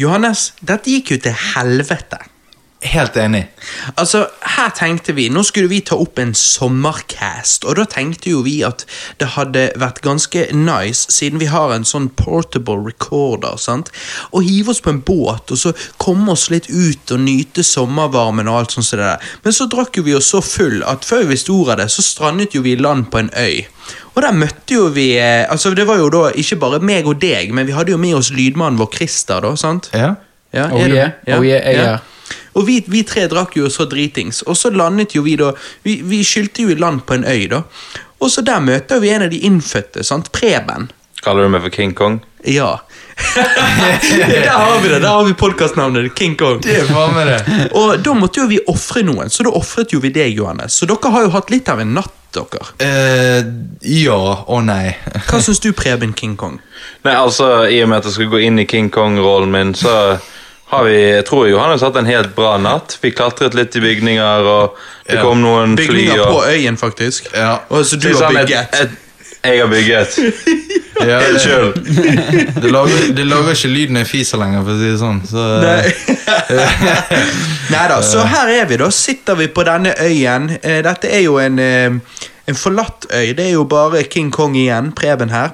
Johannes, dette gikk jo til helvete. Helt enig. Altså, Her tenkte vi nå skulle vi ta opp en sommercast, og da tenkte jo vi at det hadde vært ganske nice, siden vi har en sånn portable recorder, sant, å hive oss på en båt og så komme oss litt ut og nyte sommervarmen og alt sånt som det der. Men så drakk jo vi oss så full at før vi visste ordet av det, så strandet jo vi i land på en øy. Og der møtte jo vi eh, Altså, det var jo da ikke bare meg og deg, men vi hadde jo med oss lydmannen vår Christer, da, sant? Ja. Ja, Oh yeah. du- yeah, oh yeah, er. Og vi, vi tre drakk jo så dritings, og så landet jo vi da Vi, vi skyldte jo i land på en øy, da. Og så der møter vi en av de innfødte, sant? Preben. Kaller du meg for King Kong? Ja. der har vi det! Der har vi podkastnavnet King Kong. Det er faen meg det. Og da måtte jo vi ofre noen, så da ofret jo vi deg, Johannes. Så dere har jo hatt litt av en natt, dere. Eh, ja og nei. Hva syns du, Preben King Kong? Nei, altså, I og med at jeg skal gå inn i King Kong-rollen min, så har vi Jeg tror Johannes hatt en helt bra natt. Vi klatret litt i bygninger, og det kom noen fly Bygninger og på øyen, faktisk. Ja. Og så du har bygget. et- et- Jeg har bygget. Ja, Helt det, sjøl. det, lager, det lager ikke lyd når jeg fiser lenger, for å si det sånn. Så, Nei da, så her er vi, da. Sitter vi på denne øyen. Eh, Dette er jo en, eh, en forlatt øy. Det er jo bare King Kong igjen, Preben her.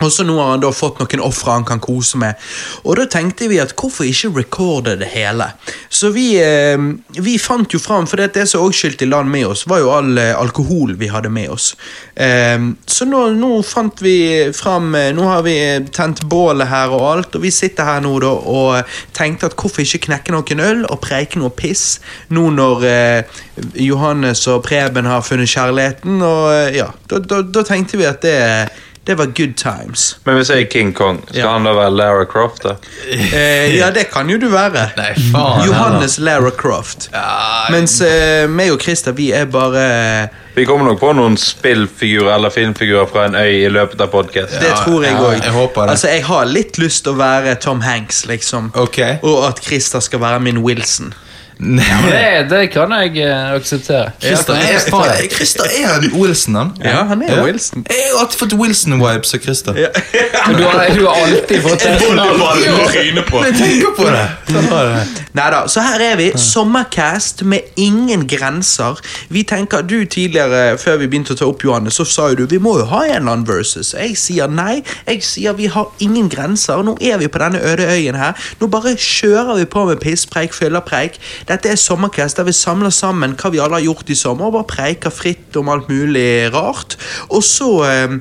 Og så nå har han da fått noen ofre han kan kose med. Og da tenkte vi at hvorfor ikke recorde det hele? Så vi, eh, vi fant jo fram, for det som òg skyldte i land med oss, var jo all eh, alkohol vi hadde med oss. Eh, så nå, nå fant vi fram eh, Nå har vi tent bålet her og alt, og vi sitter her nå da og tenkte at hvorfor ikke knekke noen øl og preike noe piss, nå når eh, Johannes og Preben har funnet kjærligheten, og eh, ja, da, da, da tenkte vi at det det var good times. Men hvis jeg er King Kong, skal Ja. han da være Lara Croft? da? Eh, ja, det kan jo du være. Nei, faen. Johannes Lara Croft. Mens eh, meg og Christer, vi er bare Vi kommer nok på noen spillfigurer eller filmfigurer fra en øy i løpet av podkasten. Det tror jeg ja, òg. jeg. Altså, jeg har litt lyst til å være Tom Hanks, liksom. Ok. Og at Christer skal være min Wilson. Det, det kan jeg eh, akseptere. Christer er, Christer er han Wilson, han. Ja, han er Wilson. Jeg har alltid fått Wilson-vibes av Christer. Du har, du har alltid fått det. Jeg tenker på det. Neida, så her er vi. Sommercast med ingen grenser. Vi tenker, du Tidligere, før vi begynte å ta opp Johanne, så sa jo du vi må jo ha en eller annen versus. Jeg sier nei. Jeg sier vi har ingen grenser. Nå er vi på denne øde øyen her. Nå bare kjører vi på med pisspreik, fyllerpreik. Dette er sommercast der vi samler sammen hva vi alle har gjort i sommer, og bare preiker fritt om alt mulig rart. Og så eh,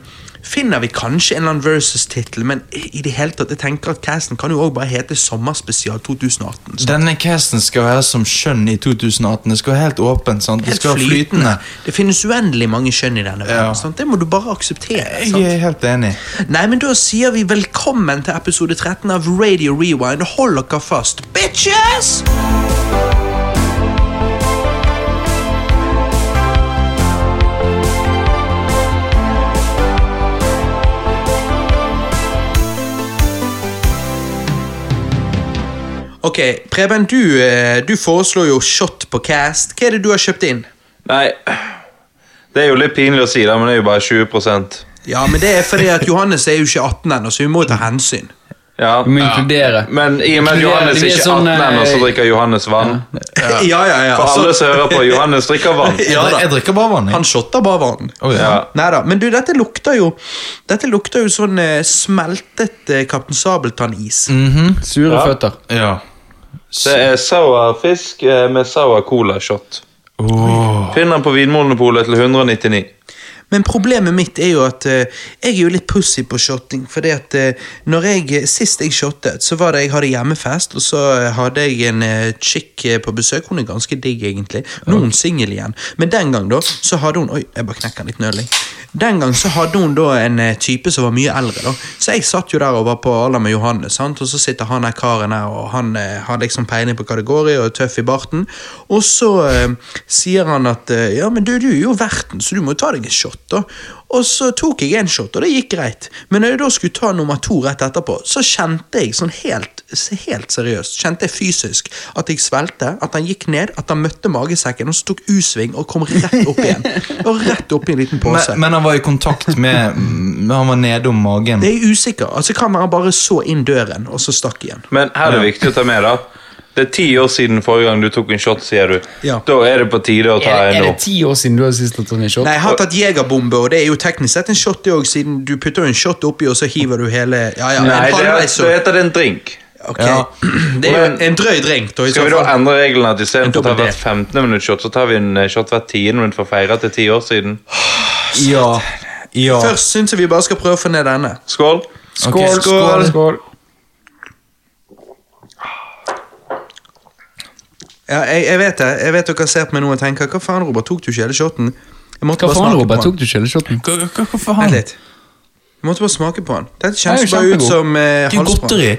finner vi kanskje en eller annen versus-tittel, men i det hele tatt, jeg tenker at casten kan jo også bare hete Sommerspesial 2018. Sant? Denne casten skal være som skjønn i 2018. Det skal være helt åpent. sant? Det Helt skal være flytende. Det finnes uendelig mange kjønn i denne verden. Ja. sant? Det må du bare akseptere. Jeg er helt enig. Nei, men Da sier vi velkommen til episode 13 av Radio Rewind. Hold dere fast, bitches! Ok, Preben, du, eh, du foreslår jo shot på cast. Hva er det du har kjøpt inn? Nei, det er jo litt pinlig å si, da, men det er jo bare 20% Ja, men det er fordi at Johannes er jo ikke 18 ennå, så vi må jo ta hensyn. Ja. Vi må inkludere. Men i og med at Johannes er ikke er sånn, 18 ennå, så eh, drikker Johannes vann. Ja, ja, ja. For altså- alle som hører på, Johannes drikker vann. Jeg, Ja da. jeg drikker bare vann. jeg. Han shotter bare vann. Oh, ja. Ja. Neida, men du, dette lukter jo Dette lukter jo sånn eh, smeltet Kaptein Sabeltann-is. Sure Ja. føtter. ja. Det er sour fisk eh, med sour cola-shot. Oh. Finner den på Vinmonopolet til 199. Men problemet mitt er jo at uh, jeg er jo litt pussy på shotting. Fordi at uh, når jeg, Sist jeg shottet, så var det jeg hadde hjemmefest, og så eh, hadde jeg en uh, chick eh, på besøk. Hun er ganske digg, egentlig. Nå er hun singel igjen. Men den gang da, så hadde hun Oi, jeg bare knekker litt nøl. Den gang så hadde hun da en eh, type som var mye eldre. da Så jeg satt jo der og var på alder med Johannes, sant? og så sitter han her karen her, og han eh, har liksom peiling på hva det går i, og er tøff i barten. Og så eh, sier han at eh, ja, men du, du er jo verten, så du må jo ta deg en shot. Da Og så tok jeg en shot, og det gikk greit. Men når jeg da skulle ta nummer to rett etterpå, så kjente jeg sånn helt, helt seriøst Kjente jeg fysisk at jeg svelte, at han gikk ned, at han møtte magesekken, og så tok U-sving og kom rett opp igjen. Og rett opp i en liten pose. Men, men han var i kontakt med Han var nede om magen. Det er usikker. Altså Kan være han bare så inn døren, og så stakk igjen. Men her er det viktig å ta med, da. Det er ti år siden forrige gang du tok en shot, sier du. Ja. Da er det på tide å ta Er, en er det ti år siden du har sist tatt en shot? Nei, jeg har tatt jegerbombe, og det er jo teknisk sett en shot, det òg, siden du putter en shot oppi, og så hiver du hele Ja, ja, Nei, en det, halvveis så det heter det en drink. Ok. Ja. Det er jo en, drøy drink, da. i Skal så vi da endre reglene at istedenfor å ta hvert 15 minutt shot, så tar vi en eh, shot hvert 10 minutt for å feire til ti år siden? Ja. ja. Først syns jeg vi bare skal prøve å få ned denne. Skål! Skål, Ok, skål, skål. Ja, jeg, jeg vet det. Jeg vet dere ser på meg nå og tenker Hva faen, Robert? Tok du ikke hele shoten? Hva faen, Robert? Tok du ikke hele shoten? Hva, hva, hva Vent faen? litt. Jeg måtte bare smake på den. Dette kjennes bare ut som eh, Det er jo halsbrann. godteri.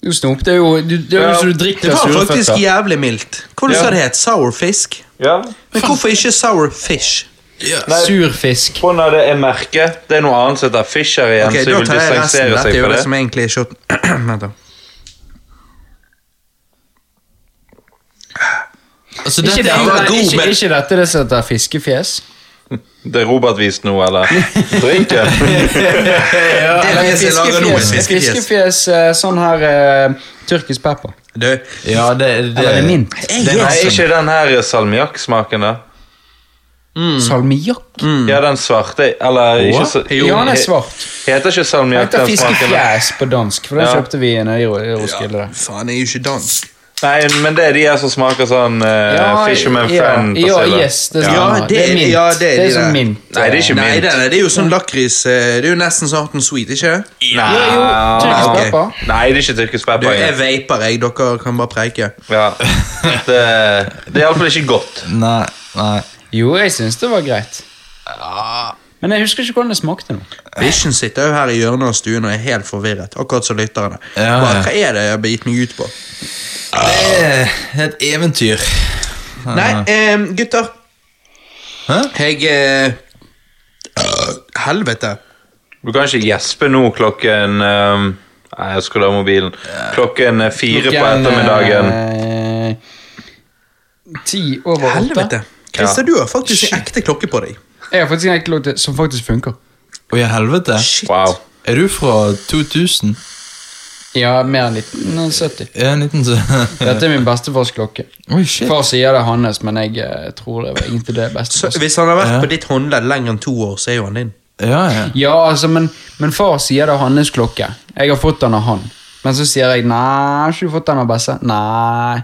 Du snop, det er jo du, det er jo Ja, så du drikker Det var faktisk føtter. jævlig mildt. Hva Ja. sa det het? Sour fisk? Ja. Men hvorfor ikke sour fish? Nei, Sur fisk. på når det er merket. Det er noe annet som heter Fisher igjen, Okay, så jeg Da vil tar jeg resten. det. Dette er jo det det. som egentlig er shoten. Altså, Ikke, dette det, er var god, ikke, men- ikke dette det som heter fiskefjes? Det er Robert vist nå, eller? Drinken? ja, er det. Fiskefjes, Fiskefjes. eh, sånn her uh, tyrkisk pepper. Du, Ja, det, det, Eller er det mint? Det er er Nei, sånn- ikke den her salmiakksmaken, da? Salmiakk? Ja, den svarte Eller ikke så, Jo, Ja, den er svart. Heter ikke Det salmiakk heter den smaken? fiskefjes på dansk, for den Ja. kjøpte vi i Ro- i Roskilde. Faen, jeg er jo ikke dansk. Nei, men det er de her som smaker sånn uh, Fisherman ja, Friend. Ja, yes, det Ja, det er- mint. ja, det er det er de sånn mint. Nei, det er ikke Nei, mint. det er, det er jo sånn lakris eh, Det er jo nesten sånn hot and sweet, ikke det? Nei, Jo, tyrkisk ok. pepper. Nei, det er ikke tyrkisk Du, pepper. jeg engang. vaper, jeg. Dere kan bare preike. Ja. Det, det er iallfall ikke godt. Nei, nei. Jo, jeg syns det var greit. Men jeg husker ikke hvordan det smakte nå. Vision sitter jo her i hjørnet av stuen og er helt forvirret. Akkurat som lytterne. Ja, ja. hva er det jeg har begitt meg ut på? Det er et eventyr. Nei, eh, gutter. Hæ? Jeg eh, øh, Helvete. Du kan ikke gjespe nå klokken ehm, Nei, jeg skulle ha mobilen. Klokken er fire på Klokken, ettermiddagen. eh, Ti over åtte. Helvete. Christer, du har faktisk en ekte klokke på deg. Jeg har faktisk en klokke som faktisk funker. Å ja, helvete. Shit. Wow. Er du fra 2000? Ja, mer enn 1970. Ja, 1970. Dette er min bestefars klokke. Oi, shit. Far sier det er hans, men jeg eh, tror det var egentlig det Så bestefars. hvis han har vært Ja. på ditt håndledd lenger enn to år, så er jo han din. Ja, ja. Ja, altså, men, men far sier det er hans klokke. Jeg har fått den av han. Men så sier jeg nei, har ikke du fått den av Besse? Nei.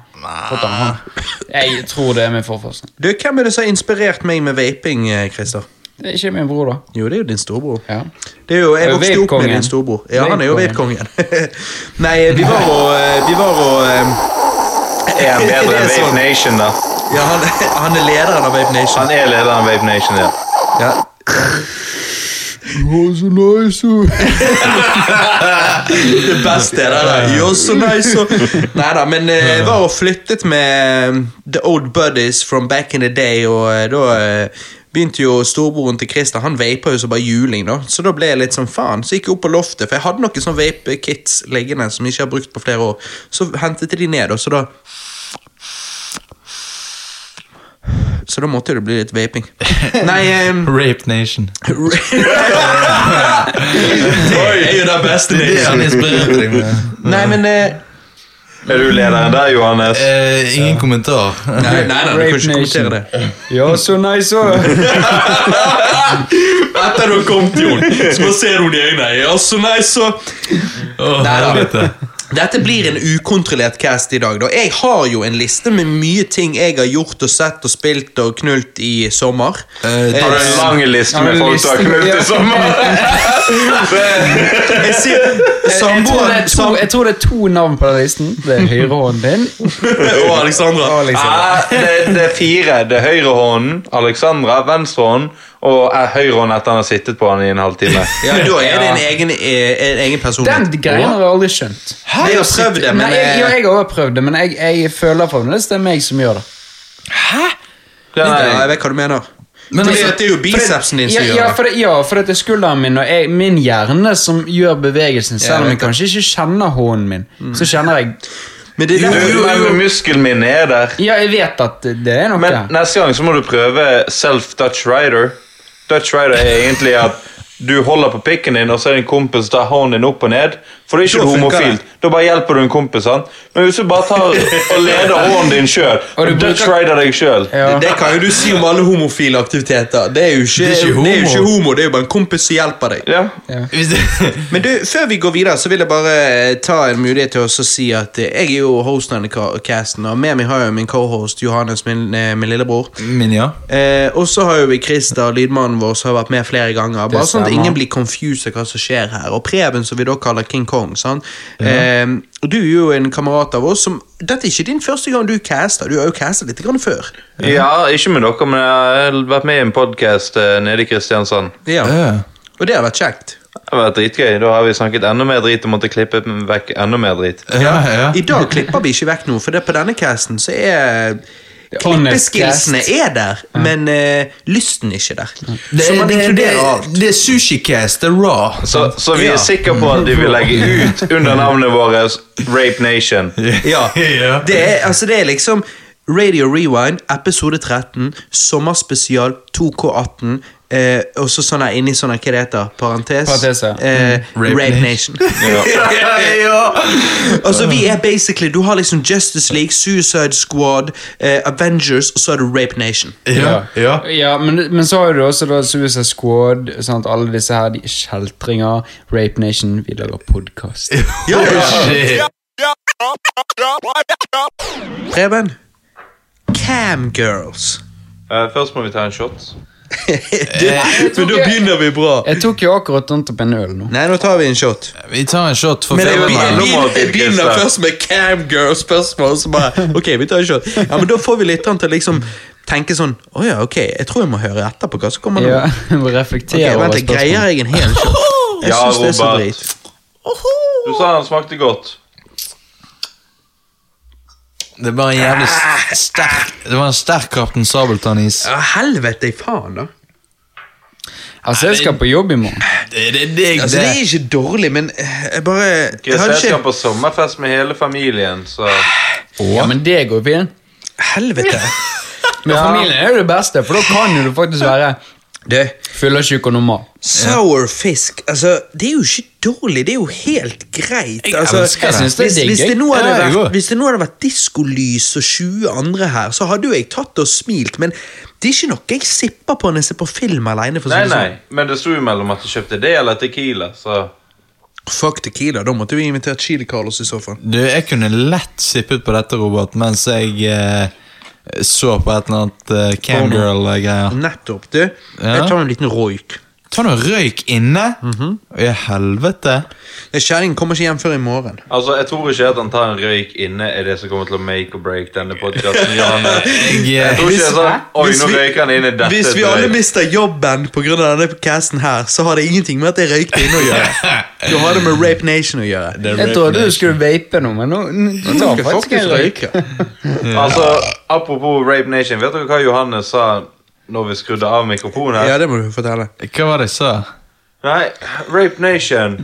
Fått den av han. Jeg tror det er min farfars. Du, Hvem er det som har inspirert meg med vaping, eh, Christer? Det er ikke min bror, da. Jo, det er jo din storebror. Ja. Det er jo, jeg vokste opp med din storebror. Ja, han er jo vedkongen. vapekongen. Nei, vi var og eh, Vi var og eh, Er han bedre enn Vape sånn. Nation, da? Ja, han, han er lederen av Vape Nation. Han er lederen av Vape Nation, ja. Ja. så nice Det beste er det der. You're so nice. Nei Neida, men eh, jeg var og flyttet med The Old Buddies from back in the day, og da begynte jo storebroren til Christer Han vapa jo så bare juling, da. Så da ble jeg litt sånn faen. Så gikk jeg opp på loftet, for jeg hadde noen sånne vape-kits liggende som jeg ikke har brukt på flere år. Så hentet jeg de ned, og så da Så da måtte det bli litt vaping. Nei um, Rape Nation. Det er jo det beste med. Nei, men eh, Er du lederen der, Johannes? Eh, ingen kommentar. Nei, nei, nei, du kan ikke kommentere det. Ja, så nice òg. Etter du har kommet, Jon, så bare ser hun i øynene. Ja, så nei, så Oh, Nei, da. Dette blir en ukontrollert cast i dag. da Jeg har jo en liste med mye ting jeg har gjort og sett og spilt og knult i sommer. Uh, Har du en lang liste med folk du har knult i sommer? Jeg sier Jeg, tror det er to- jeg tror det er to navn på den listen. Det er høyrehånden din. og Alexandra. Ah, det, det er fire. Det er høyrehånden, Alexandra, venstrehånden og er høyrehånd etter han har sittet på han i en halvtime. Ja, Da er det en egen, eh, en egen person. Den greien har jeg aldri skjønt. Jeg har prøvd det, men Nei, jeg, eh, jeg har også prøvd det, men jeg, jeg føler fremdeles det er meg som gjør det. ja, Jeg vet hva du mener. Men det, altså, det er jo bicepsen din som ja, gjør ja, det. for det. Ja, for det er skulderen min og jeg, min hjerne som gjør bevegelsen. Selv om jeg kanskje ikke kjenner hånden min, så kjenner jeg Men det er Jo, der, jo, muskelen min er der. Ja, jeg vet at det er noe. Men neste gang så må du prøve self-Dutch rider. Dutch Rider er egentlig at du holder på pikken din, og så er en kompis tar hånden din opp og ned. For det er ikke Da homofilt. Da bare hjelper du en kompis. sant? Men hvis du bare tar og leder hånden din sjøl, Og og Dutch deg sjøl Ja. Det, det kan jo du si om alle homofile aktiviteter. Det er jo ikke, Det er ikke det er jo ikke homo. homo, det er jo bare en kompis som hjelper deg. ja. Ja. Men du, før vi går videre, så vil jeg bare eh, ta en mulighet til å si at eh, jeg er jo hosten av denne casten, og med meg har jeg min cohost Johannes, min, eh, min lillebror. min, ja. Eh, og så har jo vi Christer, lydmannen vår, som har vært med flere ganger. Bare sånn at ingen blir confused av hva som skjer her. Og Preben, som vi da kaller King Kong. Sant? Eh, og du er jo en kamerat av oss som Dette er ikke din første gang du caster, du har jo castet litt grann før. ja, ikke med dere, men jeg har vært med i en podkast nede i Kristiansand. Ja. Ja. Og det har vært kjekt. Det har vært dritgøy. Da har vi snakket enda mer drit og måtte klippe vekk enda mer drit. Ja, ja. I dag klipper vi ikke vekk noe, for det på denne casten så er honest Klippeskillsene er der, men uh, lysten er ikke der. Det, så man det, det, inkluderer alt. det er sushicast, det er raw. Så, så vi Ja. er sikre på at de vil legge ut under navnet vårt Rape Nation. Ja. Ja. Det, er, altså, det er liksom Radio Rewind, episode 13, sommerspesial 2K18. Eh, og så sånn inni sånn hva det heter, parentes. Parentes, ja. eh, Rape Rape, Nation. Nation. ja, ja. altså Vi er basically Du har liksom Justice League, Suicide Squad, eh, Avengers, og så er det Rape Nation. Ja, ja. Ja, men, men så har du også da Suicide Squad, sant? alle disse her, de kjeltringer, Rape Nation, vi lager podkast. Ja, ja. Shit. Preben? Camgirls. Uh, først må vi ta en shot. Men da begynner vi bra. Jeg tok jo akkurat rundt opp en øl nå. Nei, nå tar vi en shot. Vi tar en shot for Men jeg, det begynner- jeg begynner først med camgirl-spørsmål, så bare Ok, vi tar en shot. Ja, men Da får vi litt til å liksom tenke sånn Å ja, ok, jeg tror jeg må høre etter på hva som kommer nå. Ja, må reflektere okay, vent, jeg greier jeg en hel shot? Jeg Ja, synes det er så drit. Du sa han smakte godt. Det er bare en jævlig sterk Det var en sterk Kaptein Sabeltann-is. Ja, helvete i faen, da. Altså, jeg skal på jobb i morgen. Det, det, det, Altså, det er ikke dårlig, men eh, jeg bare jeg hadde jeg skal ikke på sommerfest med hele familien, så Ja, men det går fint. Helvete. Men familien er jo det beste, for da kan jo du faktisk være Du, fyllesyk og normal. sour fisk Altså, det er jo ikke dårlig, det er jo helt greit. Altså. Jeg synes det er hvis, digg, hvis, det nå hadde vært, hvis det nå hadde vært diskolys og 20 andre her, så hadde jo jeg tatt og smilt, men det er ikke noe jeg sipper på når jeg ser på film alene. Nei, nei, sånn. men det sto jo mellom at du kjøpte det eller Tequila, så Fuck Tequila, da måtte vi invitert Chili Carlos i så fall. Du, jeg kunne lett sippet på dette, Robert, mens jeg eh, så på et eller annet eh, camgirl-greier. Nettopp, du. Jeg tar en liten roik. Ta noe røyk inne? I helvete. Kjerringen kommer ikke hjem før i morgen. Altså, Jeg tror ikke at han tar en røyk inne er det som kommer til å make or break denne podkasten. Jeg, tror ikke det er sånn Oi, Hvis nå røyker han inne. Dette Hvis vi alle mister jobben pga. denne casten her, så har det ingenting med at jeg røykte inne å gjøre. Du har det med Rape Nation å gjøre. Jeg trodde du skulle vape noe, men nå Nå tar faktisk en røyk. Altså, Apropos Rape Nation, vet dere hva Johannes sa når vi skrudde av mikrofonen? Ja, det må du fortelle. hva var det jeg sa? Nei, Rape Nation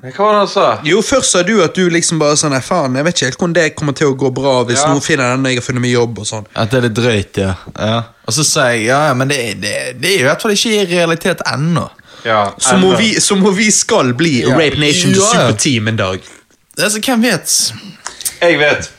Hva var det han sa? Jo, først sa du at du liksom bare sånn "Nei, Faen, jeg vet ikke helt hvordan det kommer til å gå bra hvis Ja. noen finner den når jeg har funnet meg jobb og sånn. At det er litt drøyt, ja. ja. Og så sa jeg ja, ja, men det, det, det er jo i hvert fall ikke i realitet ennå. Ja, Som om enda. vi, som om vi skal bli Rape Nation Ja, ja. superteam en dag. Altså, hvem vet? Jeg vet.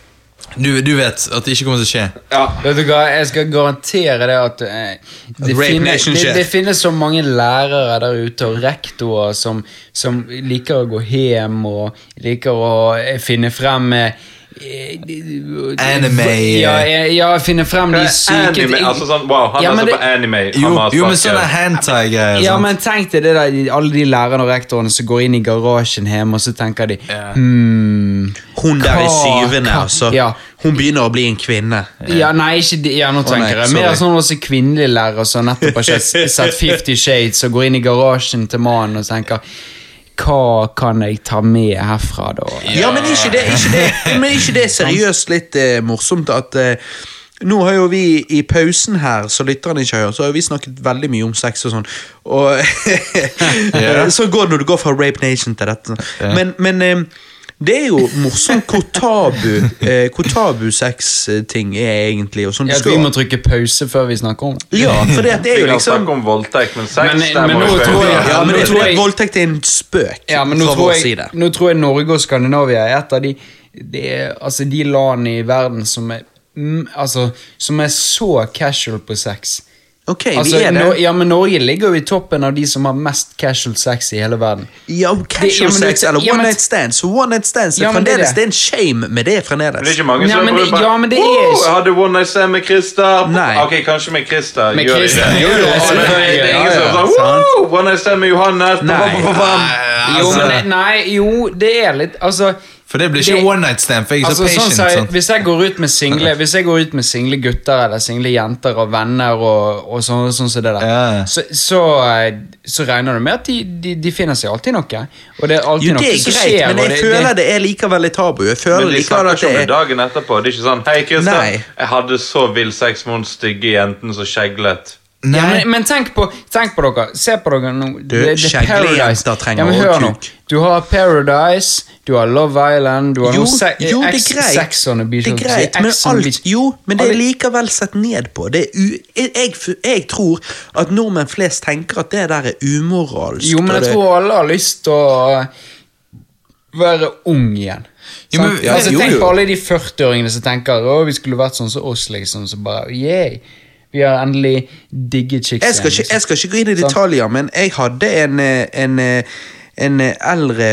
Du, du vet at det ikke kommer til å skje. Ja. Vet du hva, Jeg skal garantere det at eh, det, finnes, det, det finnes så mange lærere der ute og rektorer som, som liker å gå hjem og liker å finne frem eh, Anime. Ja, jeg, jeg finner frem de syke Anime, altså sånn, wow, han Ja, er det- på anime. Jo, jo men sånne hentai-greier. Ja, men tenk deg det der, alle de lærerne og rektorene som går inn i garasjen hjemme, og så tenker de hmm, Hun der i syvende, hva- altså. Ja. Hun begynner å bli en kvinne. Ja, nei, ikke de, ja, nå tenker nei, jeg Mer sånn også kvinnelige lærere som nettopp har sett Fifty Shades og går inn i garasjen til mannen og tenker Hva kan jeg ta med herfra, da? Ja, men ikke det, ikke det, men ikke det seriøst litt eh, morsomt at eh, nå har jo vi i pausen her, så lytterne ikke hører, så har vi snakket veldig mye om sex og sånn. Og så går det når du går fra Rape Nation til dette. Men, men eh, Det er jo morsomt hvor tabu eh, Hvor tabu sexting er egentlig. Og sånn du Ja, skal vi må trykke pause før vi snakker om det. Ja, for det, det er Vi jo kan liksom snakke om voldtekt, men sex Men- men må nå tror jeg- Ja, men jeg tror at jeg- voldtekt er en spøk Ja, men nå fra tror, vår jeg, side. nå tror jeg Norge og Skandinavia er et av de, det er, altså de landene i verden som er, mm, altså, som er så casual på sex. Ok, Altså, vi er det. Ja, men Norge ligger jo i toppen av de som har mest casual sex i hele verden. Ja, Det- casual ja, men sex eller ja, one night stands. One night stands Ja, men det er det. det er en shame med det Men det er ikke mange som ja, det- bare, ja, men det er «Wow, ikke- Jeg hadde one night stand med Christer. Ok, kanskje med Christer. Med gjør de Christer, det? det, er- det ja, ingen som sånn, «Wow, one night stand med Johannes. Nei. Jo, Altså- men nei, jo, det er litt Altså For det blir ikke Det- one night stand, for jeg er Altså, så sånn patient. som jeg- hvis, jeg går ut med single, hvis jeg går ut med single gutter eller single jenter og venner og, og sånn, sånn så det der, Ja. så, så, eh, så regner du med at de, de, de finner seg alltid noe. Og det er alltid Jo, det noe er som greit, skjer. men jeg jeg føler det er likevel litt tabu. Jeg føler Men de snakker ikke om det det dagen etterpå. Det er ikke sånn Hei, Kristian, Jeg hadde så vill sex med hun stygge jenten som skjeglet. Ja, men, men tenk, på, tenk på dere. Se på dere nå. Du, jenter trenger ja, men. Du har Paradise, du har Love Island, du har Jo, se jo, det er greit. Sex on the beach. Det er greit, men alt. Jo, men det er likevel sett ned på. Det u, jeg, jeg, jeg tror at nordmenn flest tenker at det der er umoralsk. Jo, men jeg tror alle har lyst til å være ung igjen. Jo, men- ja, altså, jo, tenk på alle de 40-åringene som tenker å, vi skulle vært sånn som oss, liksom. Så bare, yay, vi har endelig digget chicks jeg, skal ikke, jeg skal ikke gå inn i detaljer, men jeg hadde en, eh, en, eh, en eh, eldre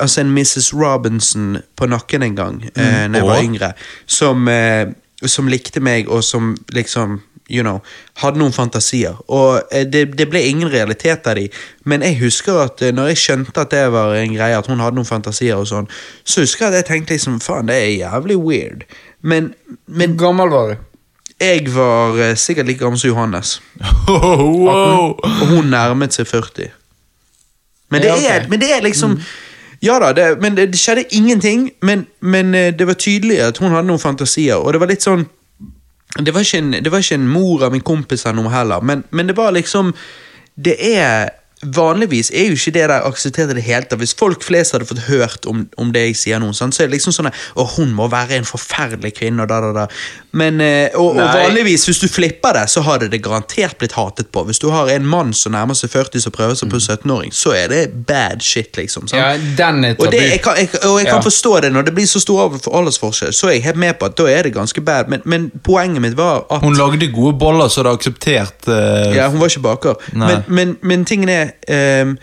Altså en Mrs. Robinson på nakken en gang mm. når jeg var yngre, som, eh, som likte meg, og som liksom You know, hadde noen fantasier. Og eh, det, det ble ingen realitet av de, men jeg husker at når jeg skjønte at det var en greie, at hun hadde noen fantasier og sånn, så husker jeg at jeg tenkte liksom faen, det er jævlig weird. Men, men gammel var du? Jeg var eh, sikkert like gammel som Johannes. wow. Og hun nærmet seg 40. Men det. Mm. er, men det er liksom Ja da, det, men det, det skjedde ingenting. Men, men eh, det var tydelig at hun hadde noen fantasier, og det var litt sånn Det var ikke en, det var ikke en mor av min kompis eller noe heller, men, men det var liksom Det er Vanligvis er jo ikke det der akseptert i det hele tatt. Hvis folk flest hadde fått hørt om, om det jeg sier nå, så er det liksom sånn at, Å, hun må være en forferdelig kvinne, og da, da, da. Men, eh, og, og vanligvis, hvis du flipper det, så hadde det garantert blitt hatet på. Hvis du har en mann som nærmer seg 40 som prøver seg på 17-åring, så er det bad shit, liksom. sant? Ja, den er Og, det, jeg kan, jeg, og jeg kan Ja. forstå det når det blir så stor alder- aldersforskjell, så er jeg helt med på at da er det ganske bad, men, men poenget mitt var at Hun lagde gode boller, så det er akseptert uh... Ja, hun var ikke baker. Men, men, men tingen er ehm,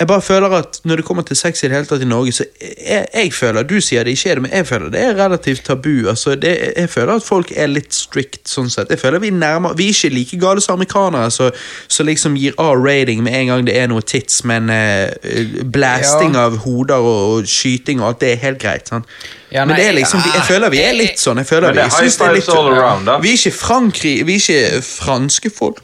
Jeg bare føler at når det kommer til sex i det hele tatt i Norge, så jeg, jeg føler Du sier det ikke er det, men jeg føler det er relativt tabu. Altså, det, jeg føler at folk er litt strict sånn sett. Jeg føler Vi nærmer Vi er ikke like gale som amerikanere som så liksom gir A-rating med en gang det er noe tits, men eh, blasting Ja. av hoder og, og skyting og alt, det er helt greit. Sånn. Ja, men det er liksom, jeg føler vi er litt sånn. Jeg føler det er vi, jeg synes det er litt, around. Vi er ikke Frankrike, vi er ikke franske folk.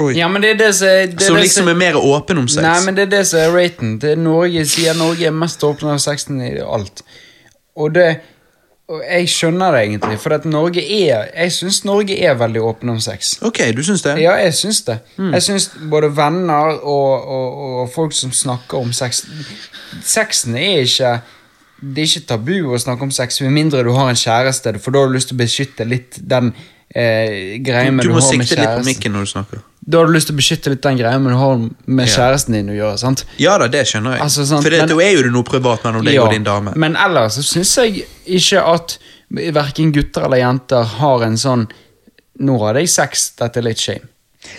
Oi. Ja, men det er det som det Som liksom er mer åpen om sex. Nei, men det er det som er raten. Det er Norge sier Norge er mest åpen av sexen i alt. Og det og Jeg skjønner det egentlig, for at Norge er Jeg syns Norge er veldig åpen om sex. Ok, du syns det? Ja, jeg syns det. Mm. Jeg syns både venner og, og, og folk som snakker om sex Sexen er ikke Det er ikke tabu å snakke om sex, med mindre du har en kjæreste, for da har du lyst til å beskytte litt den eh, greia med Du du, må sikte litt på mikken når du snakker. Da har du lyst til å beskytte litt den greia med du har med kjæresten din å gjøre. sant? Ja da, det skjønner jeg. Altså, For det, men- da er jo det noe privat mellom deg Ja, og din dame. Men ellers så syns jeg ikke at verken gutter eller jenter har en sånn Nå hadde jeg sex, dette er litt shame.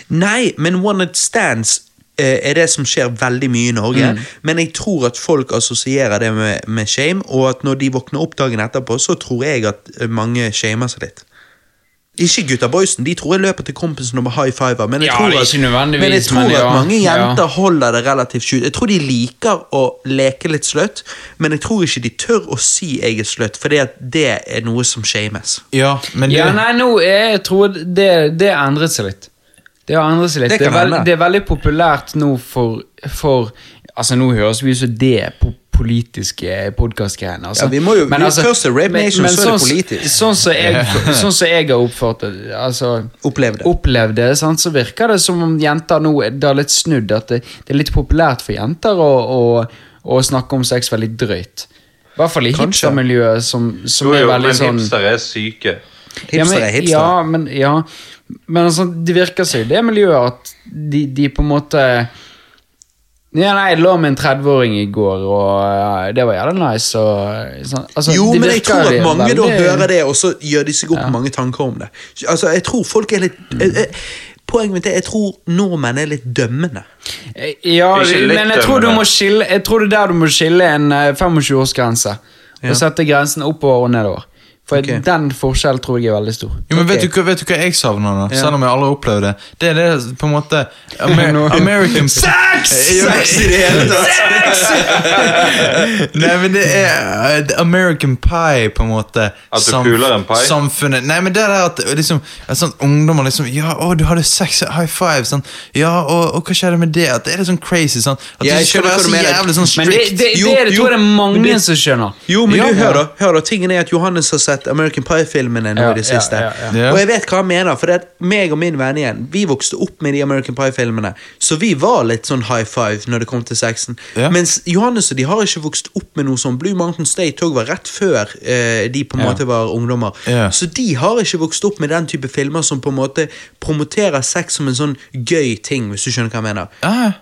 Nei, men one night stands eh, er det som skjer veldig mye i Norge. Mm. Men jeg tror at folk assosierer det med, med shame, og at når de våkner opp dagen etterpå, så tror jeg at mange shamer seg litt. Ikke gutta boysen, de tror jeg løper til kompisen og high fiver, men jeg Ja, tror, at, men jeg tror men at ja, mange ja. jenter holder det relativt skjult. Jeg tror de liker å leke litt sløtt, men jeg tror ikke de tør å si jeg er sløtt, for det er noe som shames. Ja, men Ja, nei, nå jeg tror det, det endret seg litt. Det har endret seg litt. Det Det, er, veld, det er veldig populært nå for, for Altså, nå høres vi ut som det er po- politiske podkastgreiene. Altså. Ja, vi må jo- vi- først er Rape men- Nation, men så er det sånn- politisk. Sånn som jeg, sånn så jeg har oppfattet altså, Opplevd det. opplevd det, sant, så virker det som om jenter nå Det har litt snudd. At det, det er litt populært for jenter å, å, å snakke om sex veldig drøyt. I hvert fall i hipstermiljøet, som, som Jo, er jo, veldig men sånn Hipster er syke. Ja, Hipster er hipster. Ja, men, ja. men altså, det virker som i det miljøet at de, de på en måte Ja, nei, jeg lå med en 30-åring i går, og ja, det var jævlig nice. Og, sånn, altså, Jo, men jeg tror at mange mange da hører det, og så gjør de seg opp mange tanker om det. Altså, jeg tror folk er litt mm. jeg, jeg, Poenget mitt er jeg tror nordmenn er litt dømmende. Ja, litt men jeg tror, du må skille, jeg tror det er der du må skille en eh, 25-årsgrense. Ja. Og sette grensen oppover og nedover. For okay. den forskjellen tror jeg er veldig stor. Jo, men vet, Ok. du, vet du hva jeg savner nå? Ja. Selv om jeg aldri har opplevd det. Det er det på en måte Amer American Sex! Sex i det hele tatt! Nei, men det er uh, American Pie, på en måte. At du puler en pie? Samfunnet Nei, men det der at liksom, sånn, ungdommer liksom Ja, å, du hadde sex, high five. Sånn, ja, og, og hva skjedde med det? At det er litt sånn crazy. Sånn, at Ja, du jeg skal skjønner være hva du så mener. jævlig sånn Men det, det, det, det, Jo, det, jo, tror jeg det er mange det- som skjønner. Jo, men Ja, du, hør da, hør da, tingen er at Johannes har sett American Pie-filmene nå Ja, i det siste. ja, ja. Ja. Og jeg vet hva han mener, for det at meg og min venn igjen, vi vokste opp med de American Pie-filmene, så vi var litt sånn high five når det kom til sexen. Mens Johannes og de har ikke vokst opp med noe sånn. Blue Mountain State òg var rett før eh, de på en måte var ungdommer. Så de har ikke vokst opp med den type filmer som på en måte promoterer sex som en sånn gøy ting, hvis du skjønner hva jeg mener. Ah,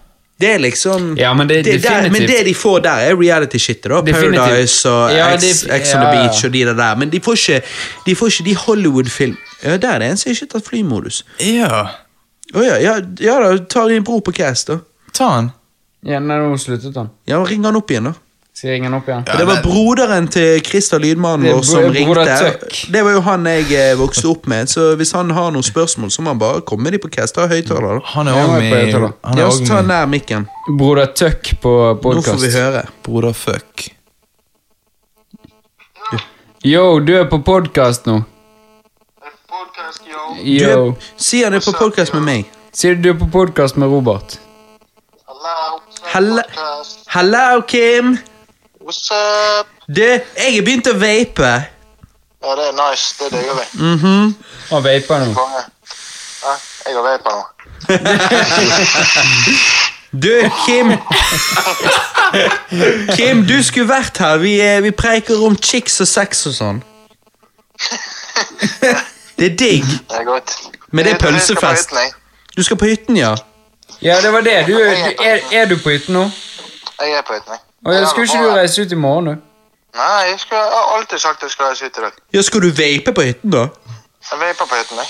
Det er liksom Ja, men det- der, Men det de får der, er reality-shit. da Paradise og Ja, X, det- X on the ja. Beach og de der der. Men de får ikke de, får ikke de Hollywood-film Ja, der er det en som ikke har tatt flymodus. ja. Oh, ja, ja, ja da, ta din bror på cast, da. Ta den. Ja, nei, nå sluttet han. Ja, Ring han opp igjen, da. Skal jeg han opp igjen? Ja, det var broderen til Christer Lydmannen vår som ringte. Det var jo han jeg eh, vokste opp med, så hvis han har noen spørsmål, så må han bare komme med de på cast. Ta høyttaler, da. Han er òg med. Ja, så også ta nær mikken. Broder Tuck på Nå får vi høre. Broder fuck. Yo, du er på podkast nå. Podcast, yo. Du Yo. er, si han er på podkast med meg. Sier du du er på podkast med Robert? Hello. Hello, Kim! What's up? Du, jeg har begynt å vape. Ja, det er nice. Det digger vi. Mm -hmm. Og vaper nå. Ja, jeg har vape nå. Du, Kim Kim, du skulle vært her. Vi, eh, vi preiker om chicks og sex og sånn. Det er digg. Det er godt. Men det er pølsefest. Du skal på hytten, ja? Ja, det var det. Du, du, er, er du på hytten nå? Jeg er på hytten, jeg. Og jeg Skulle ikke du reise ut i morgen, du? Nei, jeg, skulle, jeg har alltid sagt jeg skal reise ut i dag. Ja, Skal du vape på hytten, da? Jeg vaper på hytten, jeg.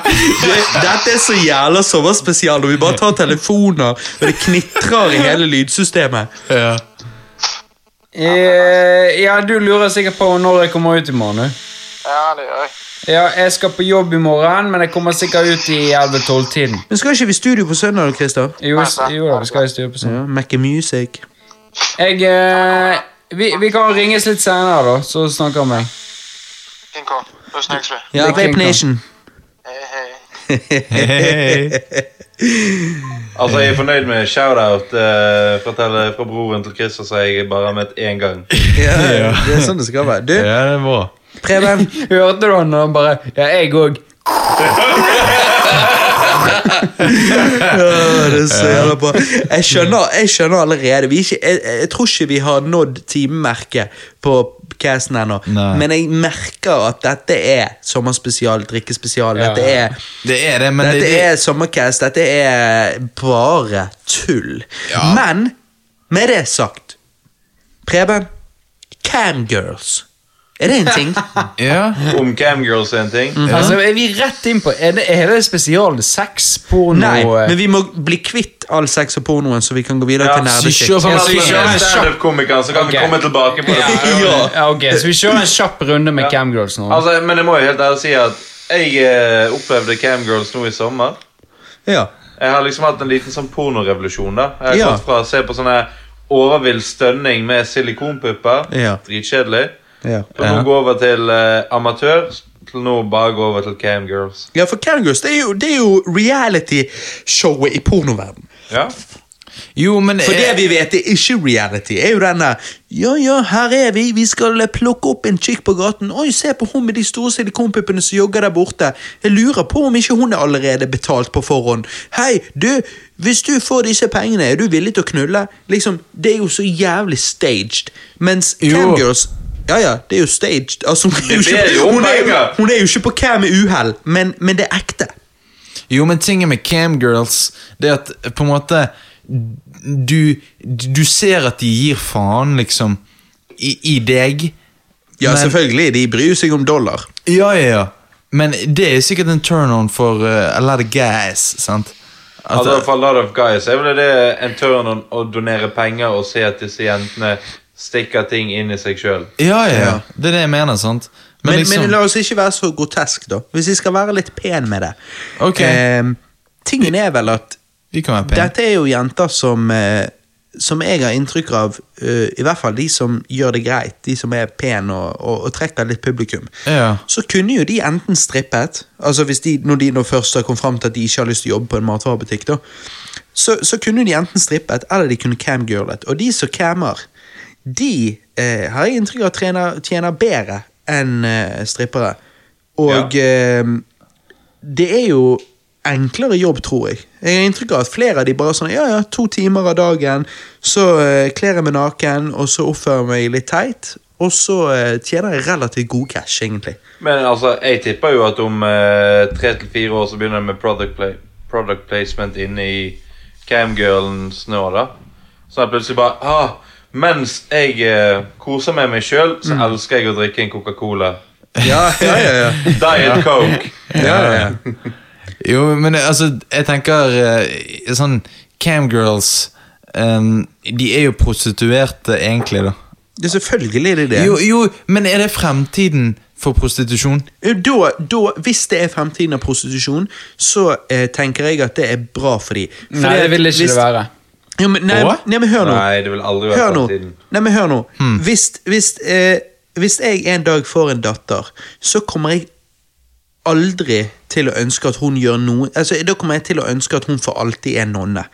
Dette er så jævla sommerspesial når vi bare tar telefoner, og det knitrer i hele lydsystemet. Ja. Eh, ja, du lurer sikkert på når jeg kommer ut i morgen, du. Ja, det gjør jeg. Ja, jeg skal på jobb i morgen, men jeg kommer sikkert ut i 11-12-tiden. Men skal ikke vi i studio på søndag, Christer? Jo, s- jo da, vi skal i studio på sånn. Ja, Mac Music. Jeg eh, vi, vi kan ringes litt senere, da, så snakker vi. King Kong. Da snakkes vi. Ja, Vape Nation. Hei, hei. Hei. Altså, Jeg er fornøyd med shout-out eh, fra, fra broren til Chris, og så jeg bare har møtt én gang. Ja, det er sånn det skal være. Du, Ja, det er bra. Preben. Hørte du han bare Ja, jeg òg. Ja. Jeg skjønner, jeg skjønner allerede. Vi er ikke, jeg, jeg tror ikke vi har nådd timemerket på casten ennå. Men jeg merker at dette er sommerspesial, drikkespesial. Dette er Det er det, men Dette det, er sommercast. Dette er bare tull. Men med det sagt Preben, camgirls. Er det en ting? Ja. Om camgirls er en ting. Altså, er vi rett inn på Er det, er det spesial sex, porno Nei, eh, men vi må bli kvitt all sex og pornoen, så vi kan gå videre Ja, til Ja, så vi kjører en kjapp- Standup-komiker, så kan okay. vi komme tilbake på det. ja, ja, ok, Så vi kjører en kjapp runde med Ja. camgirls nå. Altså, Men jeg må jo helt ærlig si at jeg eh, opplevde camgirls nå i sommer. Ja. Jeg har liksom hatt en liten sånn pornorevolusjon. da Jeg har Ja. gått fra å se på sånne overvill stønning med silikonpupper, Ja. dritkjedelig, Ja. til nå går over til eh, amatør, til nå bare gå over til camgirls. Ja, for Camgirls det er jo, det er jo reality-showet i pornoverden. Ja. Jo, men For det eh, vi vet er ikke reality, er jo denne Ja, ja, her er vi, vi skal plukke opp en chick på gaten. Oi, se på hun med de store silikonpuppene som jogger der borte. Jeg lurer på om ikke hun er allerede betalt på forhånd. Hei, du, hvis du får disse pengene, er du villig til å knulle? Liksom, Det er jo så jævlig staged. Mens camgirls ja, ja, det er jo staged. Altså, hun, er jo ikke, jo hun, er hun er jo ikke på cam med uhell, men, men det er ekte. Jo, men tingen med camgirls Det er at på en måte Du, du ser at de gir faen, liksom, i, i deg. Ja, Men- selvfølgelig. De bryr seg om dollar. Ja, ja, ja. Men det er sikkert en turn-on for uh, a lot of guys, sant? At, Altså, for a lot of guys er vel det en turn on å donere penger og se at disse jentene stikker ting inn i seg sjøl. ja, ja, ja. Det er det jeg mener, sant? Men, liksom, men la oss ikke være så grotesk, da. Hvis vi skal være litt pen med det. Ok. Eh, tingen er vel at vi kan være pene. dette er jo jenter som eh, Som jeg har inntrykk av, uh, i hvert fall de som gjør det greit, de som er pene og, og, og trekker litt publikum, Ja. så kunne jo de enten strippet Altså hvis de, Når de nå først har kommet fram til at de ikke har lyst til å jobbe på en matvarebutikk, da, så, så kunne de enten strippet, eller de kunne camgirlet. Og de som cammer, de eh, har jeg inntrykk av tjener, tjener bedre enn eh, strippere. Og eh, det er jo enklere jobb, tror jeg. Jeg har inntrykk av at flere av de bare sånn Ja, ja, to timer av dagen, så eh, kler jeg meg naken, og så oppfører jeg meg litt teit, og så eh, tjener jeg relativt god cash, egentlig. Men altså, jeg tipper jo at om eh, tre til fire år så begynner jeg med product, play, product placement inne i camgirlens nå, da. Så jeg plutselig bare ah, Mens jeg eh, koser med meg sjøl, så elsker jeg å drikke en Coca-Cola. Ja, ja, ja. ja. Diet Coke. ja, ja, ja. Jo, men eh, altså, jeg tenker eh, sånn Camgirls um, De er jo prostituerte, egentlig, da. Det er selvfølgelig det er det. Jo, jo, men er det fremtiden for prostitusjon? Da, da, hvis det er fremtiden av prostitusjon, så eh, tenker jeg at det er bra for dem. Nei, det vil ikke det være. Jo, men, nei, nei, men hør nå. Nei, det vil aldri være Hør nå. Nei, men hør nå. Hvis, hvis, eh, hvis jeg en dag får en datter, så kommer jeg aldri til å ønske at hun gjør noe Altså, Da kommer jeg til å ønske at hun for alltid er nonne.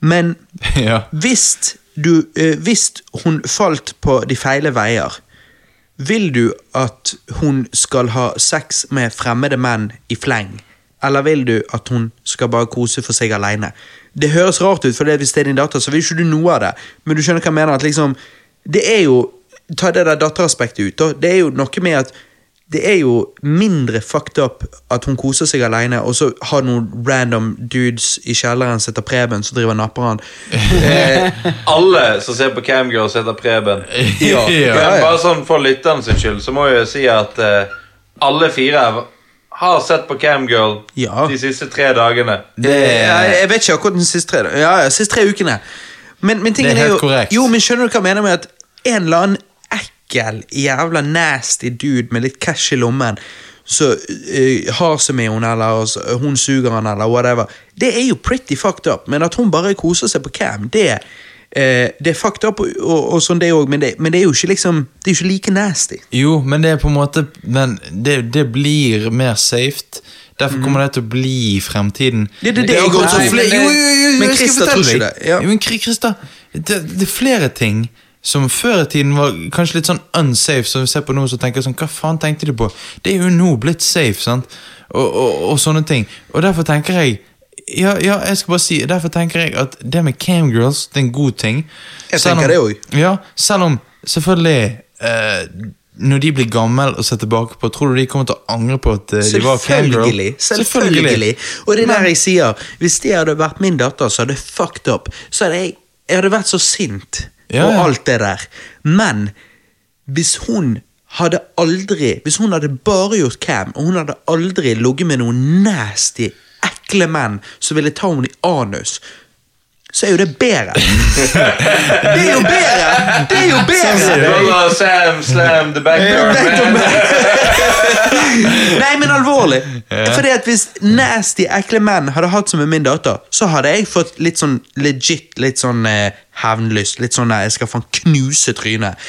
Men ja. hvis, du, eh, hvis hun falt på de feile veier, vil du at hun skal ha sex med fremmede menn i fleng? Eller vil du at hun skal bare kose for seg alene? Det høres rart ut, for det, hvis det er din datter, så vil ikke du noe av det. Men du skjønner hva jeg mener? at liksom, Det er jo Ta det der datteraspektet ut. da. Det er jo noe med at det er jo mindre fucked up at hun koser seg alene, og så har noen random dudes i kjelleren som heter Preben, som driver og napper han. Eh, Alle som ser på Camgirls, heter Preben. Ja. Ja, ja. bare sånn For lytteren sin skyld så må jeg jo si at eh, alle fire har sett på Camgirl Ja. de siste tre dagene. Det Jeg, jeg vet ikke akkurat den siste tre, ja, ja, siste tre ukene. Men, men tingen Det er er, helt jo korrekt. Jo, men skjønner du hva jeg mener med at en eller annen ekkel, jævla nasty dude med litt cash i lommen så uh, har seg med henne, eller så, hun suger han, eller whatever. Det er jo pretty fucked up, men at hun bare koser seg på cam, det eh, det er fucked up, og, og, og sånn det òg, men, det, men det er jo ikke liksom Det er jo ikke like nasty. Jo, men det er på en måte Men det, det blir mer safe. Derfor kommer det til å bli i fremtiden. Det- det- det akkurat som Nei, flere- Jo, jo, jo, men Christer tror ikke det, ja. Jo, men Kri- det, det er flere ting som før i tiden var kanskje litt sånn unsafe, som vi ser på nå, så tenker sånn, hva faen tenkte de på? Det er jo nå blitt safe, sant? Og, og, og sånne ting. Og derfor tenker jeg ja, ja, jeg skal bare si Derfor tenker jeg at det med camgirls, det er en god ting. Jeg Selv tenker om- det også. Ja, selv om selvfølgelig eh, Når de blir gamle og ser tilbake på, tror du de kommer til å angre på at eh, de var camgirl? Selvfølgelig. Selvfølgelig. Og det er der jeg sier Hvis det hadde vært min datter, så hadde jeg fucked up. Så hadde jeg, jeg hadde vært så sint Ja, og alt det der. Men hvis hun hadde aldri Hvis hun hadde bare gjort cam, og hun hadde aldri ligget med noen nasty, ekle menn som ville ta henne i anus, så er jo det bedre. det er jo bedre! Det er jo bedre! Sam slam the backdoor man. Nei, men alvorlig. Fordi at Hvis nasty, ekle menn hadde hatt som med min datter, så hadde jeg fått litt sånn legit litt sånn eh, hevnlyst. Litt sånn eh, jeg skal faen knuse trynet.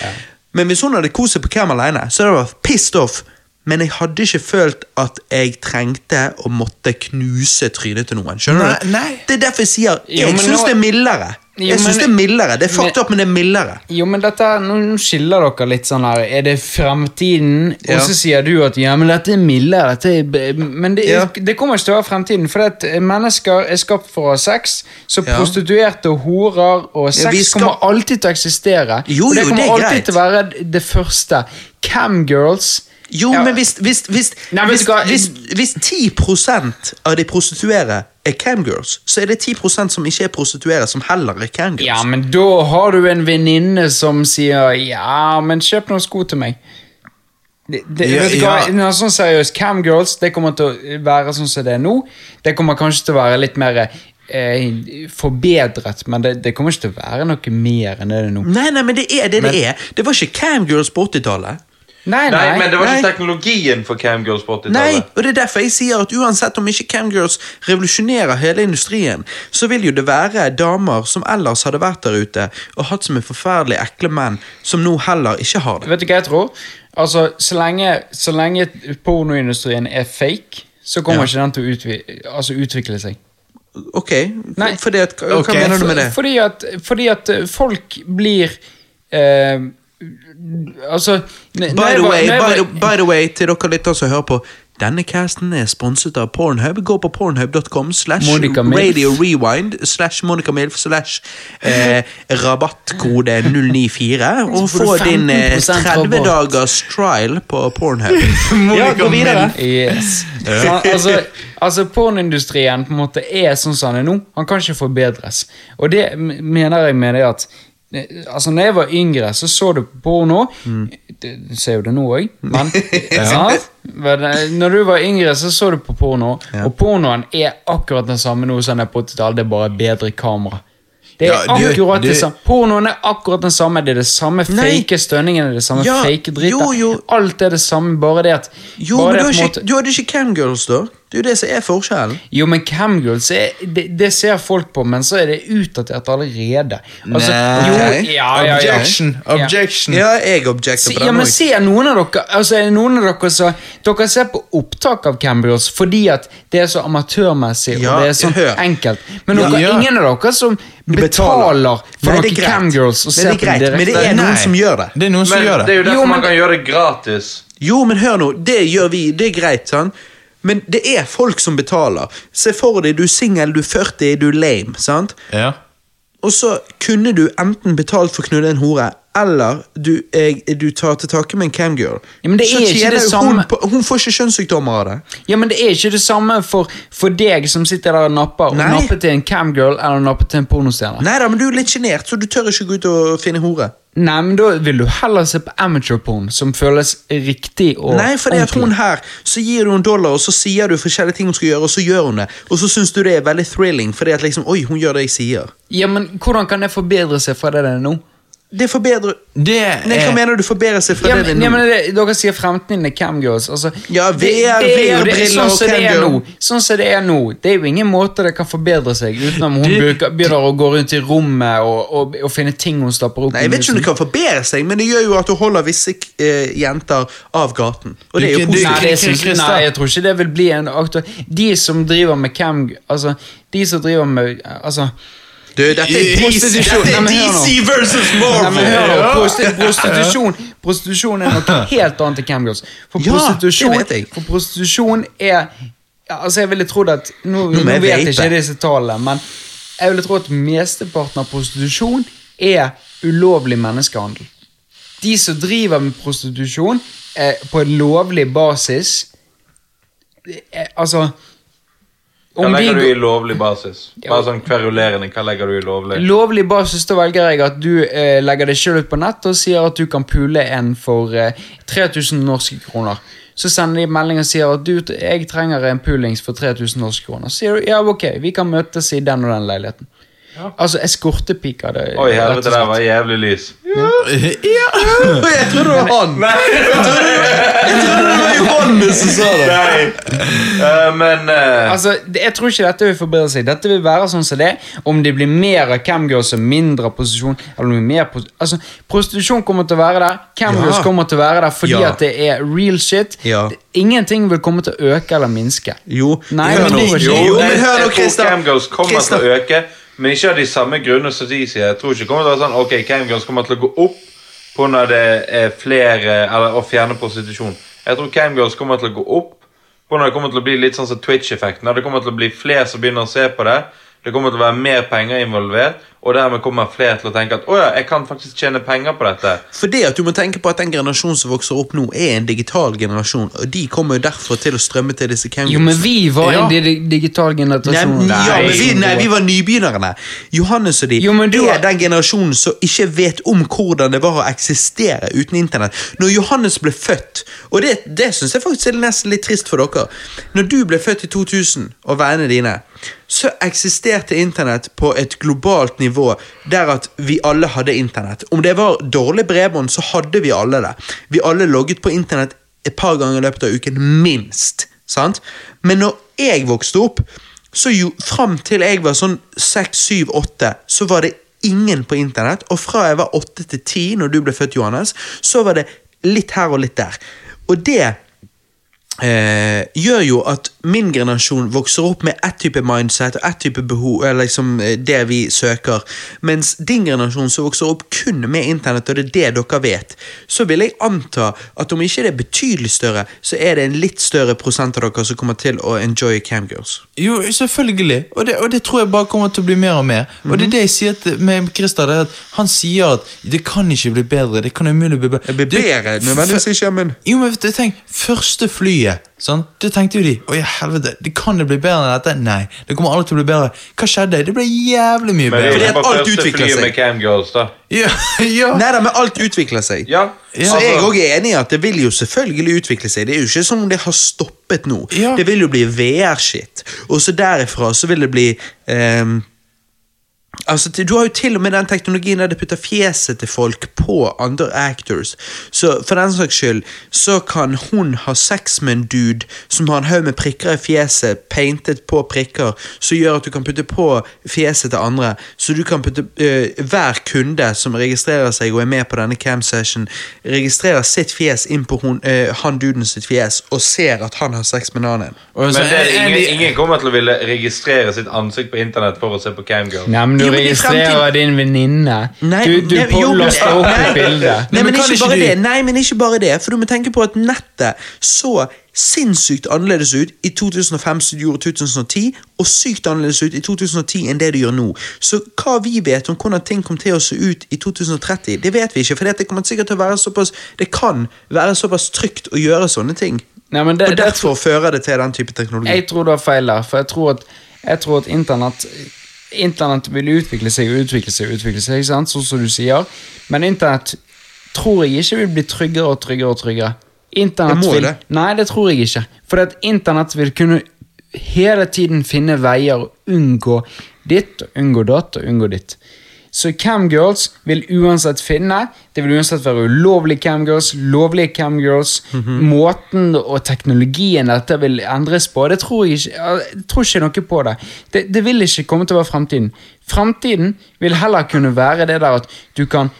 Men hvis hun hadde kost seg på cam alene, så hadde det vært pissed off. Men jeg hadde ikke følt at jeg trengte å måtte knuse trynet til noen. Skjønner Nei, du? nei. Det er derfor jeg sier Jo, jeg syns nå- det er mildere. Jo, Jeg synes men- det er mildere. Det er fucked up, men det er mildere. Jo, men dette, nå, skiller dere litt sånn her. Er det fremtiden? Ja. Og så sier du at ja, men dette er mildere. Dette er, men det, Ja. det kommer ikke til å være fremtiden. For at mennesker er skapt for å ha sex. Så Ja. prostituerte og horer og sex skal- kommer alltid til å eksistere. Jo, og det jo, kommer det alltid greit. til å være det første. Camgirls Jo, Ja. men hvis, hvis, hvis, Nei, men du hvis, hvis 10 av de prostituerte er camgirls, så er det 10% som ikke er prostituerte, som heller er camgirls. Ja, men da har du en venninne som sier ja, men kjøp noen sko til meg. Det, det, Ja, ja. Noe sånn seriøst, Camgirls det kommer til å være sånn som det er nå. Det kommer kanskje til å være litt mer eh, forbedret, men det, det kommer ikke til å være noe mer enn det det er nå. Nei, nei, men det er det Men- det er. Det var ikke camgirls på 80-tallet. Nei, Nei, men det var ikke nei. teknologien for camgirls på 80-tallet. Nei, og det er derfor jeg sier at uansett om ikke camgirls revolusjonerer hele industrien, så vil jo det være damer som ellers hadde vært der ute og hatt som en forferdelig ekle menn, som nå heller ikke har det. Vet du hva jeg tror? Altså, Så lenge, så lenge pornoindustrien er fake, så kommer Ja. ikke den til å utvi altså, utvikle seg. Ok, Nei. fordi at, hva mener du med det? Fordi at, fordi at folk blir eh, Altså nei, By the way, nei, by the, by the way til dere litt som hører på, denne casten er sponset av Pornhub. Gå på pornhub.com slash radio rewind slash Monica Milf slash eh, rabattkode 094 og få din eh, 30 dagers trial på Pornhub. ja, gå videre. Yes. Så, altså, altså pornindustrien på en måte er sånn som den er nå. Han kan ikke forbedres. Og det mener jeg med det at eh, Altså, når jeg var yngre, så så du på porno. Mm. Du ser jo det nå òg, men ja. Eh, Når du var yngre, så så du på porno, og pornoen er akkurat den samme nå som den er på 80-tallet, det er bare bedre kamera. Det er Ja, akkurat det samme. Pornoen er akkurat den samme. Det er det samme fake stønningene, det er det samme Ja, fake jo. Alt er det samme, bare det at Jo, men du, har ikke, måte- du hadde ikke camgirls, da. Det er jo det som er forskjellen. Jo, men camgirls, det, det ser folk på, men så er det utdatert allerede. Altså, Nei. jo, ja, ja, ja. Objection. Ja. Objection. Ja, jeg objecter på den men òg. ser noen av dere Altså, er det noen av dere så, Dere ser på opptak av camgirls fordi at det er så amatørmessig Ja, og det er sånn hør. enkelt. Men dere, Ja. ingen av dere som Betaler. for Nei, noen camgirls og ser er på det men det er noen Nei. som gjør det. Det er noen som Men gjør det det. er jo derfor Jo, men- man kan gjøre det gratis. Jo, men hør nå, det gjør vi, det er greit, sant? Men det er folk som betaler. Se for deg, du er singel, du er 40, du er lame, sant? Ja. Og så kunne du enten betalt for å knulle en hore, eller du, eh, du tar til takke med en camgirl. Ja, men det er ikke det samme. Hun, på, hun får ikke kjønnssykdommer av det. Ja, men det er ikke det samme for, for deg som sitter der og napper, og napper til en camgirl eller napper til en pornostjerne. Nei da, men du er litt sjenert, så du tør ikke gå ut og finne hore. Nei, men da vil du heller se på amateur-porn, som føles riktig og Nei, for det at hun her, så gir du en dollar, og så sier du forskjellige ting hun skal gjøre, og så gjør hun det. Og så syns du det er veldig thrilling, fordi at liksom, oi, hun gjør det jeg sier. Ja, men hvordan kan det forbedre seg fra det det er nå? Det forbedrer Det Nei, hva er mener du forbedrer seg fra Ja, det men, ja, er men det, dere sier fremtiden er camgirls. Altså, Ja, VR, er VR-briller sånn og er camgirl. Sånn som det er nå. Det er jo ingen måte det kan forbedre seg utenom hun Det- begynner å gå rundt i rommet og, og, og finne ting hun stapper opp Nei, Jeg vet ikke om det kan forbedre seg, men det gjør jo at du holder visse eh, jenter av gaten. Og det er jo Du- du- positivt. Nei, nei, jeg tror ikke det vil bli en aktuell De som driver med cam... Altså, de som driver med Altså Du, dette er Prostitusjon. Dette er. DC versus Marvel! prostitusjon, prostitusjon er noe helt annet enn camgirls. For prostitusjon. For prostitusjon er Altså, jeg ville trodd at Nå, nå vet jeg ikke disse tallene, men jeg ville tro at mesteparten av prostitusjon er ulovlig menneskehandel. De som driver med prostitusjon eh, på en lovlig basis eh, Altså Hva legger du i lovlig basis? Bare sånn kverulerende, hva legger du i lovlig? Lovlig basis, da velger jeg at du eh, legger deg selv ut på nett og sier at du kan pule en for eh, 3000 norske kroner. Så sender de melding og sier at du, jeg trenger en pulings for 3000 norske kroner. Så sier du ja, ok, vi kan møtes i den og den leiligheten. Altså, eskortepika. det Oi, helvete, det var jævlig lys. ja. Jeg trodde det var han! Trodde, jeg trodde det var Johannes som sa det! Nei. Uh, men uh. Altså, Jeg tror ikke dette vil forbedre seg. Dette vil være sånn som det. Om det blir mer av camgirls og mindre av prostitusjon eller om det blir mer pos altså, Prostitusjon kommer til å være der. Camgirls Ja. kommer til å være der fordi Ja. at det er real shit. Ja. Ingenting vil komme til å øke eller minske. Jo, Nei, hør men jo, Jo, men hør nå, Christer. camgirls kommer Christa. til å øke, men ikke av de samme grunner som de sier. Jeg tror ikke det kommer til å være sånn Ok, camgirls kommer til å gå opp pga. det er flere Eller å fjerne prostitusjon. Jeg tror camgirls kommer til å gå opp pga. det kommer til å bli litt sånn som Twitch-effekten. Det kommer til å bli flere som begynner å se på det. Det kommer til å være mer penger involvert, og dermed kommer flere til å tenke at å ja, jeg kan faktisk tjene penger på dette. Fordi at du må tenke på at den generasjonen som vokser opp nå, er en digital generasjon, og de kommer jo derfor til å strømme til disse campusene. Jo, men vi var Ja. en di digital Nei, generasjon. ja, men vi, nei, vi var nybegynnerne. Johannes og de Jo, du er den generasjonen som ikke vet om hvordan det var å eksistere uten internett. Når Johannes ble født, og det, det syns jeg faktisk er nesten litt trist for dere Når du ble født i 2000, og vennene dine, så eksisterte internett på et globalt nivå der at vi alle hadde internett. Om det var dårlig bredbånd, så hadde vi alle det. Vi alle logget på internett et par ganger i løpet av uken, minst. Sant? Men når jeg vokste opp, så jo fram til jeg var sånn 6, 7, 8, så var det ingen på internett. Og fra jeg var 8 til 10, når du ble født, Johannes, så var det litt her og litt der. Og det eh, gjør jo at min generasjon vokser opp med ett type mindset og ett type behov, eller liksom eh, det vi søker, mens din generasjon som vokser opp kun med internett, og det er det dere vet, så vil jeg anta at om ikke det er betydelig større, så er det en litt større prosent av dere som kommer til å enjoy camgirls. Jo, selvfølgelig. Og det, og det tror jeg bare kommer til å bli mer og mer. Og det er det jeg sier med Christer. Det er at han sier at det kan ikke bli bedre. Det kan umulig bli bedre. Det blir bedre, nødvendigvis ikke, men Jo, men tenk, første flyet, sånn, det tenkte jo de, å ja, helvete, det kan det bli bedre enn dette? Nei, det kommer aldri til å bli bedre. Hva skjedde? Det ble jævlig mye bedre. Fordi at alt utvikler seg. med camgirls, da. Ja, ja. Nei da, men alt utvikler seg. Ja, Så altså- jeg òg er enig i at det vil jo selvfølgelig utvikle seg. Det er jo ikke som om det har stoppet nå. Ja. Det vil jo bli VR-shit. Og så derifra så vil det bli ehm, Altså, Du har jo til og med den teknologien der du putter fjeset til folk på andre actors. Så for den saks skyld så kan hun ha sex med en dude som har en haug med prikker i fjeset, paintet på prikker, som gjør at du kan putte på fjeset til andre. Så du kan putte eh, Hver kunde som registrerer seg og er med på denne cam session, registrerer sitt fjes inn på hun, eh, han duden sitt fjes og ser at han har sex med en annen. Men det ingen, ingen kommer til å ville registrere sitt ansikt på internett for å se på camgirl. Nei, men du registrerer din venninne. Du, du nei, på- jo, men- laster opp nei, bildet. Nei, men men ikke bare det. Nei, men ikke bare det. For du må tenke på at nettet så sinnssykt annerledes ut i 2005 som det gjorde i 2010, og sykt annerledes ut i 2010 enn det det gjør nå. Så hva vi vet om hvordan ting kommer til å se ut i 2030, det vet vi ikke. For det kommer sikkert til å være såpass Det kan være såpass trygt å gjøre sånne ting. Nei, men det, Og det, derfor fører det til den type teknologi. jeg tror du har feil der, for jeg tror at, jeg tror at internett Internett vil utvikle seg og utvikle seg og utvikle seg, sånn som du sier. Men internett tror jeg ikke vil bli tryggere og tryggere og tryggere. Internett vil, det. Nei, det tror jeg ikke. For at internett vil kunne hele tiden finne veier å unngå ditt, og unngå datt og unngå ditt. Så camgirls vil uansett finne Det vil uansett være ulovlige camgirls, lovlige camgirls. Mhm. Måten og teknologien dette vil endres på, det tror jeg ikke Jeg tror ikke noe på det. det. Det vil ikke komme til å være fremtiden. Fremtiden vil heller kunne være det der at du kan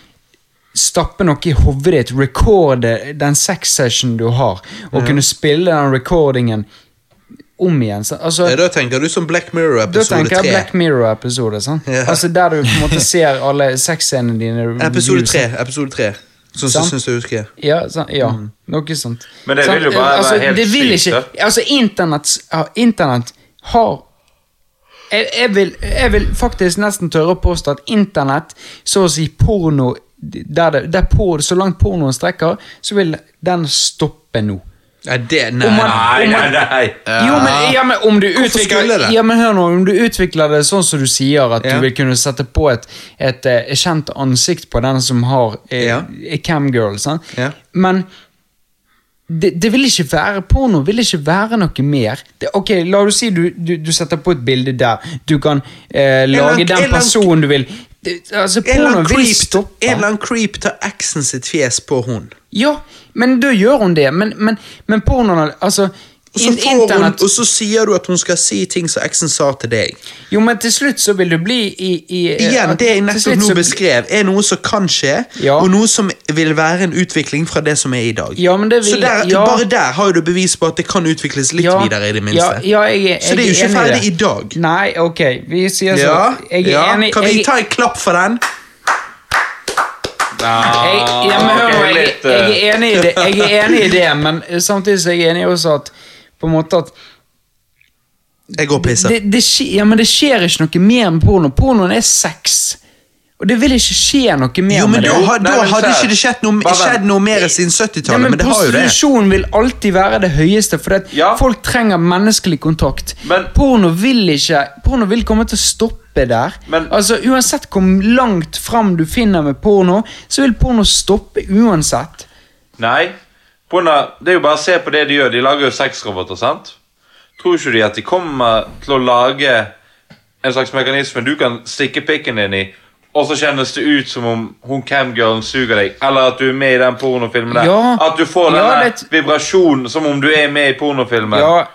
stappe noe i hodet ditt, recorde den sex-session du har, og kunne spille den recordingen om igjen. Så, altså, Ja, da tenker du som Black Mirror-episode 3. Da tenker jeg Black Mirror-episode. sant? Ja. Altså Der du på en måte ser alle sexscenene dine. Episode 3. Episode 3. Sånn som syns jeg husker. Ja, sant? ja Mm. noe sånt. Men det Sant? vil jo bare altså, være helt sykt, ikke, Altså, internett, ja, internet har jeg, jeg, vil, jeg vil faktisk nesten tørre å påstå at internett, så å si porno der det, der por, Så langt pornoen strekker, så vil den stoppe nå. Nei, det Nei. Om man- Nei. Jo, men, ja, men om du utvikler det? Ja, men hør nå, om du utvikler det sånn som du sier, at Ja. du vil kunne sette på et, et, et, kjent ansikt på den som har eh, Ja. er camgirl. Ja. Men det, det vil ikke være Porno vil ikke være noe mer. Det, ok, La oss si du, du, du setter på et bilde der. Du kan eh, lage den personen du vil. Det, altså, Porno vil creep, stoppe. en eller annen creep tar eksen sitt fjes på hun. Ja, men da gjør hun det. Men, men, men pornoen Altså, Og så, hun, og så sier du at hun skal si ting som eksen sa til deg. Jo, men til slutt så vil du bli i, i Igjen, det jeg nettopp nå beskrev, er noe som kan skje, Ja. og noe som vil være en utvikling fra det som er i dag. Ja, men det vil- så der, ja. bare der har du bevis på at det kan utvikles litt videre, i det minste. Jeg, jeg, så det er jo ikke ferdig i dag. Nei, ok, vi sier så. Ja, Jeg er enig Kan vi ta en klapp for den? Jeg, ja, hør jeg, jeg, er enig i det, jeg er enig i det, men samtidig så er jeg enig også at på en måte at Jeg går og pisser. det, det, ja, men det skjer ikke noe mer med porno. Pornoen er sex. Og det vil ikke skje noe mer Jo, men med det. Da, da Nei, men hadde ikke det skjedd noe, skjedd noe mer siden 70-tallet, men, men det har jo det. Prostitusjon vil alltid være det høyeste, for Ja. folk trenger menneskelig kontakt. Men- porno vil ikke Porno vil komme til å stoppe der. Men- altså Uansett hvor langt fram du finner med porno, så vil porno stoppe uansett. Nei. Porno, det er jo bare å se på det de gjør. De lager jo sexroboter, sant? Tror ikke de at de kommer til å lage en slags mekanisme du kan stikke pikken din i, og så kjennes det ut som om hun camgirlen suger deg, eller at du er med i den pornofilmen der. Ja. At du får Ja, denne det- vibrasjonen som om du er med i pornofilmen. Ja,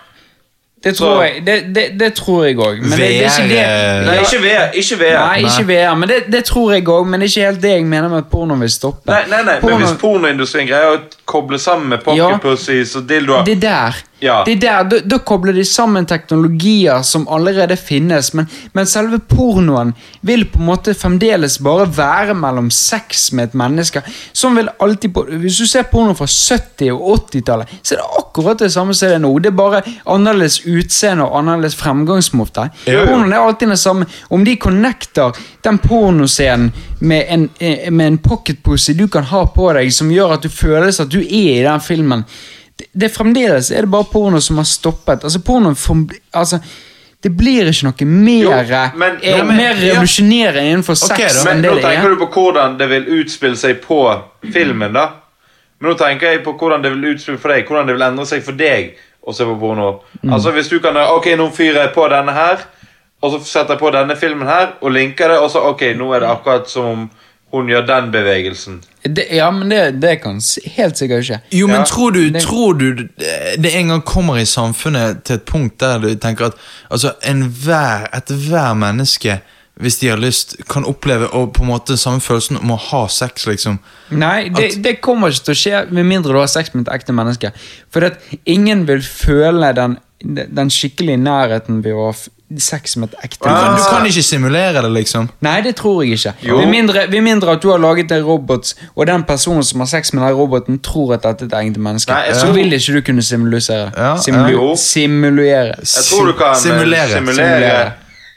det tror jeg Det, det, det tror jeg òg. Men det, det er ikke det VR, Nei, ikke VR. Ikke VR. Nei, ikke VR, men det, det tror jeg òg. Men det er ikke helt det jeg mener med at porno vil stoppe. Nei, nei, nei, Porno- men hvis pornoindustrien greier å koble sammen med Ja. og dildoer Det der. Ja. Det der da, da kobler de sammen teknologier som allerede finnes, men, men selve pornoen vil på en måte fremdeles bare være mellom sex med et menneske. Sånn vil alltid på, Hvis du ser porno fra 70- og 80-tallet, så er det akkurat det samme som det er nå. Det er bare annerledes utseende og annerledes fremgangsmåte. Pornoen er alltid det samme. Om de connecter den pornoscenen med en, eh, med en pocketpose du kan ha på deg, som gjør at du føles at du er i den filmen det, det er fremdeles er det bare porno som har stoppet. Altså porno form- altså, Det blir ikke noe mer Jo, men- eh, men- Mer revolusjonerende innenfor sex okay, enn Men det nå tenker er. du på hvordan det vil utspille seg på filmen, da. Men nå tenker jeg på hvordan det vil utspille for deg, hvordan det vil endre seg for deg å se på porno. Mm. Altså hvis du kan Ok, nå fyrer jeg på denne her, og så setter jeg på denne filmen her, og linker det, og så Ok, nå er det akkurat som om hun gjør den bevegelsen. Det, ja, men det, det kan helt sikkert skje. Jo, men Ja. tror du, tror du det en gang kommer i samfunnet til et punkt der du tenker at altså, enhver, ethver menneske, hvis de har lyst, kan oppleve og på en måte samme følelsen om å ha sex, liksom? Nei, det, det kommer ikke til å skje med mindre du har sex med et ekte menneske. For at ingen vil føle den, den skikkelige nærheten ved å sex med et ekte menneske. du kan ikke simulere det, liksom. Nei, det tror jeg ikke. Med mindre, med mindre at du har laget en robot, og den personen som har sex med den roboten, tror at dette er et egentlig menneske. Nei, så vil ikke du kunne simulere. Ja, Simulu. Simulere. Jeg tror du kan eh, Simulere. simulere, Simulere.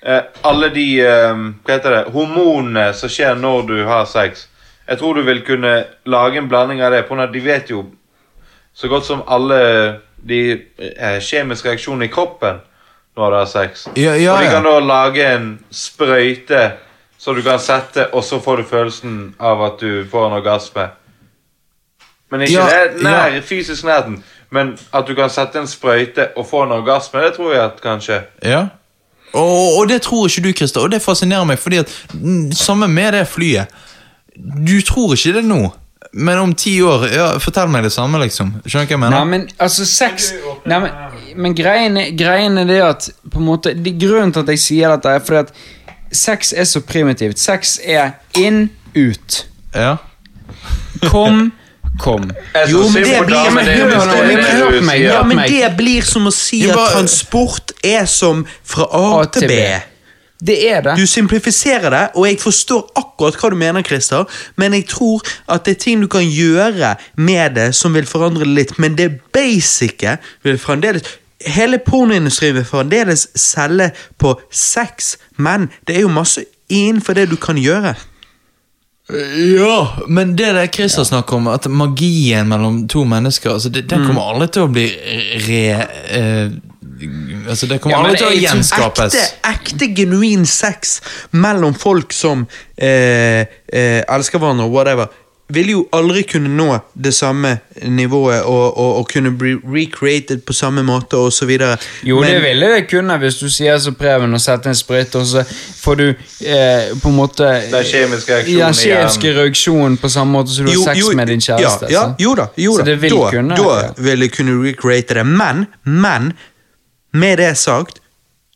eh, alle de eh, Hva heter det hormonene som skjer når du har sex. Jeg tror du vil kunne lage en blanding av det. På de vet jo så godt som alle de kjemiske reaksjonene i kroppen når du har sex. Ja, ja, og de kan da lage en sprøyte så du kan sette, og så får du følelsen av at du får en orgasme. Men ikke Ja, det nær, ja. fysisk nærheten. Men at du kan sette en sprøyte og få en orgasme, det tror jeg at kan skje. Ja. Og, og det tror ikke du, Christer, og det fascinerer meg, fordi at mm, samme med det flyet. Du tror ikke det nå, men om ti år ja, Fortell meg det samme, liksom. Skjønner du hva jeg mener? Nei, men altså sex Nei, men, men greien, er, greien er det at på en måte, det, Grunnen til at jeg sier dette, er fordi at sex er så primitivt. Sex er inn, ut. Ja. Kom, kom. Jo, men det blir- men hør hør meg. Ja, men det blir som å si at transport er som fra A til B. Det er det. Du simplifiserer det, og jeg forstår akkurat hva du mener, Christer, men jeg tror at det er ting du kan gjøre med det som vil forandre det litt, men det basice vil fremdeles Hele pornoindustrien vil fremdeles selge på sex, men det er jo masse innenfor det du kan gjøre. Ja, men det der Christer snakker om, at magien mellom to mennesker altså det, Den kommer aldri til å bli re... Eh, altså Det kommer Ja, aldri til å gjenskapes. Ekte, ekte genuin sex mellom folk som eh, eh, elsker hverandre, whatever. Ville jo aldri kunne nå det samme nivået og, og, og kunne bli recreated på samme måte så videre. Jo, Men- det ville det kunne hvis du sier som Preben og setter en sprøyte, og så får du eh, på en måte Den kjemiske reaksjonen Ja, kjemiske igjen. reaksjonen på samme måte som du har sex med din kjæreste. Ja, ja, jo da, jo Så det vil da, kunne, da ja. vil jeg kunne recreate det. Men, men, med det sagt,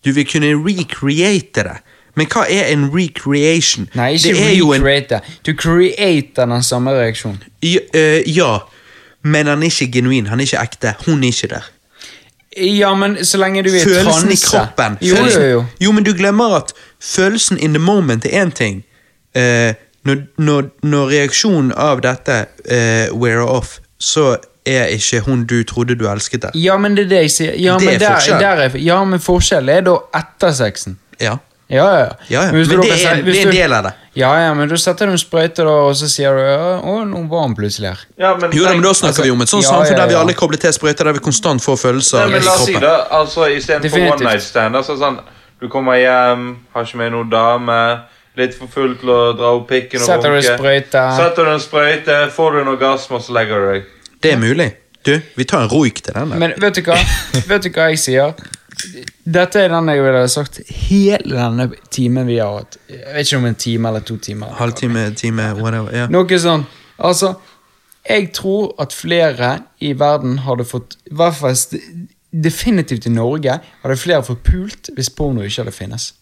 du vil kunne recreate det. Men hva er en recreation? Nei, ikke det jo en, recreate. Du creater den samme reaksjonen. ja, øh, ja, men han er ikke genuin. Han er ikke ekte. Hun er ikke der. Ja, men så lenge du er transe Følelsen i kroppen. Jo, følelsen, jo, jo. jo, men du glemmer at følelsen in the moment er én ting. Eh, når, når, når reaksjonen av dette uh, wear off, så er ikke hun du trodde du elsket der. Ja, men det er det jeg sier. Ja, Det men er der. Der er, ja, men forskjell er da etter sexen. Ja. Ja, ja. Ja, ja. Men du det er- det er en del av det. Ja, ja, men du setter du en sprøyte, da, og så sier du ja, å, nå var han plutselig her. Ja, men, Jo da, men da snakker snakker vi om et sånt ja, samfunn ja, der vi alle kobler til sprøyter, der vi konstant får følelser Nei, men i la oss si det, altså istedenfor one night stand altså, sånn, Du kommer hjem, har ikke med noen dame, litt for full til å dra opp pikken og Setter du en runke. sprøyte. Setter du en sprøyte, får du en orgasme, og så legger du deg. Det er mulig. Du, vi tar en roik til den der. Men vet du hva? vet du hva jeg sier? Dette er den jeg ville sagt hele denne timen vi har hatt. Jeg vet ikke om en time eller to timer. Halvtime, time, whatever. Yeah. Noe sånn. Altså, jeg tror at flere i verden hadde fått I hvert fall definitivt i Norge hadde flere fått pult hvis porno ikke hadde finnes.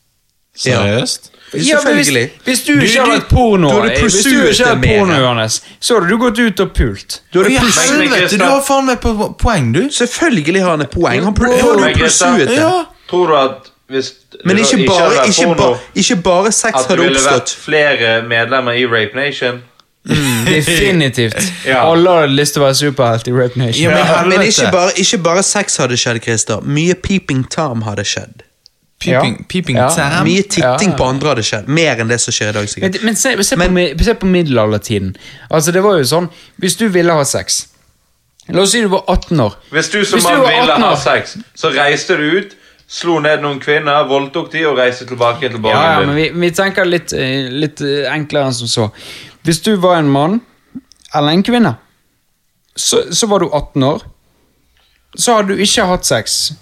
Seriøst? Ja, men hvis, hvis du Du- ikke hadde du- porno, du hvis du ikke hadde porno, Johannes, så hadde du gått ut og pult. Du hadde ja, helvete, har faen meg poeng, du. Selvfølgelig har han et poeng. Han har du pursuet det. Ja. Tror du at hvis Men det ikke bare, vært ikke, porno, ba, ikke bare sex At det ville vært flere medlemmer i Rape Nation. Definitivt. Ja. Alle hadde lyst til å være superhelt i Rape Nation. Ja, men Ja, men ikke bare, ikke bare sex hadde skjedd, Christer. Mye peeping Tom hadde skjedd. Peeping, Ja. peeping Ja. Mye titting Ja. på andre hadde skjedd. Mer enn det som skjer i dag, Men, sikkert. men, se, se, Men- på, se på middelaldertiden. Altså, det var jo sånn Hvis du ville ha sex La oss si du var 18 år. Hvis du som Hvis mann ville ha sex, så reiste du ut, slo ned noen kvinner, voldtok de og reiste tilbake til Ja, ja, men vi, vi tenker litt, eh, litt eh, enklere enn som så. Hvis du var en mann eller en kvinne, så, så var du 18 år. Så hadde du ikke hatt sex.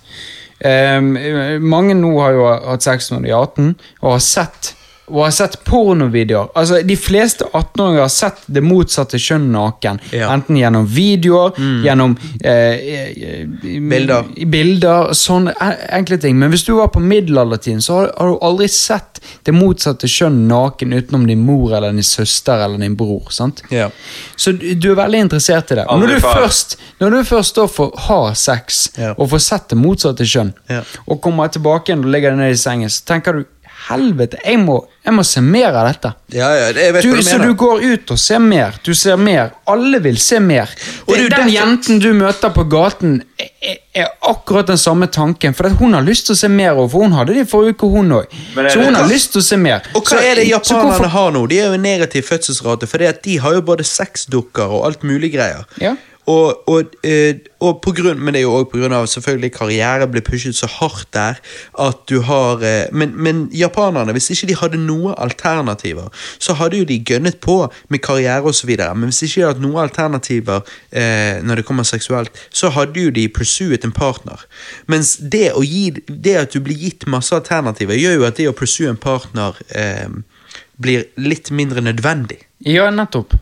Ehm, eh, mange nå har jo hatt sex når de er 18, og har sett, og har sett pornovideoer. Altså, De fleste 18-åringer har sett det motsatte kjønn naken. Ja. Enten gjennom videoer, gjennom eh, eh, Bilder. bilder, sånne enkle ting. Men hvis du var på middelaldertiden, så har, har du aldri sett det motsatte kjønn naken utenom din mor eller din søster eller din bror. sant? Ja. Så du, er veldig interessert i det. Og når du først, når du først da får ha sex, Ja. og får sett det motsatte kjønn, Ja. og kommer tilbake igjen og ligger ned i sengen, så tenker du helvete, jeg må, jeg må se mer av dette. Ja, ja, det, jeg vet Du, hva du så mener. du går ut og ser mer. Du ser mer. Alle vil se mer. Og Det, er den derfor- jenten du møter på gaten, er, er akkurat den samme tanken. For at hun har lyst til å se mer, og for hun hadde det i forrige uke, hun òg. Så hun har lyst til å se mer. Og hva Så- er det japanerne hvorfor- har nå? De er jo en negativ fødselsrate, for de har jo både sexdukker og alt mulig greier. Ja. Og, og, eh, og på grunn, men det er jo grunn av selvfølgelig karriere ble pushet så hardt der at du har eh, men, men japanerne, hvis ikke de hadde noen alternativer, så hadde jo de gønnet på med karriere osv. Men hvis ikke de hadde noen alternativer eh, når det kommer seksuelt, så hadde jo de pursuet en partner. Mens det, å gi, det at du blir gitt masse alternativer, gjør jo at det å pursue en partner eh, blir litt mindre nødvendig. Ja, nettopp.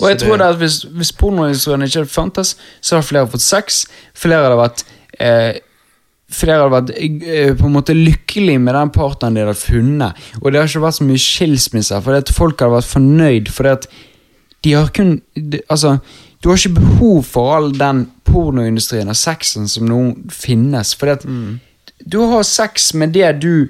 Og jeg tror det- at hvis, hvis pornoindustrien ikke hadde fantes, så hadde flere fått sex. Flere hadde vært eh, Flere hadde vært eh, på en måte lykkelig med den partneren de hadde funnet. Og det har ikke vært så mye skilsmisser, fordi at folk hadde vært fornøyd. Fordi at de har kun de, Altså, du har ikke behov for all den pornoindustrien og sexen som nå finnes. Fordi at du har sex med det du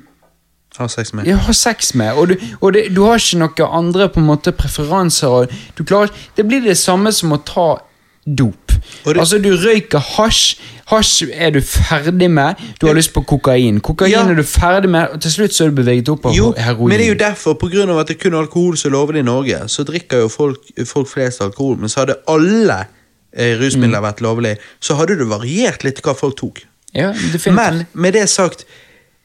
Ha sex med. Ja, har sex med, og, du, og det, du har ikke noen andre på en måte preferanser. Klarer, det blir det samme som å ta dop. Det- altså Du røyker hasj. Hasj er du ferdig med. Du har lyst på kokain. Kokain Ja. er du ferdig med, og til slutt så er du beveget opp av Jo, heroin. men det er jo derfor, på grunn av at det er kun alkohol som er lovlig i Norge, så drikker jo folk, folk flest alkohol. Men så hadde alle eh, rusmidler vært lovlig, så hadde det variert litt hva folk tok. ja. Men med det sagt,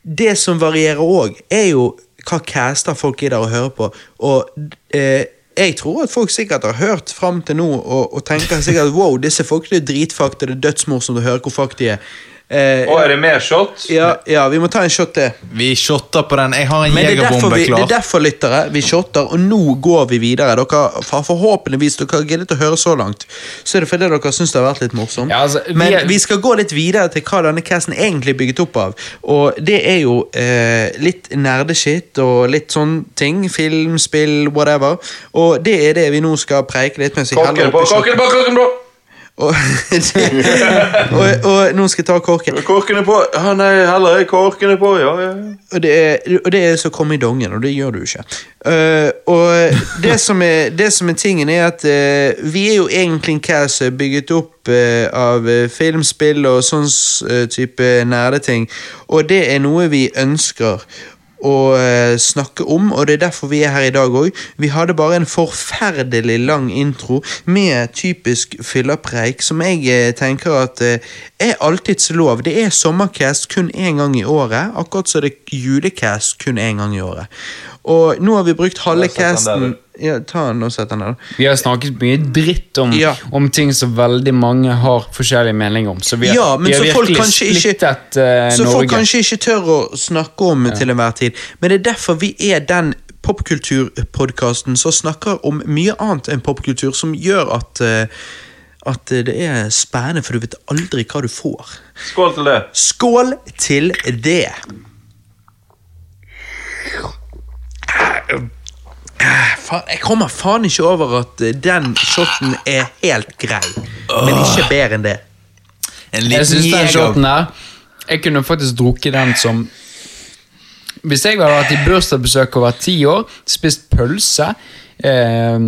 det som varierer òg, er jo hva caster folk gidder å høre på. Og eh, jeg tror at folk sikkert har hørt fram til nå og, og tenker sikkert wow, disse folkene er dritfakta, det er dødsmorsomt å høre hvor fakta er. Eh, Og er det mer shot? ja, ja, vi må ta en shot til. Vi shotter på den. Jeg har en Men det er, derfor jegerbombe klar. det er derfor, lyttere, vi shotter, og nå går vi videre. Dere har forhåpentligvis dere har giddet å høre så langt, så er det fordi dere syns det har vært litt morsomt. Ja, altså, vi Men vi skal gå litt videre til hva denne casten egentlig er bygget opp av. Og det er jo eh, litt nerdeshit og litt sånn ting. Film, spill, whatever. Og det er det vi nå skal preike litt mens vi heller på, oppi shotten. korken på, korken på! Og, og, og nå skal jeg ta korken. Korken er på. Ja, nei, heller er korken er på, ja, ja. Og det, er, og det er så komme i dongen, og det gjør du ikke. Uh, og det som, er, det som er tingen, er at uh, vi er jo egentlig en cast som er bygget opp uh, av filmspill og sånn type nerdeting, og det er noe vi ønsker å eh, snakke om, og det er derfor vi er her i dag òg. Vi hadde bare en forferdelig lang intro med typisk fyllerpreik, som jeg eh, tenker at eh, er alltids lov. Det er sommercast kun én gang i året, akkurat som det er julecast kun én gang i året. Og nå har vi brukt halve casten. Ja, Ta den og sett den der. Vi har snakket mye dritt om, Ja. om ting som veldig mange har forskjellige meninger om. Så vi har, Ja, men vi har så folk virkelig kanskje ikke- så Norge. Så folk kanskje ikke tør å snakke om til enhver tid. Men det er derfor vi er den popkulturpodkasten som snakker om mye annet enn popkultur, som gjør at uh, at det er spennende, for du vet aldri hva du får. Skål til det. Skål til det! Faen, jeg kommer faen ikke over at eh, den shoten er helt grei, men ikke bedre enn det. En Jeg syns den shoten der Jeg kunne faktisk drukket den som Hvis jeg hadde vært i bursdagsbesøk over ti år, spist pølse, eh,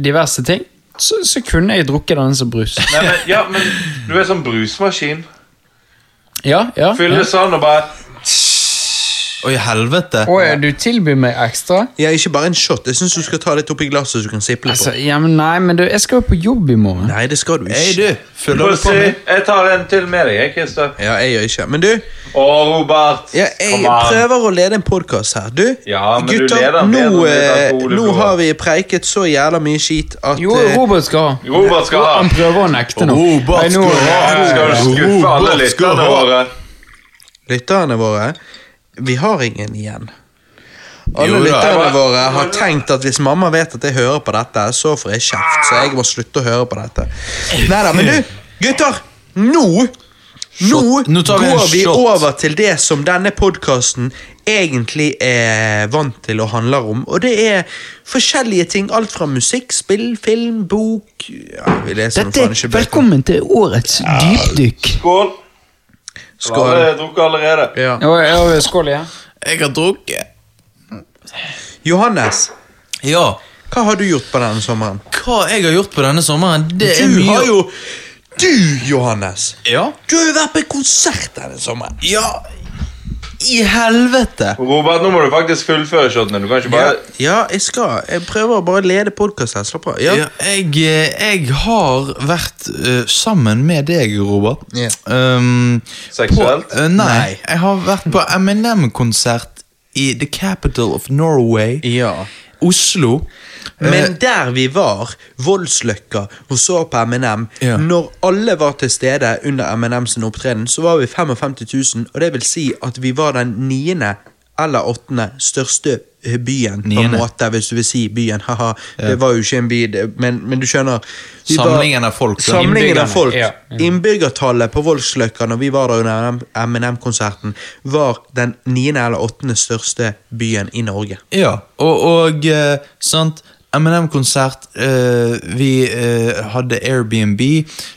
diverse ting, så, så kunne jeg drukket den som brus. Nei, men, ja, men du er sånn brusmaskin. Ja, ja. Fyller ja. sånn og bare Oi, helvete. Og eh, du tilbyr meg ekstra? Ja, ikke bare en shot. Jeg syns du skal ta litt oppi glasset så du kan sipple litt Altså, på. ja, men nei, men du, jeg skal jo på jobb i morgen. Nei, det skal du ikke. Hei, du. Følger du på se, meg? Jeg tar en til med deg, jeg, Christer. Ja, jeg gjør ikke. Men du, Å, Robert. ja, jeg Kom an. prøver å lede en podkast her. Du, Ja, men du leder den nå, bedre med litt eh, alkohol i nå blodet. har vi preiket så jævla mye skit at Jo, eh, Robert skal ha. Robert skal ha. Han prøver å nekte nå. Robert Nei, nå- skal ha. Skal du skuffe alle Robert skal lytterne ha. våre? lytterne våre Vi har ingen igjen. Alle lytterne våre har tenkt at hvis mamma vet at jeg hører på dette, så får jeg kjeft. Så jeg må slutte å høre på dette. Neida, men du, gutter! Nå nå, Shot. Nå tar vi går vi over til det som denne podkasten egentlig er vant til og handler om. Og det er forskjellige ting. Alt fra musikk, spill, film, bok ja, vi leser ikke bøker. Velkommen til årets dypdykk. Skål. Skål. Alle har drukket allerede. Ja. Ja, ja, skål igjen. Jeg har drukket. Johannes, Ja. hva har du gjort på denne sommeren? Hva jeg har gjort på denne sommeren, det er Du mye har jo Du, Johannes! Ja. Du har jo vært på en konsert denne sommeren. Ja. I helvete. Robert, nå må du faktisk fullføre shotene. Du kan ikke bare Ja, jeg skal. Jeg prøver å bare lede podkasten. Slapp av. Ja. Ja, jeg, eh, jeg har vært uh, sammen med deg, Robert. Yeah. Um, Seksuelt? På, uh, nei, Nei. jeg har vært på Eminem-konsert i The Capital of Norway, ja. Oslo. Men der vi var, Voldsløkka, og så på MNM Ja. Når alle var til stede under MNM sin opptreden, så var vi 55 000, og det vil si at vi var den niende eller åttende største byen, byen, på en måte, hvis du vil si byen. Haha, det var jo ikke en by, det- men, men du skjønner. Vi Samlingen av folk. Samlingen av folk. ja. Innbyggertallet på Voldsløkka når vi var der under MNM-konserten, var den niende eller åttende største byen i Norge. Ja, og, og eh, sant Eminem-konsert. Uh, vi uh, hadde Airbnb.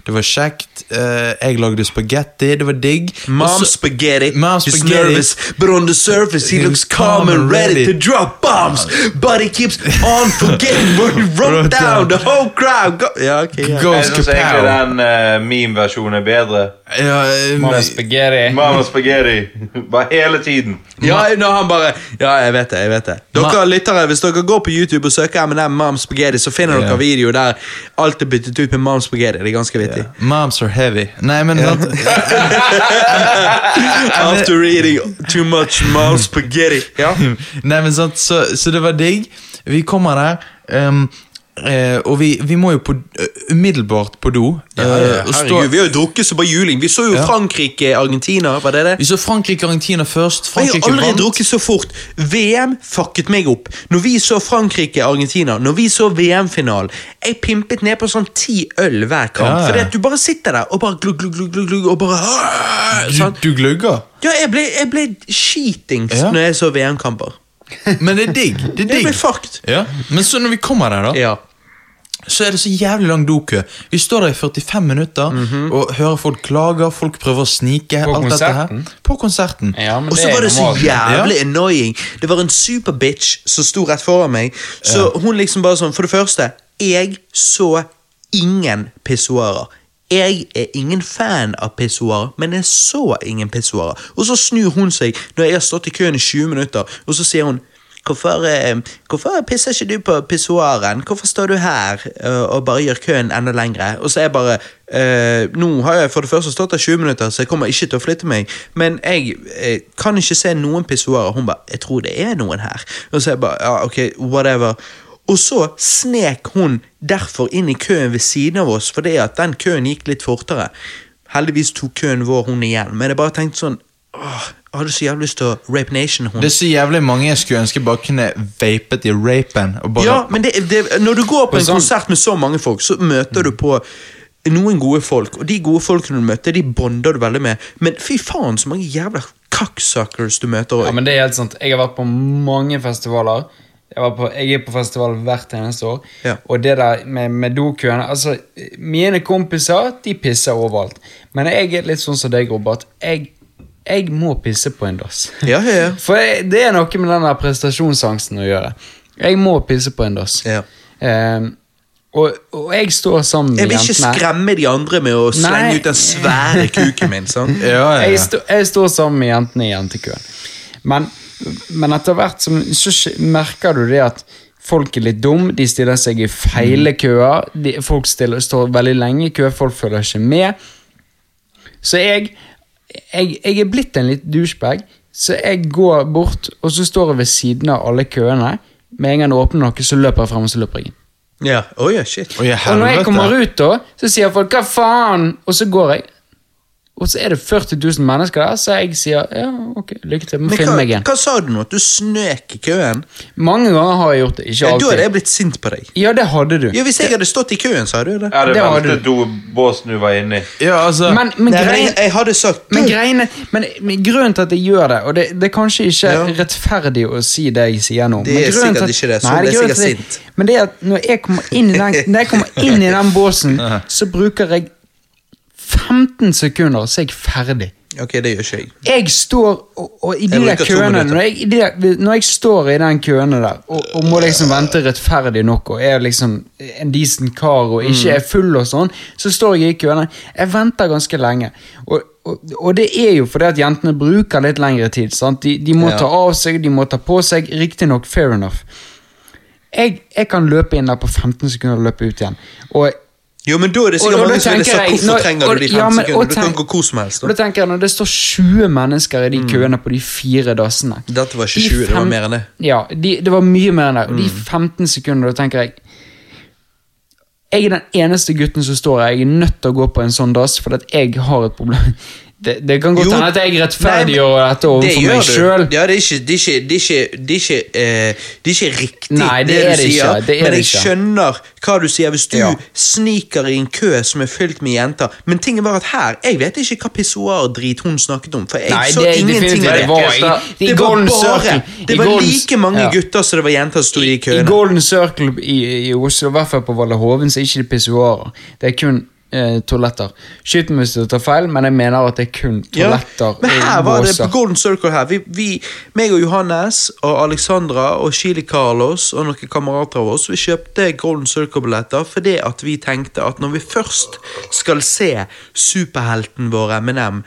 Det var kjekt. Uh, jeg lagde spagetti. Det var digg. Mom spaghetti, Mom he's spaghetti. nervous, but on the surface he looks calm and ready to drop bombs. But he keeps on forgetting what he wrote down. The whole crowd go Ja, ok, ja. Go- Jeg syns egentlig den uh, meme-versjonen er bedre. Ja, eh, Mamma spagetti. Mamma spagetti. Bare hele tiden. Ja, når han bare Ja, jeg vet det. jeg vet det Dere lyttere, Hvis dere går på YouTube og søker MNM Mom Spagetti, så finner Ja. dere video der alt er byttet ut med Mom Spagetti. Det er ganske vittig. Moms are heavy. Nei, men sant After eating too much Mom spagetti. Ja. Nei, men sant, så, så det var digg. Vi kommer der. Um, eh, og vi, vi må jo på, eh, umiddelbart på do. eh, ja, stå- Herregud, vi har jo drukket så bare juling. Vi så jo Frankrike-Argentina, var det det? vi så Frankrike-Argentina først. Jeg har Frankrike aldri vant. drukket så fort. VM fucket meg opp. Når vi så Frankrike-Argentina, når vi så VM-finalen Jeg pimpet ned på sånn ti øl hver kamp. Ja, ja. Fordi at du bare sitter der og bare glugg, glugg, glugg, glugg, og bare sånn. Du, du glugger. Ja, jeg ble, jeg ble skitings Ja. når jeg så VM-kamper. Men det er digg. Det er Jeg digg. fucked. Ja. Men så når vi kommer der, da, Ja. så er det så jævlig lang dokø. Vi står der i 45 minutter Mhm. og hører folk klage, folk prøver å snike. På alt dette her. konserten? På konserten. Ja, men Og så var det så normalt. jævlig annoying. Det var en superbitch som sto rett foran meg. Så hun liksom bare sånn For det første, jeg så ingen pissoarer. Jeg er ingen fan av pissoarer, men jeg så ingen pissoarer. Og så snur hun seg når jeg har stått i køen i 20 minutter, og så sier hun Hvorfor, eh, hvorfor pisser ikke du på pissoaren? Hvorfor står du her eh, og bare gjør køen enda lengre? Og så er jeg bare eh, Nå har jeg for det første stått der 20 minutter, så jeg kommer ikke til å flytte meg. Men jeg jeg kan ikke se noen pissoarer. Hun bare 'Jeg tror det er noen her'. Og så er jeg bare ja, ok, whatever. Og så snek hun derfor inn i køen ved siden av oss, fordi at den køen gikk litt fortere. Heldigvis tok køen vår hun igjen, men jeg bare tenkte sånn åh, Jeg hadde så jævlig lyst til å rape nation hun. Det er så jævlig mange jeg skulle ønske bare kunne vapet i rapen. Og bare, Ja, men det, det, når du går på en sånn- konsert med så mange folk, så møter du på noen gode folk, og de gode folkene du møter, de bonder du veldig med. Men fy faen, så mange jævla cocksuckers du møter Ja, men det er helt sant. Jeg har vært på mange festivaler. Jeg, var på, jeg er på festival hvert eneste år. Ja. Og det der med, med dokøene altså, Mine kompiser de pisser overalt. Men jeg er litt sånn som deg, Robert. Jeg, jeg må pisse på en dass. Ja, ja. For jeg, det er noe med den der prestasjonsangsten å gjøre. Jeg må pisse på en dass. Ja. Ehm, og, og jeg står sammen med jentene. Jeg vil ikke skremme de andre med å slenge Nei. ut den svære kuken min. Sånn. Jeg, sto, jeg står sammen med jentene i jentekøen. Men, men etter hvert som, så merker du det at folk er litt dum, de stiller seg i feile køer. De, folk stiller, står veldig lenge i kø, folk følger ikke med. Så jeg, jeg, jeg er blitt en litt douchebag, så jeg går bort, og så står jeg ved siden av alle køene. Med en gang det åpner noe, så løper jeg frem og så løper jeg inn. Ja, oh, yeah, shit. Oi, Og når jeg kommer ut, da, så sier folk 'hva faen', og så går jeg. Og så er det 40 000 mennesker der, så jeg sier ja, ok, lykke til. Må Men finne hva, meg igjen. hva sa du nå? At du snøk i køen? Mange ganger har jeg gjort det, ikke Ja, da alltid. hadde jeg blitt sint på deg. Ja, det hadde du. Ja, Hvis jeg hadde stått i køen, sa du det. Ja, det Det hadde du. båsen du var inni. Ja, altså Men, men, Nei, greien, jeg, jeg hadde sagt men, greiene, men, men grunnen til at jeg gjør det, og det, det er kanskje ikke Ja. rettferdig å si det jeg sier nå Det er sikkert at- ikke det, så ble jeg sikkert sint. Men det er at når jeg kommer inn i den, når jeg kommer inn i den båsen, så bruker jeg 15 sekunder, så er jeg ferdig. Ok, det gjør ikke jeg. jeg står og, og i de der køene når jeg, de der, når jeg står i den køene der og, og må liksom vente rettferdig nok og er liksom en decent kar og ikke Mm. er full og sånn, så står jeg i køene. Jeg venter ganske lenge. Og, og, det er jo fordi at jentene bruker litt lengre tid. Sant? De, de må Ja. ta av seg, de må ta på seg. Riktignok fair enough. Jeg, jeg kan løpe inn der på 15 sekunder og løpe ut igjen. Og Jo, men da er det sikkert mange som tenker sagt hvorfor når- trenger og- du de fem ja, men- sekundene? Du kan gå hvor som helst. Og da Da. tenker jeg Når det står 20 mennesker i de køene på de fire dassene Dette var ikke de 20, det var mer enn det. Ja, de, det var mye mer enn det. Og de 15 sekundene, da tenker jeg Jeg er den eneste gutten som står her. Jeg er nødt til å gå på en sånn dass, for at jeg har et problem. Det, det kan godt hende at jeg rettferdiggjør dette overfor meg sjøl. Ja, det er ikke, det er ikke, det er ikke, det ikke, eh, det er ikke riktig, Nei, det det, du det ikke, sier. det er men det jeg skjønner hva du sier hvis du Ja. sniker i en kø som er fylt med jenter. Men tingen var at her Jeg vet ikke hva pissoar-drit hun snakket om. For jeg Nei, så ingenting av det var i, i det var bare Det var like mange ja. gutter som det var jenter som sto i I køene. Golden Circle i, i Oslo, i hvert fall på Valle Hoven, så er ikke det pissoarer. Det er kun eh, toaletter. Skyt meg hvis du tar feil, men jeg mener at det er kun Ja, men her var det på Golden Circle her. Vi, vi, meg og Johannes og Alexandra og Chili Carlos og noen kamerater av oss, vi kjøpte Golden Circle-billetter fordi at vi tenkte at når vi først skal se superhelten vår MNM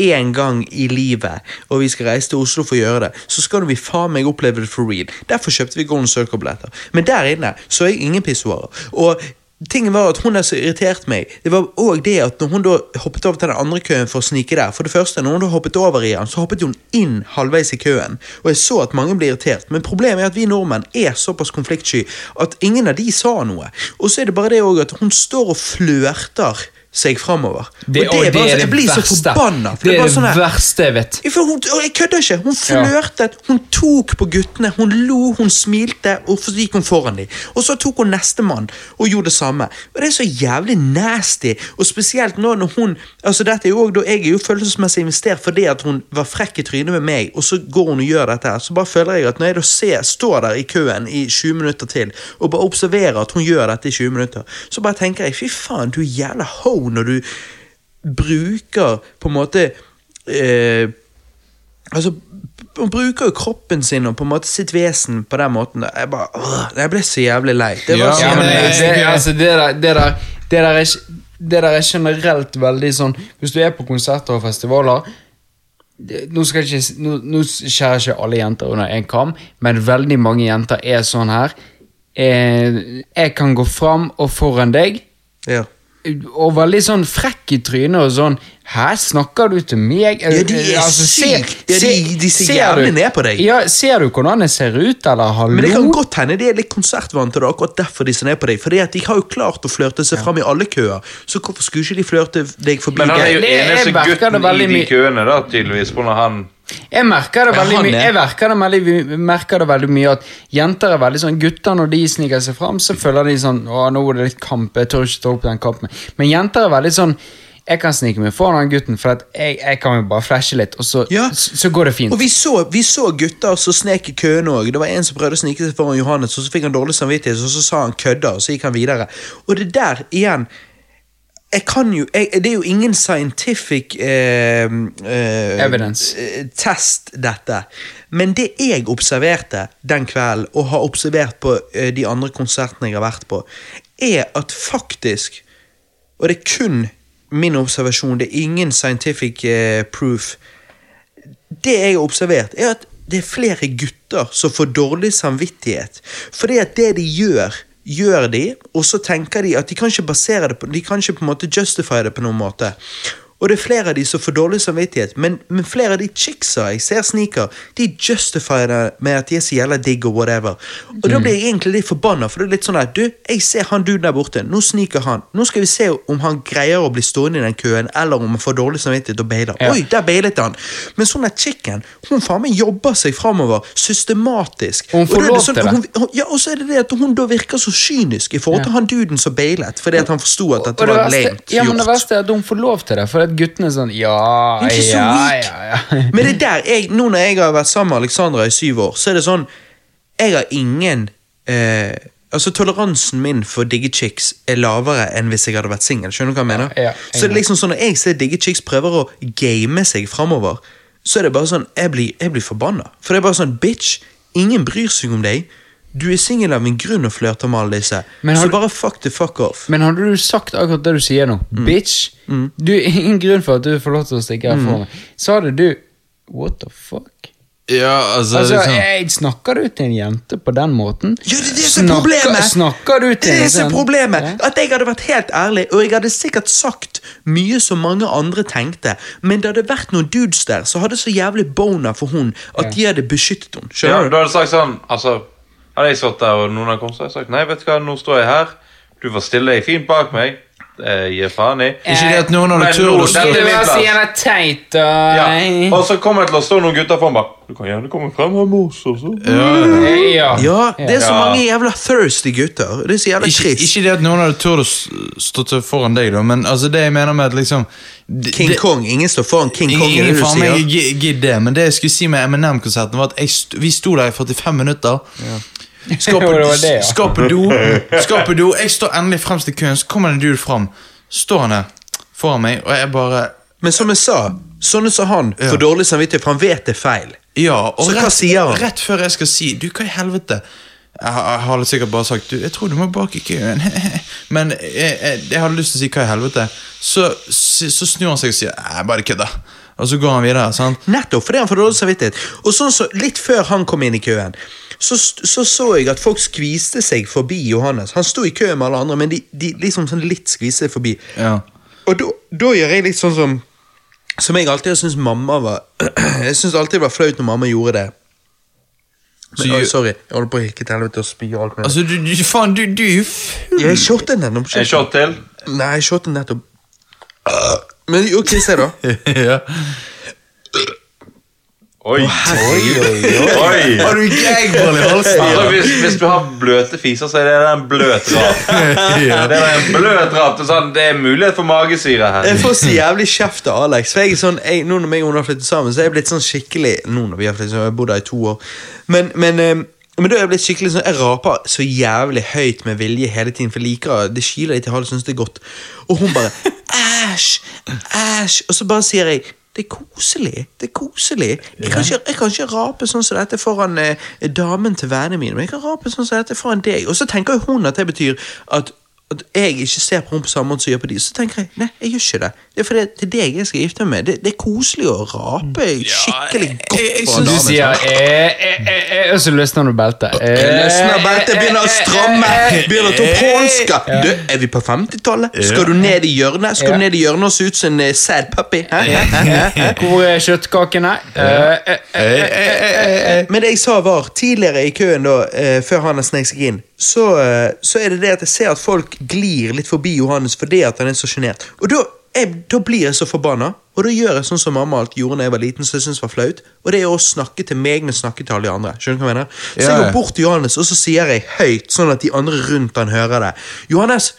en gang i livet, og vi skal reise til Oslo for å gjøre det, så skal vi faen meg oppleve det for real. Derfor kjøpte vi Golden Circle-billetter. Men der inne så er jeg ingen pissoarer. Og Tingen var at Hun der som irriterte meg, det var også det at når hun da hoppet over til den andre køen for å snike der For det første, når hun da hoppet over i den, så hoppet hun inn halvveis i køen. Og jeg så at mange ble irritert. Men problemet er at vi nordmenn er såpass konfliktsky at ingen av de sa noe. Og så er det bare det også at hun står og flørter seg framover. Det, og det er bare, det jeg blir så forbanna. Det er det sånn verste jeg vet. hun, og jeg kødder ikke. Hun flørtet, hun tok på guttene, hun lo, hun smilte, og så gikk hun foran dem. Og så tok hun nestemann og gjorde det samme. Og det er så jævlig nasty, og spesielt nå når hun Altså dette er jo også, Jeg er jo følelsesmessig investert fordi at hun var frekk i trynet med meg, og så går hun og gjør dette. Så bare føler jeg at når jeg da ser, står der i køen i 20 minutter til, og bare observerer at hun gjør dette i 20 minutter, så bare tenker jeg fy faen, du er jævla ho når du bruker på en måte eh, Altså, man bruker jo kroppen sin og på en måte sitt vesen på den måten. Jeg bare, øh, jeg ble så jævlig lei. Det Ja, så jævlig det, det, altså, det, der, det, der, det, der er, det der er generelt veldig sånn Hvis du er på konserter og festivaler nå, skal ikke, nå, nå skjærer ikke alle jenter under en kam, men veldig mange jenter er sånn her. Jeg, jeg kan gå fram og foran deg, Ja. Og veldig sånn frekk i trynet og sånn Hæ, snakker du til meg? Ja, de er Altså, se- sykt. Ja, de- de ser du- ned på deg. Ja, Ser du hvordan jeg ser ut, eller hallo? Men det kan godt hende de er litt konsertvante, og er akkurat derfor de ser ned på deg. Fordi at de har jo klart å flørte seg fram i alle køer, så hvorfor skulle ikke de flørte deg forbi? Men han er jo eneste gutten i de køene, da, tydeligvis. På når han Jeg merker det veldig mye. Jeg merker det veldig, merker det veldig mye at jenter er veldig sånn Gutter når de sniker seg fram, så føler de sånn Å, nå er det litt kamp, jeg tør ikke ta opp den kampen. Men jenter er veldig sånn Jeg kan snike meg foran den gutten, for jeg, jeg kan jo bare flashe litt, og så, Ja. så, så går det fint. Og vi så, vi så gutter som snek i køene òg. Det var en som prøvde å snike seg foran Johannes, og så fikk han dårlig samvittighet, og så sa han 'kødder', og så gikk han videre. Og det der, igjen jeg kan jo, jeg, Det er jo ingen scientific eh, eh, Evidence. eh, test, dette. Men det jeg observerte den kvelden, og har observert på eh, de andre konsertene jeg har vært på, er at faktisk Og det er kun min observasjon, det er ingen scientific eh, proof. Det jeg har observert, er at det er flere gutter som får dårlig samvittighet. Fordi at det de gjør, gjør de, og så tenker de at de kan ikke basere det på De kan ikke på en måte justify det på noen måte. Og det er flere av de som får dårlig samvittighet, men, men flere av de chicksa jeg ser sniker, de justifier det med at de er så jævla digg og whatever. Og da blir jeg egentlig litt forbanna, for det er litt sånn at du, jeg ser han duden der borte, nå sniker han. Nå skal vi se om han greier å bli stående i den køen, eller om han får dårlig samvittighet og bailer. Ja. Oi, der bailet han! Men sånn der chicken, hun faen meg jobber seg framover systematisk. Hun får lov sånn, til det. Hun, ja, og så er det det at hun da virker så kynisk i forhold til han duden som bailet, fordi at han forsto at Og dette det var verste, gjort. ja, men det verste er at hun får lov til det, for at guttene er sånn Ja, Ikke så ja, weak. ja, ja. Men det er der jeg, nå når jeg har vært sammen med Alexandra i syv år, så er det sånn Jeg har ingen eh, Altså Toleransen min for digge chicks er lavere enn hvis jeg hadde vært singel. Skjønner du hva jeg mener? Ja, ja, så det er liksom sånn Når jeg ser digge chicks prøver å game seg framover, så er det bare sånn Jeg blir, jeg blir forbanna. For det er bare sånn Bitch, ingen bryr seg om deg. Du er singel av en grunn og flørter med alle disse. Så du- bare fuck the fuck off. Men hadde du sagt akkurat det du sier nå, Mm. bitch Du er ingen grunn for at du får lov til å stikke her for meg. Så hadde du What the fuck? Ja, altså, Altså, liksom, jeg Snakker du til en jente på den måten? Ja, det er det som er problemet! Snakker du til Det er det er så problemet! Ja. At jeg hadde vært helt ærlig, og jeg hadde sikkert sagt mye som mange andre tenkte, men det hadde vært noen dudes der som hadde så jævlig boner for hun at de hadde beskyttet henne. Ja, du? hadde sagt sånn Altså, hadde jeg stått der og noen hadde kommet, og sagt Nei, vet du hva, nå står jeg her. Du får stille deg fint bak meg. Jeg gir faen i. Ikke det at noen hadde turt å stå teit og Ja. Og så kommer det til å stå noen gutter foran bare Du kan gjerne komme frem her med oss også. ja. Ja, det er så mange jævla thirsty gutter. Det er så jævla ikke, trist. ikke det at noen hadde turt å stå til foran deg, da, men altså, det jeg mener med at liksom det- King det- Kong. Ingen står foran King Kong, er Ingen det du faen meg gi- gidd det, men det jeg skulle si med Eminem-konserten, var at jeg st vi sto der i 45 minutter. Skal på, ja. skal do, skal på do. Jeg står endelig fremst i køen, så kommer det en dude fram. Står han der foran meg, og jeg bare Men som jeg sa, sånne som han får dårlig samvittighet, for han vet det er feil. Ja, og Så hva sier han? rett før jeg skal si Du, hva i helvete? Jeg, har- jeg hadde sikkert bare sagt Du, jeg tror du må bak i køen. Men jeg, jeg, jeg hadde lyst til å si hva i helvete. Så, så, så snur han seg og sier Jeg bare kødder'. Og så går han videre. sant? Nettopp fordi han får dårlig samvittighet. Og sånn så, Litt før han kom inn i køen, så så, så jeg at folk skviste seg forbi Johannes. Han sto i kø med alle andre, men de, de liksom sånn litt skviste seg forbi. Ja. Og da, gjør jeg litt sånn som Som jeg alltid har syntes mamma var Jeg syns alltid det var flaut når mamma gjorde det. Men, så, oh, sorry, jeg holder på å hikke til helvete og spy og alt mulig. Altså, du, du, faen, du, du er full. Jeg shottet nettopp. En shot til. Nei, jeg shottet nettopp. Men ok, se da. ja. Oi. Oi. Har du gagball i halsen? Altså, hvis, hvis du har bløte fiser, så er det en bløt rap. ja. Det er en bløt rap. Sånn, det er mulighet for magesyre her. Jeg får så jævlig kjeft av Alex. For jeg er sånn, jeg, Nå når meg og hun har flyttet sammen, så er jeg blitt sånn skikkelig Nå når vi har flyttet sammen, jeg har bodd her i to år. Men, men, eh, men da er jeg blitt skikkelig sånn Jeg raper så jævlig høyt med vilje hele tiden, for jeg liker det kiler litt i halsen, syns det er godt. Og hun bare Æsj! Æsj! Og så bare sier jeg det er koselig. det er koselig. Jeg kan ikke, jeg kan ikke rape sånn som dette foran eh, damen til vennene mine, men jeg kan rape sånn som dette foran deg. Og så tenker hun at det betyr at, at jeg ikke ser på henne på samme måte som jeg gjør på de. Så tenker jeg nei, jeg gjør ikke det. Det er fordi det er deg jeg skal gifte meg med. Det, det er koselig å rape skikkelig godt jeg- jeg foran Du damen. sier sant? eh, eh, eh, eh, Og så løsner du beltet. Eh, Løsner beltet, begynner å stramme, begynner å ta polska. håndska. Du, er vi på 50-tallet? Skal du ned i hjørnet? Skal du ned i hjørnet og se ut som en eh, sad puppy? Hvor er kjøttkakene? Eh, eh, eh, Men det jeg sa var, tidligere i køen da, eh, før han har sneket seg inn, så, eh, så er det det at jeg ser at folk glir litt forbi Johannes fordi at han er så sjenert. Og da, jeg, da blir jeg så forbanna, og da gjør jeg sånn som mamma alt gjorde da jeg var liten, så jeg syntes var flaut, og det er å snakke til meg men snakke til alle de andre. Skjønner du hva jeg mener? Så jeg går bort til Johannes, og så sier jeg høyt, sånn at de andre rundt han hører det. Johannes,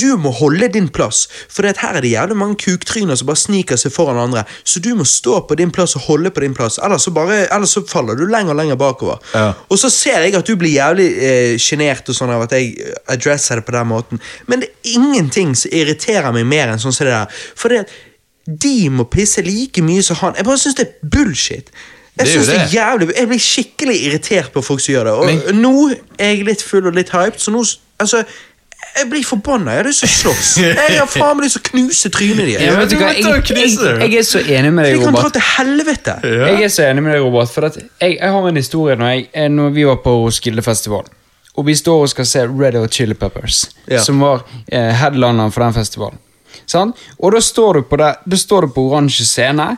du må holde din plass, for det her er det jævlig mange kuktryner som bare sniker seg foran andre, så du må stå på din plass og holde på din plass, ellers så, bare, ellers så faller du lenger og lenger bakover. Ja. Og så ser jeg at du blir jævlig eh, sjenert eh, sånn av at jeg adresser addresser det på den måten, men det er ingenting som irriterer meg mer enn sånn som det der, for det de må pisse like mye som han. Jeg bare syns det er bullshit. Jeg Det synes det er jævlig Jeg blir skikkelig irritert på folk som gjør det. Og nå er jeg litt full og litt hyped, så nå Altså, jeg blir forbanna. Jeg har lyst til å slåss. Jeg har faen meg lyst til å knuse trynet Ja, du må jeg, jeg, jeg er så enig med De deg, kan dra til helvete. Jeg er så enig med deg, Robert. For at jeg, jeg har en historie når, jeg, eh, når vi var på Roskilde-festival. Og vi står og skal se Red Hot Chili Peppers, Ja. som var eh, headlineren for den festivalen. Sånn? Og da står du på, det, da står du på oransje scene,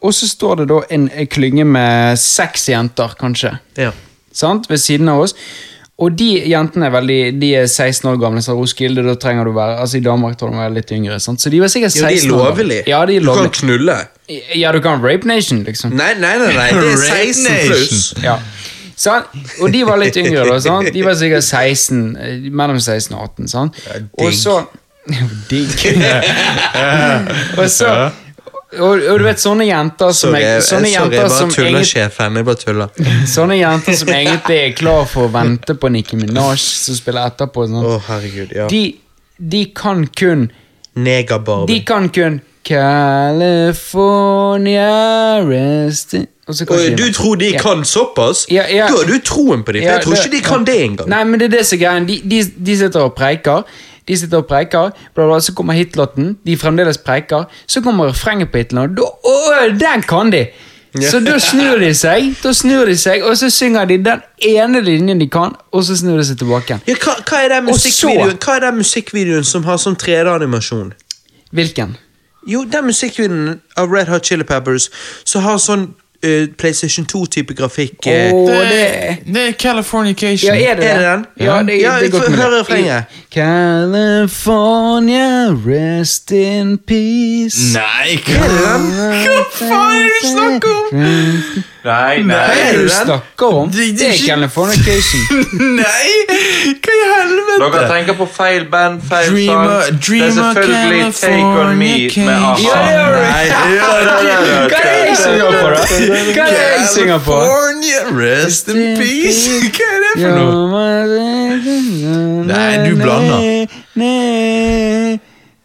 og så står det da en, en klynge med seks jenter, kanskje. Ja. Sånn? Ved siden av oss. Og de jentene er veldig De er 16 år gamle, så Roskilde, da trenger du være Altså I Danmark tror du må være litt yngre. Sant? Så de var sikkert 16 år. Ja, de er lovlige. Ja, de er Du kan knulle. Ja, du kan Rape Nation, liksom. Nei, nei, nei, nei. det er 16 pluss. Ja. Sant? Og de var litt yngre, da. Sant? De var sikkert 16, eh, mellom 16 og 18. Sant? og så Digg. og så og, og du vet, sånne jenter som Sorry, jeg, sånne sorry, jeg bare som tuller, egentlig, sjefen. Jeg bare tuller. sånne jenter som egentlig er klar for å vente på Nicki Minaj, som spiller etterpå. Sånn. Oh, herregud. Ja. De, de kan kun De kan kun California resting in Oi, Du tror de Ja. kan såpass? Ja, ja. Da har du troen på dem, for Ja, jeg tror ikke de kan det engang. Nei, men det er det som er greia. De, de, de sitter og preiker. De sitter og preiker, bla bla, så kommer hitlåten, de fremdeles preiker. Så kommer refrenget på hitlåten, da den kan de! Så da snur de seg, da snur de seg, og så synger de den ene linjen de kan, og så snur de seg tilbake. Ja, hva, hva, er hva er den musikkvideoen som har sånn 3D-animasjon? Hvilken? Jo, den musikkvideoen av Red Hot Chili Peppers som har sånn eh, PlayStation 2-type grafikk. eh. Åh, Det, det det er Californication. Ja, er det Er det? det den? Ja, det, Ja, det mulig. høre refrenget. California, rest in peace. Nei, hva, hva faen er det du snakker om? Nei, Hva nei. er det du snakker om? Det- er Californication. Nei, hva i helvete? Dere tenker på feil band, feil Dreamer- sang. Dreamer det er selvfølgelig Take On Me med. A-ha. Hva er det jeg synger på, da? Hva er det jeg synger på? California, rest in peace. Hva er det for noe? Nei, du blander.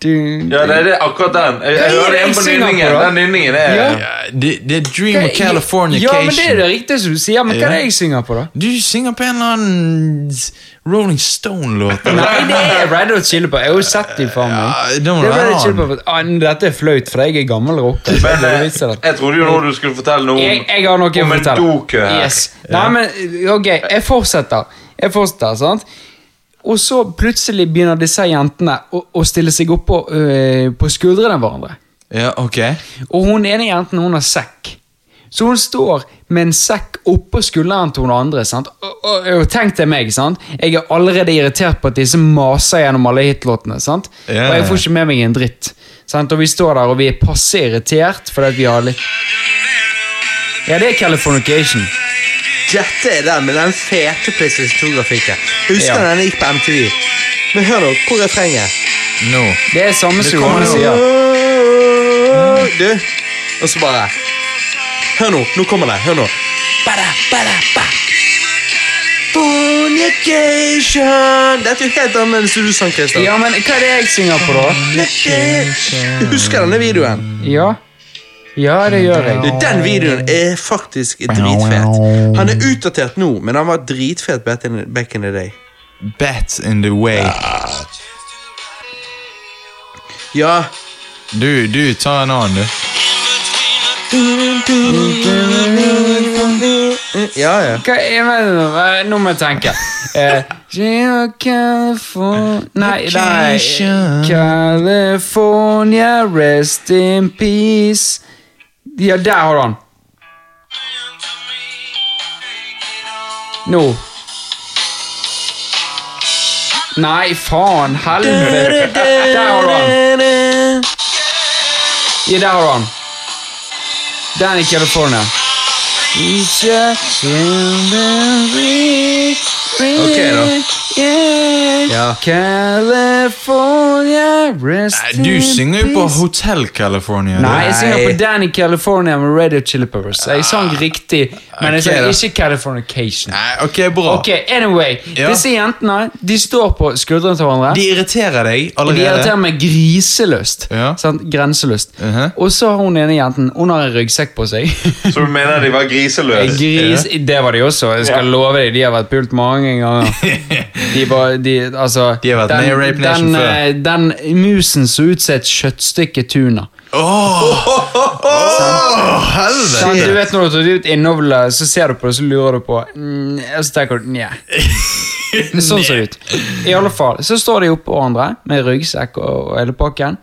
Ja, det er det, akkurat den. Jeg, jeg er hører en jeg på nynningen. Den nynningen er Ja. Ja, det, det er Dream of California Ja, men det er det riktige som du sier. Men hva er det jeg synger på, da? Du synger på en eller annen Rolling Stone-låt. Nei, det er Red Hot Chili Peppers. Jeg har jo sett dem for meg. Ja, det det Red Hot. Ah, dette er flaut, for jeg er gammel rocker. Jeg, det er eh, jeg trodde jo nå du skulle fortelle noe jeg, om, jeg har noe om en dokø her. Yes. Nei, men ok, jeg fortsetter. Jeg fortsetter, sant? Og så plutselig begynner disse jentene å, å stille seg oppå øh, på skuldrene av hverandre. Ja, ok. Og hun ene jenten hun har sekk. Så hun står med en sekk oppå skulderen til hun andre. sant? Og, og, og tenk til meg, sant? Jeg er allerede irritert på at disse maser gjennom alle hitlåtene. sant? Yeah. Og jeg får ikke med meg en dritt. sant? Og vi står der og vi er passe irritert fordi at vi har litt Ja, det er Californication. Dette er den med den fete PlayStation 2-grafikken. Husker Ja. den gikk på MTV. Men hør nå, hvor er refrenget? Nå. Det er samme som Johanne sier. Du, og så bare Hør nå, nå kommer det. Hør nå. Bada, bada, ba. Fornication Dette er jo helt annerledes enn du sang, Christian. Ja, men hva er det jeg synger på, da? Du husker denne videoen? Ja, ja det gjør jeg. Du, Den videoen er faktisk dritfet. Han er utdatert nå, men han var dritfet back in, back in the day. Bat in the way. Ja, Du, du, ta en annen, du. ja, ja. Hva, er det nå må jeg tenke. Eh, Nei, nei California, rest in peace. Ja, der har du han. Nå. Nei, faen. Helvete. Der har du han. Ja, der har du han. Den i California. Ok, da. Ja. California, rest Nei, Du synger jo på. Hotel California. Nei, jeg synger på Danny California med Radio Chili Peppers. Jeg sang riktig, men jeg sang ikke Californication. Nei, ok, bra. Ok, anyway. Ja. Disse jentene de står på skuldrene til hverandre. De irriterer deg allerede. de irriterer meg griseløst. Ja. Sant? Grenseløst. Mhm. Og så har hun ene jenten Hun har en ryggsekk på seg. Så du mener de var griseløse? Gris, Det var de også. Jeg skal love deg, de har vært pult mange ganger. De var, de, altså, De har vært med i Rape Nation den, før. Den, Den musen så ut som et kjøttstykke tuna. Åh, oh, helvete! Du vet Når du tar ut innholdet, så ser du på det, så lurer du på mm, Og så tenker du nja. Sånn ser det ut. I alle fall, Så står de oppå hverandre med ryggsekk og hele pakken.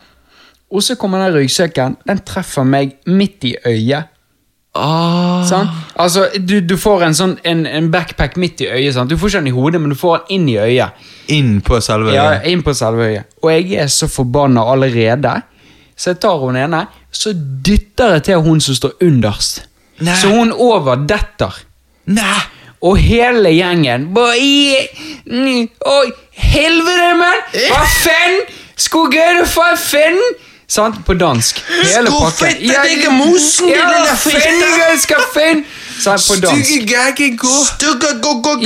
Og så kommer den ryggsekken. Den treffer meg midt i øyet. Ah. Sånn? Altså, du, du får en sånn en, en backpack midt i øyet. Sant? Du får ikke den i hodet, men du får den inn i øyet. Inn på selve øyet? Ja, inn på selve øyet. Og jeg er så forbanna allerede. Så jeg tar hun ene, så dytter jeg til hun som står underst. Nei. Så hun over detter. Nei! Og hele gjengen i- mm, Oi, helvete, mann! Hva faen? Skulle gøy for faen? Sant? På dansk. Hele pakken. fitte deg i mosen, din lille fitte! På dansk. Stygge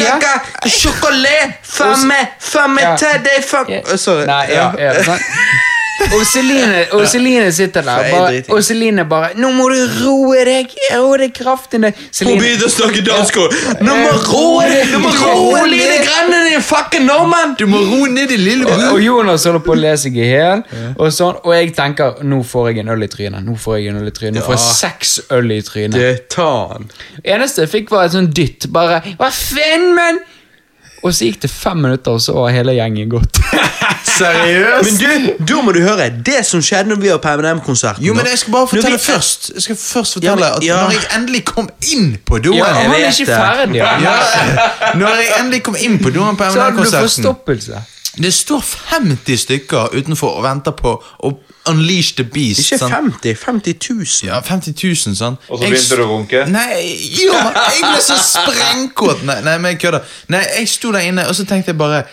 Ja. sjokolade, famme, famme Ja. til deg, famme Sorry. Nei, ja, ja, sant? Og Celine, og Celine sitter der, bare, og Celine bare 'Nå må du roe deg! Roe deg kraftig ned.' Hun begynner å snakke dansk òg. Nå må roe deg! Du må roe lite grann, din fucking nordmann! Du må roe ned i lille og, og Jonas holder på å le seg i hjel, og, sånn, og jeg tenker 'Nå får jeg en øl i trynet'. Nå får jeg en øl i trynet Nå får jeg seks øl i trynet. Det tar han. eneste jeg fikk, var et sånt dytt. Bare 'Hva faen, men?' Og så gikk det fem minutter, og så var hele gjengen gått. Seriøst? Men du, da må du høre det som skjedde når vi var på MNM-konserten Jo, men jeg skal bare fortelle vi- først Jeg skal først Ja, fortelle at ja. når jeg endelig kom inn på doen Ja, han er ikke ferdig. Ja. Ja, Når jeg endelig kom inn på doen på forstoppelse. Det står 50 stykker utenfor og venter på å unleash the beast. Ikke 50, 50 000. Ja, 50 000, sant? Og så begynte du å runke? Nei, jo, jeg ble så sprengkåt. Nei, nei, men jeg kødder. Nei, jeg sto der inne, og så tenkte jeg bare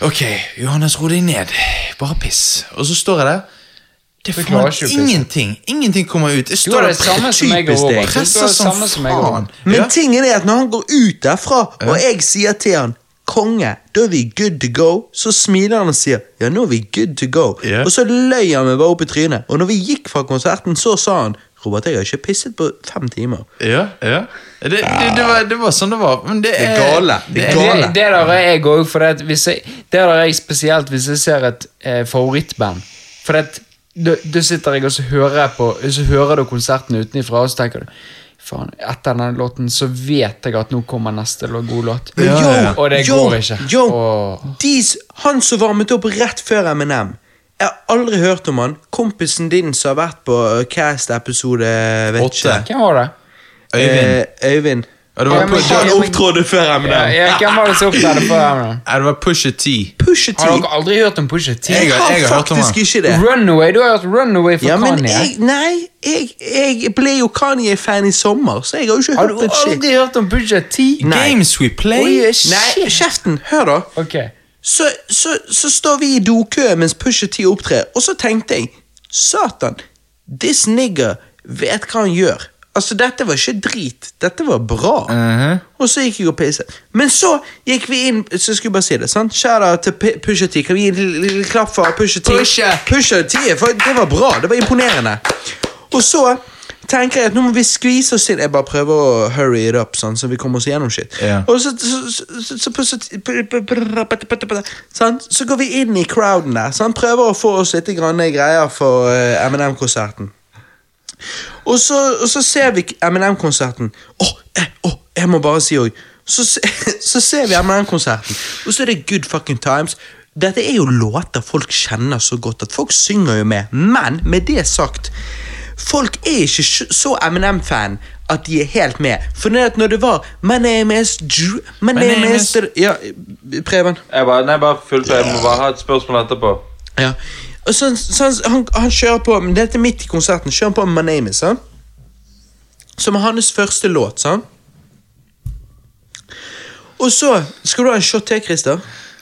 Ok, Johannes, ro deg ned. Bare piss. Og så står jeg der. Det er faen ingenting. Ingenting kommer ut. Jeg står der det jeg og typisk deg. Presser det som faen. Men Ja. tingen er at når han går ut derfra, og jeg sier til han konge, da er vi good to go. Så smiler han og sier ja, nå er vi good to go. Yeah. Og så løy han meg bare opp i trynet. Og når vi gikk fra konserten, så sa han Robert, jeg har ikke pisset på fem timer. Ja, ja. Det, det, det, var, det var sånn det var. Men det er gale. Det er gale. det der er jeg òg, for det, at hvis jeg, det der er jeg spesielt hvis jeg ser et eh, favorittband. For det, da, sitter jeg og så hører jeg på Så hører du konserten utenfra, og så tenker du Faen, etter denne låten så vet jeg at nå kommer neste god låt. Ja, Ja, ja. Og det yo, går ikke. Yo, og... de, han som varmet opp rett før Eminem. Jeg har aldri hørt om han. Kompisen din som har vært på Cast-episode vet Åtte. Hvem var det? Øyvind. Eh, Øyvind. Ja, det var, Ja, men- Han opptrådte før Eminem. Ja, ja, hvem var det som opptrådte før Eminem? Nei, det var Pusha T. Pusha T. Har dere aldri hørt om Pusha T? Jeg Jeg har- jeg har hørt om faktisk ikke det. Runaway, Du har hørt Runaway for Ja, men Kanye? jeg, nei, jeg, jeg ble jo Kanye-fan i sommer, så jeg har jo ikke hørt hørt shit. Har du aldri hørt om Pusha T? Nei. Games we play. Oi, Nei, kjeften! Hør, da. Ok. Så, så, så står vi i dokø mens Pusha T opptrer, og så tenkte jeg Satan, this nigger vet hva han gjør. Altså, dette var ikke drit. Dette var bra. Mhm. Og så gikk jeg og pisset. Men så gikk vi inn Så skulle jeg bare si det. sant? Shout-out til Pusha T. Kan vi gi en lille klapp for Pusha T? Pusha T, for Det var bra. Det var imponerende. Og så tenker jeg at nå må vi skvise oss inn. Jeg bare prøver å hurry it up, sånn, så vi kommer oss gjennom shit. Ja. Og så, så, så, går vi inn i crowden der. Sånn, Prøver å få oss litt grann greier for eh, Eminem-konserten. Og så, og så ser vi MNM-konserten. Åh, eh, oh, jeg må bare si òg. Så, så ser vi MNM-konserten, og så er det good fucking times. Dette er jo låter folk kjenner så godt at folk synger jo med. Men med det sagt, folk er ikke så Eminem-fan at de er helt med. For det at når det var My name is Drew My, name, name is, is- Ja, Preben. Jeg bare, nei, bare fullt, jeg må bare ha et spørsmål etterpå. Ja. Og så, så han, han, han kjører på Dette er midt i konserten. Kjører på My Name Is, sant? Som er hans første låt, sant? Og så Skal du ha en shot til, Christer?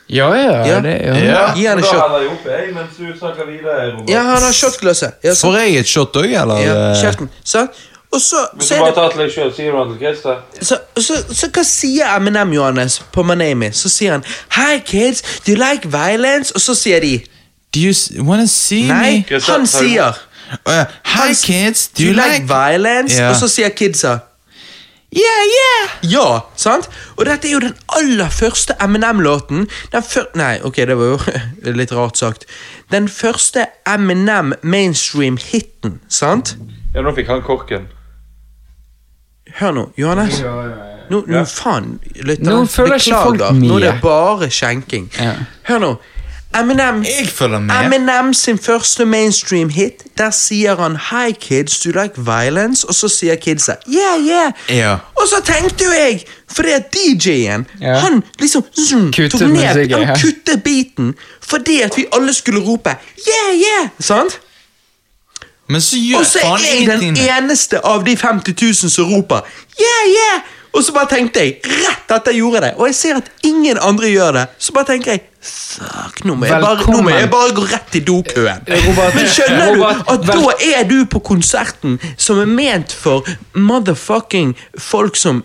Ja, ja, Ja. det ja. Ja. Gi han en shot. jeg oppi, jeg, mens du snakker videre, Robert. Ja, han har shotglasset. Ja. Får jeg et shot òg, eller? ja, eh? kjeften. Sant? Og så, Hvis så, du er bare det, tar til deg selv, sier du han til Christer? så, så, så hva sier Eminem Johannes på My Name Is? Så sier han Hi kids, do you like violence? Og så sier de Do you wanna see Nei, me? Nei, han sier Hi, kids. Do you like violence? Og så sier kidsa Yeah, yeah! Ja, sant? Og dette er jo den aller første Eminem-låten. Den før... Nei, ok, det var jo litt rart sagt. Den første Eminem mainstream-hiten, sant? Ja, nå fikk han korken. Hør nå, Johannes. Nå, nå faen, lytter Nå føler ikke folk Nå er det bare skjenking. Ja. Hør nå. Eminem Jeg følger med. Eminem sin første mainstream-hit, der sier han Hi kids, do you like violence? Og så sier kidsa yeah, yeah. Ja. Og så tenkte jo jeg, fordi at DJ-en, Ja. han liksom zoom, Kuttet tok ned, musikken, ja. han kuttet beaten, fordi at vi alle skulle rope yeah, yeah, sant? Men så gjør Og så er jeg den ingenting. eneste av de 50 000 som roper yeah, yeah! Og så bare tenkte jeg, rett etter jeg gjorde det, og jeg ser at ingen andre gjør det, så bare tenker jeg Fuck, nå må jeg bare, nå må jeg bare gå rett i dokøen. Robert, Men skjønner Robert, du at da er du på konserten som er ment for motherfucking folk som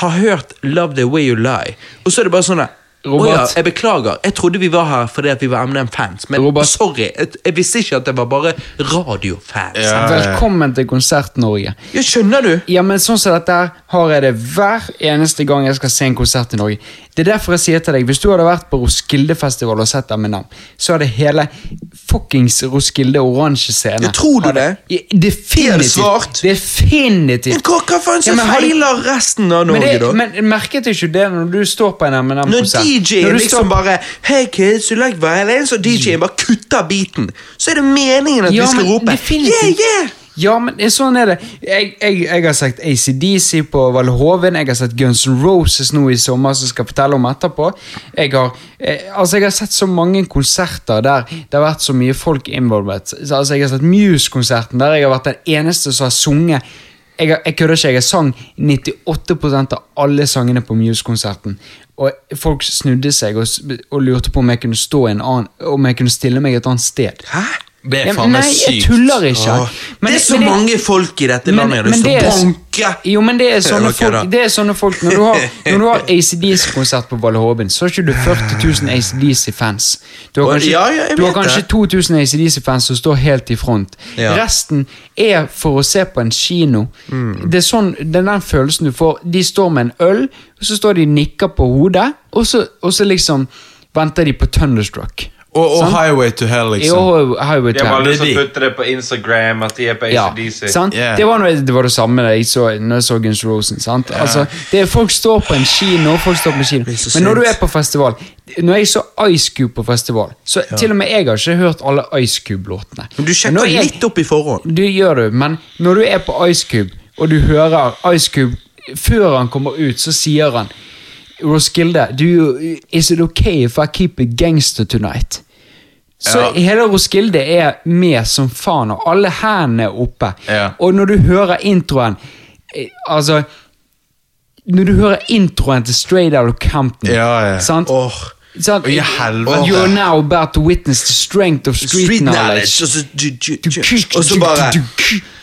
har hørt Love The Way You Lie, og så er det bare sånn der, Robert. oh ja, jeg beklager. Jeg trodde vi var her fordi at vi var MNM-fans. men Robert. sorry. Jeg, jeg visste ikke at det var bare radiofans. Ja. Velkommen til Konsert-Norge. Ja, skjønner du? Ja, men sånn som dette har jeg det hver eneste gang jeg skal se en konsert i Norge. Det er derfor jeg sier til deg, hvis du hadde vært på Roskilde-festival og sett Eminem, så hadde hele fuckings Roskilde oransje scene jeg tror du hadde- det? Definitivt. svart? Definitivt. Men hva, hva faen som feiler resten av Norge, da? men merket du ikke det når du står på en Eminem-konsert? DJ-en Når du liksom står- bare Hey kids, you like violence? Og DJ-en bare kutter beaten. Så er det meningen at Ja, vi skal rope. Yeah, yeah! Ja, men sånn er det. Jeg, jeg, jeg har sett ACDC på Valhoven, jeg har sett Guns N' Roses nå i sommer, som jeg skal fortelle om etterpå. Jeg har, eh, altså jeg har sett så mange konserter der det har vært så mye folk involvert. Altså Jeg har sett Muse-konserten, der jeg har vært den eneste som har sunget. Jeg, har- jeg kødder ikke, jeg sang 98% av alle sangene på Muse-konserten. Og folk snudde seg og, og lurte på om jeg kunne stå en annen Om jeg kunne stille meg et annet sted. Hæ? Det er faen meg Nei, jeg tuller ikke. Men det er så det, mange folk i dette men- landet men det å er- Jo, men det er sånne folk, det er sånne folk Når du har, når du har ACDC-konsert på Valle Håben, så har ikke du 40 000 ACDC-fans. Du har kanskje, ja, ja, du har kanskje 2000 ACDC-fans som står helt i front. Ja. Resten er for å se på en kino. Mm. Det, er sånn, den, den følelsen du får. De står med en øl, og så står de og nikker på hodet, og så, og så liksom venter de på Thunderstruck. Og, og Highway to Hell, liksom. Jo, Highway De to Hell. lyst til det på Instagram, at de er på Ja, ACDC. sant? Yeah. Det, var noe, det var det samme da jeg så, når jeg så Guns Rosen. Sant? Altså, det er, folk står på en kino, folk står på en kino. men når du er på festival Når jeg så Ice Cube på festival Så Til og med jeg har ikke hørt alle Ice Cube-låtene. Men du sjekker jeg- litt opp i forhånd. Det gjør du, men når du er på Ice Cube, og du hører Ice Cube Før han kommer ut, så sier han Roskilde, do you, is it okay if I keep it gangster tonight? Så Ja. hele Roskilde er med som faen, og alle hendene er oppe. Ja. Og når du hører introen eh, Altså Når du hører introen til Straight Out of Campton Ja, ja. Sant? Åh. I helvete. You are now about to witness the strength of street, Street knowledge. knowledge. Og så, bare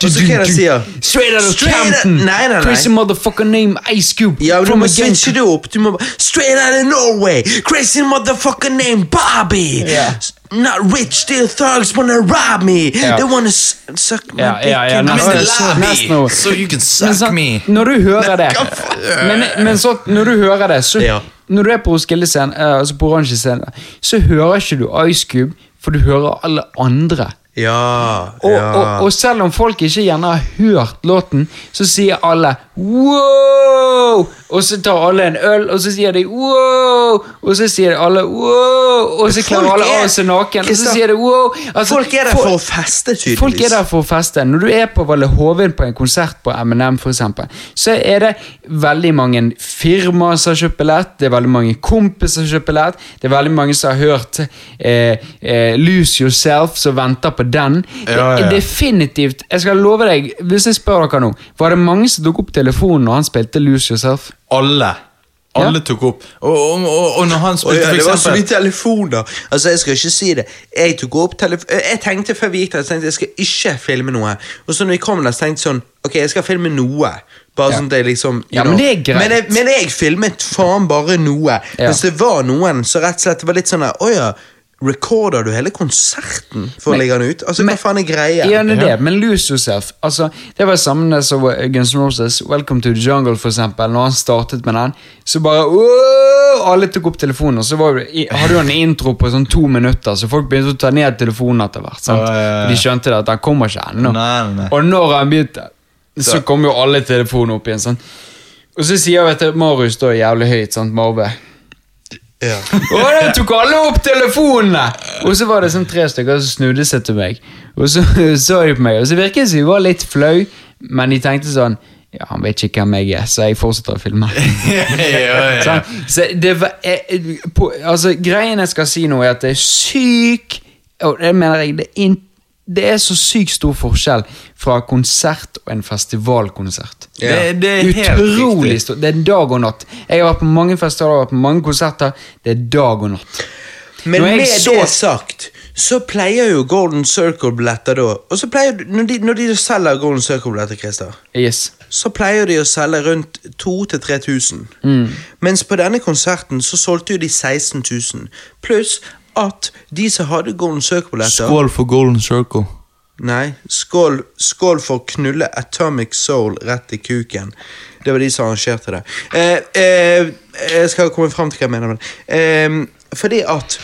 Og så hva er det jeg sier? Straight out of Campton! Nei, nei, nei. Crazy motherfucker name Ice Cube. Ja, du må switche det opp. Du må Straight out of Norway! Crazy motherfucker name Bobby! Yeah. Not rich, still thugs wanna rob me! Yeah. They wanna s- suck my yeah, dick yeah, lobby! nesten over. So you can suck så, me. Når du hører det men, men så, når du hører det så. Når du er på Roskilde scene, eh, altså på Oransje-scenen, så hører ikke du Ice Cube, for du hører alle andre. Ja, Og, ja. og, og selv om folk ikke gjerne har hørt låten, så sier alle wow! Og så tar alle en øl, og så sier de wow! Og så sier alle wow! Og så klarer alle av seg naken, og så sier de wow! Altså, Folk er der for å feste, tydeligvis. Folk er der for å feste. Når du er på Valle Hovin på en konsert på for eksempel, så er det veldig mange firmaer som har kjøpt billett, det er veldig mange kompiser som har kjøpt billett, det er veldig mange som har hørt eh, eh, Lose Yourself, som venter på den. Ja, ja. definitivt Jeg skal love deg, hvis jeg spør dere nå, var det mange som tok opp telefonen når han spilte Lose Yourself? Alle. Alle Ja. tok opp. Og, og, og, og når han spilte ja, for det var så eksempel mye telefoner. Altså, Jeg skal ikke si det. Jeg tok opp telef Jeg tenkte før vi gikk der, jeg tenkte jeg skal ikke filme noe. Og så når vi kom der, så tenkte jeg sånn Ok, jeg skal filme noe. Bare Ja. sånn at jeg liksom Ja, men det er greit. Men jeg, men jeg filmet faen bare noe. Ja. Hvis det var noen, så rett og slett det var litt sånn Å ja. Recorder du hele konserten for Men- å legge den ut? Altså, men- Hva faen er greia? Ja, det er det, men Lose Yourself altså, Det var det samme som Guns N' Roses, Welcome to the Jungle, for eksempel. Når han startet med den, så bare «Åh!» Alle tok opp telefonen, og så var hadde du en intro på sånn to minutter, så folk begynte å ta ned telefonen etter hvert. sant? Ja, ja, ja. De skjønte det at han kommer ikke ennå. Og når han begynte, så kom jo alle telefonene opp igjen. sant? Og så sier vet du, Marius da jævlig høyt, sant, Marve. Ja. Og da tok alle opp telefonene! Og så var det sånn tre stykker som snudde seg til meg. Og så så de på meg, og så virket det som de var litt flau, men de tenkte sånn Ja, han vet ikke hvem jeg er, så jeg fortsetter å filme. ja, ja, ja. Sånn, så det var, eh, på, altså, Greien jeg skal si nå, er at det er syk Og det mener jeg, det er, det er så sykt stor forskjell fra konsert og en festivalkonsert. Ja. Det, det er helt Utrolig stort. Det er dag og natt. Jeg har vært på mange festivaler, vært på mange konserter. Det er dag og natt. Men med så- det sagt, så pleier jo Golden Circle-billetter da Og så pleier Når de, når de selger Golden Circle-billetter, Christer Yes. så pleier de å selge rundt 2000-3000. Mm. Mens på denne konserten så solgte jo de 16 000. Pluss at de som hadde Golden Circle-billetter Skål for Golden Circle. Nei, skål, skål for knulle Atomic Soul rett i kuken. Det var de som arrangerte det. Eh, eh, jeg skal komme frem til hva jeg mener med det. Eh, fordi at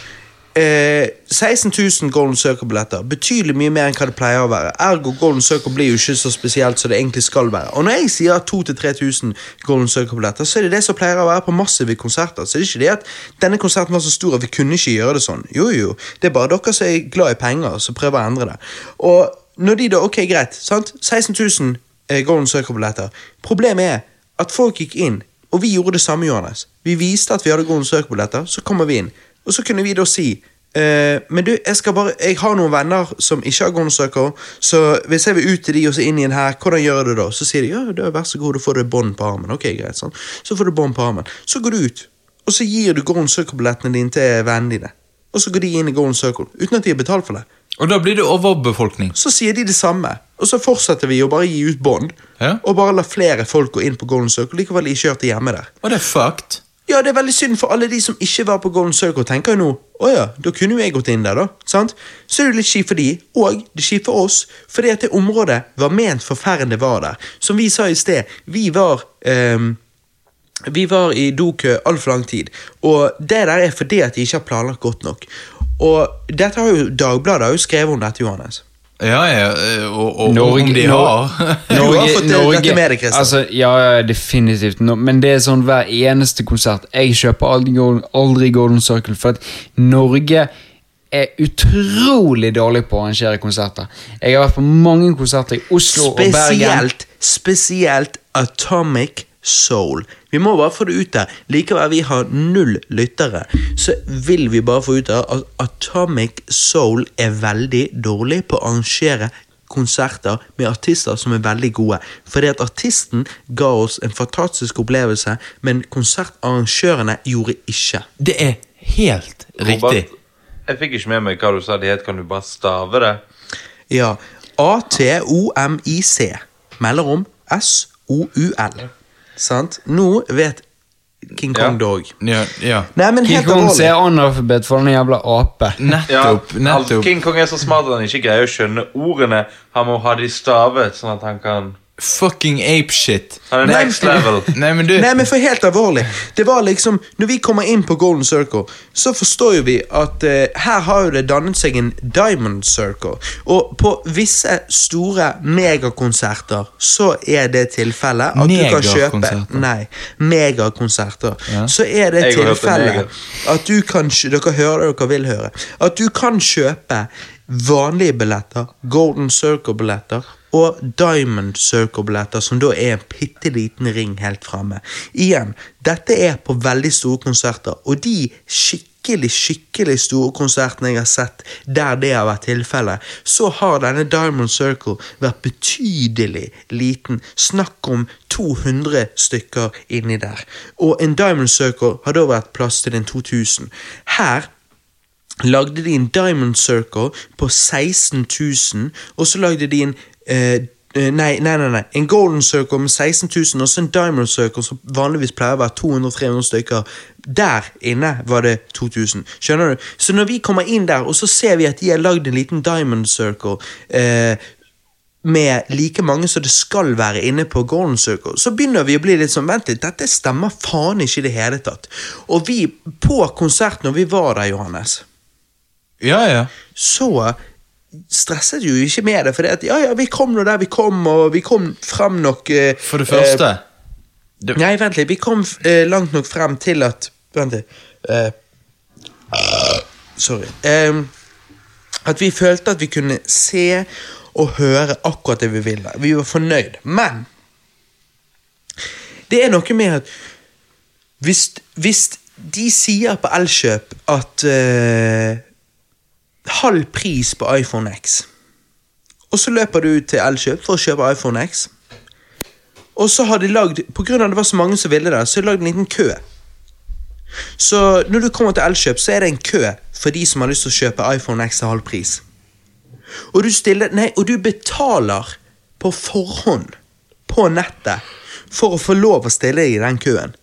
eh, 16 000 Golden Circle-billetter betydelig mye mer enn hva det pleier å være. Ergo Golden Circle blir jo ikke så spesielt som det egentlig skal være. Og når jeg sier 2000-3000 Golden Circle-billetter, så er det det som pleier å være på massive konserter. Så det er ikke det at denne konserten var så stor at vi kunne ikke gjøre det sånn. Jo, jo. Det er bare dere som er glad i penger, som prøver å endre det. Og når de da Ok, greit. sant? 16 000 eh, Golden Circle-billetter. Problemet er at folk gikk inn, og vi gjorde det samme, Johannes. Vi viste at vi hadde Golden Circle-billetter, så kommer vi inn. Og så kunne vi da si Uh, Men du, jeg skal bare Jeg har noen venner som ikke har Gonsøker, så hvis jeg vil ut til de og så inn igjen her, hvordan gjør du det da? Så sier de ja, da vær så god, da får du bånd på armen. Ok, greit, sånn. Så får du bånd på armen. Så går du ut, og så gir du Golden Circle-billettene dine til vennene dine. Og så går de inn i Golden Circle uten at de har betalt for det. Og da blir det overbefolkning. Så sier de det samme, og så fortsetter vi å bare gi ut bånd. Ja. Og bare la flere folk gå inn på Golden Circle, likevel ikke gjort det hjemme der. Og det er fucked. Ja, det er veldig synd for alle de som ikke var på Golden Circle, tenker jo nå å ja, da kunne jo jeg gått inn der, da. sant? Så er det litt kjipt for de, og det er kjipt for oss, fordi at det området var ment for færre det var der. Som vi sa i sted, vi var um, vi var i dokø altfor lang tid, og det der er fordi at de ikke har planlagt godt nok. Og dette har jo Dagbladet har jo skrevet om dette, Johannes. Ja, ja, eh, og, og Norge- om de har Norge, har fått det- dette med deg. Altså, ja, ja, definitivt. Men det er sånn hver eneste konsert. Jeg kjøper aldri, Golden- aldri Golden Circle, for at Norge er utrolig dårlig på å arrangere konserter. Jeg har vært på mange konserter i Oslo og Bergen. Spesielt, spesielt Atomic Soul. Vi må bare få det ut der. Likevel vi har null lyttere, så vil vi bare få ut der at Atomic Soul er veldig dårlig på å arrangere konserter med artister som er veldig gode. Fordi at artisten ga oss en fantastisk opplevelse, men konsertarrangørene gjorde ikke. Det er helt riktig. Robert, jeg fikk ikke med meg hva du sa det het. Kan du bare stave det? Ja. A-T-O-M-I-C. Melderom S-O-U-L. Sant? Nå vet King Kong Ja. Dog. Ja, ja. Nei, men King helt Kong alvorlig. ser analfabet for en jævla ape. Nettopp. Ja, nettopp. King Kong er så smart at han ikke greier å skjønne ordene. Han må ha de stavet, sånn at han kan Fucking apeshit. Nei, next level. Nei, men du Nei, men for helt alvorlig. Det var liksom, Når vi kommer inn på Golden Circle, så forstår jo vi at uh, her har jo det dannet seg en Diamond Circle. Og på visse store megakonserter så er det tilfellet at du kan kjøpe? Nei, megakonserter. Ja. Så er det tilfellet at du kan Dere hører det dere vil høre. At du kan kjøpe vanlige billetter, Golden Circle-billetter og Diamond Circle-billetter, som da er en bitte liten ring helt framme. Igjen, dette er på veldig store konserter, og de skikkelig, skikkelig store konsertene jeg har sett der det har vært tilfellet, så har denne Diamond Circle vært betydelig liten. Snakk om 200 stykker inni der. Og en Diamond Circle har da vært plass til en 2000. Her lagde de en Diamond Circle på 16 000, og så lagde de en eh, eh, Nei, nei, nei, nei. En Golden Circle med 16 000, og så en Diamond Circle som vanligvis pleier å være 200-300 stykker. Der inne var det 2000. Skjønner du? Så når vi kommer inn der, og så ser vi at de har lagd en liten Diamond Circle eh, med like mange som det skal være inne på Golden Circle, så begynner vi å bli litt sånn Vent litt, dette stemmer faen ikke i det hele tatt. Og vi, på konsert når vi var der, Johannes Ja, ja. så stresset jo ikke med det, for at, ja, ja, vi kom nå der vi kom, og vi kom frem nok eh, For det første eh, Nei, vent litt, vi kom eh, langt nok frem til at Vent litt. eh, sorry. Eh, at vi følte at vi kunne se og høre akkurat det vi ville. Vi var fornøyd. Men det er noe med at hvis, hvis de sier på Elkjøp at eh, halv pris på iPhone X. Og så løper du til Elkjøp for å kjøpe iPhone X. Og så har de lagd, på grunn av det var så mange som ville det, så har de lagd en liten kø. Så når du kommer til Elkjøp, så er det en kø for de som har lyst til å kjøpe iPhone X til halv pris. Og du stiller, nei, og du betaler på forhånd på nettet for å få lov å stille deg i den køen.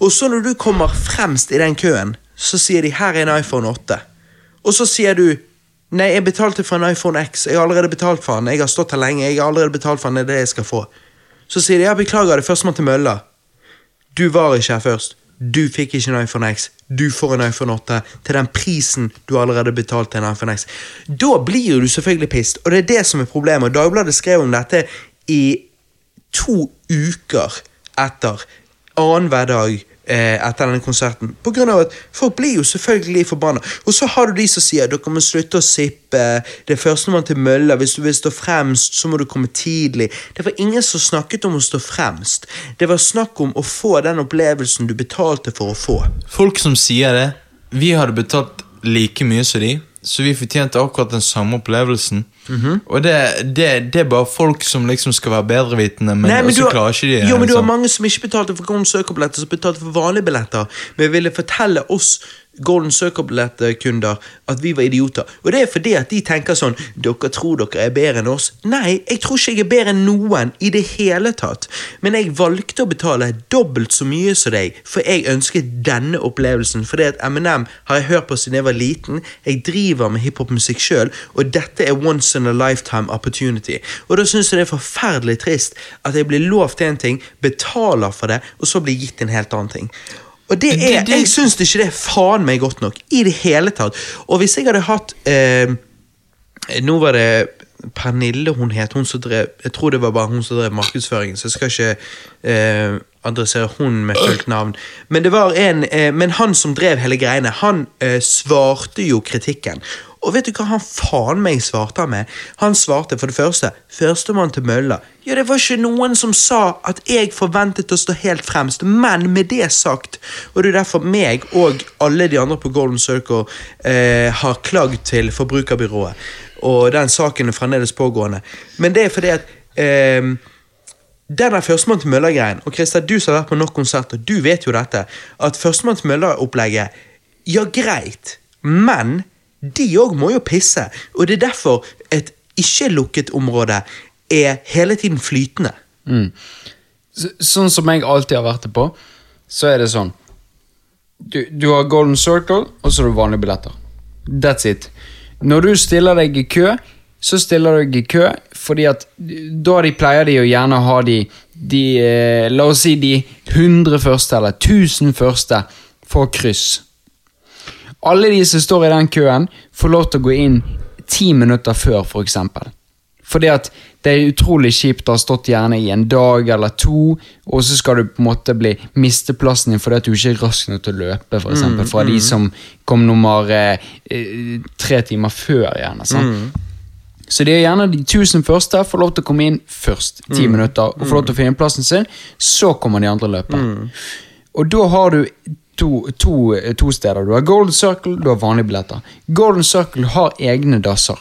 Og så når du kommer fremst i den køen, så sier de her er en iPhone 8. Og så sier du Nei, jeg betalte for en iPhone X. Jeg har allerede betalt for den. Jeg har stått her lenge. Jeg har allerede betalt for den. Det er det jeg skal få. Så sier de ja, beklager, det er førstemann til mølla. Du var ikke her først. Du fikk ikke en iPhone X. Du får en iPhone 8 til den prisen du allerede betalte en iPhone X. Da blir du selvfølgelig pissed, og det er det som er problemet. Dagbladet skrev om dette i to uker etter annenhver dag eh, etter denne konserten. På grunn av at folk blir jo selvfølgelig forbanna. Og så har du de som sier dere må slutte å sippe, det er førstemann til mølla, hvis du vil stå fremst, så må du komme tidlig. Det var ingen som snakket om å stå fremst. Det var snakk om å få den opplevelsen du betalte for å få. Folk som sier det, vi hadde betalt like mye som de, så vi fortjente akkurat den samme opplevelsen. Mhm. Og det, det, det er bare folk som liksom skal være bedrevitende, men, Nei, men også har- klarer ikke de Jo, men du har liksom. mange som ikke betalte for Golden Circle-billetter, som betalte for vanlige billetter, men ville fortelle oss Golden Circle-kunder at vi var idioter. Og det er fordi at de tenker sånn Dere tror dere er bedre enn oss. Nei, jeg tror ikke jeg er bedre enn noen i det hele tatt. Men jeg valgte å betale dobbelt så mye som deg, for jeg ønsket denne opplevelsen. Fordi at M&M har jeg hørt på siden jeg var liten. Jeg driver med hiphopmusikk sjøl, og dette er once in a lifetime opportunity. Og da syns jeg det er forferdelig trist at jeg blir lovt en ting, betaler for det, og så blir gitt en helt annen ting. Og det er, Jeg syns ikke det er faen meg godt nok i det hele tatt. Og hvis jeg hadde hatt eh, Nå var det Pernille hun het, hun som drev Jeg tror det var bare hun som drev markedsføringen, så jeg skal ikke eh, adressere hun med fullt navn. Men det var en eh, Men han som drev hele greiene, han eh, svarte jo kritikken. Og vet du hva han faen meg svarte med? Han svarte for det første Førstemann til mølla. Ja, det var ikke noen som sa at jeg forventet å stå helt fremst, men med det sagt, og det er derfor meg og alle de andre på Golden Circle eh, har klagd til Forbrukerbyrået, og den saken er fremdeles pågående. Men det er fordi at eh, den der Førstemann til mølla-greien, og Christer, du som har vært på nok konserter, du vet jo dette, at Førstemann til mølla-opplegget, ja greit, men de òg må jo pisse, og det er derfor et ikke-lukket område er hele tiden flytende. Så, sånn som jeg alltid har vært det på, så er det sånn Du, du har Golden Circle, og så har du vanlige billetter. That's it. Når du stiller deg i kø, så stiller du deg i kø fordi at da de pleier de å gjerne ha de, de eh, La oss si de 100 første eller 1000 første for kryss. Alle de som står i den køen, får lov til å gå inn ti minutter før, for eksempel. Fordi at det er utrolig kjipt å ha stått gjerne i en dag eller to, og så skal du på en måte bli miste plassen din fordi at du ikke er rask nok til å løpe, for eksempel, fra de som kom nummer eh, tre timer før, gjerne. sant? Så det er gjerne de tusen første får lov til å komme inn først, ti minutter, og får lov til å finne plassen sin. Så kommer de andre løpende. Og da har du to, to, to steder. Du har Golden Circle, du har vanlige billetter. Golden Circle har egne dasser.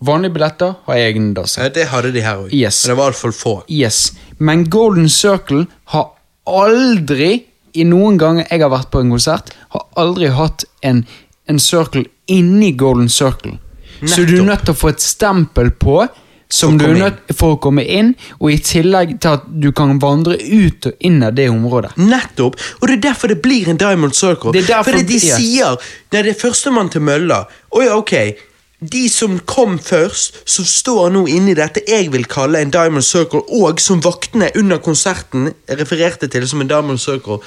Vanlige billetter har egne dasser. Ja, det hadde de her òg, Yes. men det var altfor få. Yes. Men Golden Circle har aldri, i noen ganger jeg har vært på en konsert, har aldri hatt en, en circle inni Golden Circle. Så du er nødt til å få et stempel på som du er nødt for å komme inn, og i tillegg til at du kan vandre ut og inn av det området. Nettopp! Og det er derfor det blir en Diamond Circle. Det er derfor- Fordi de ja. sier Nei, det er førstemann til mølla. Å ja, ok. De som kom først, som står nå inni dette jeg vil kalle en Diamond Circle, og som vaktene under konserten refererte til som en Diamond Circle,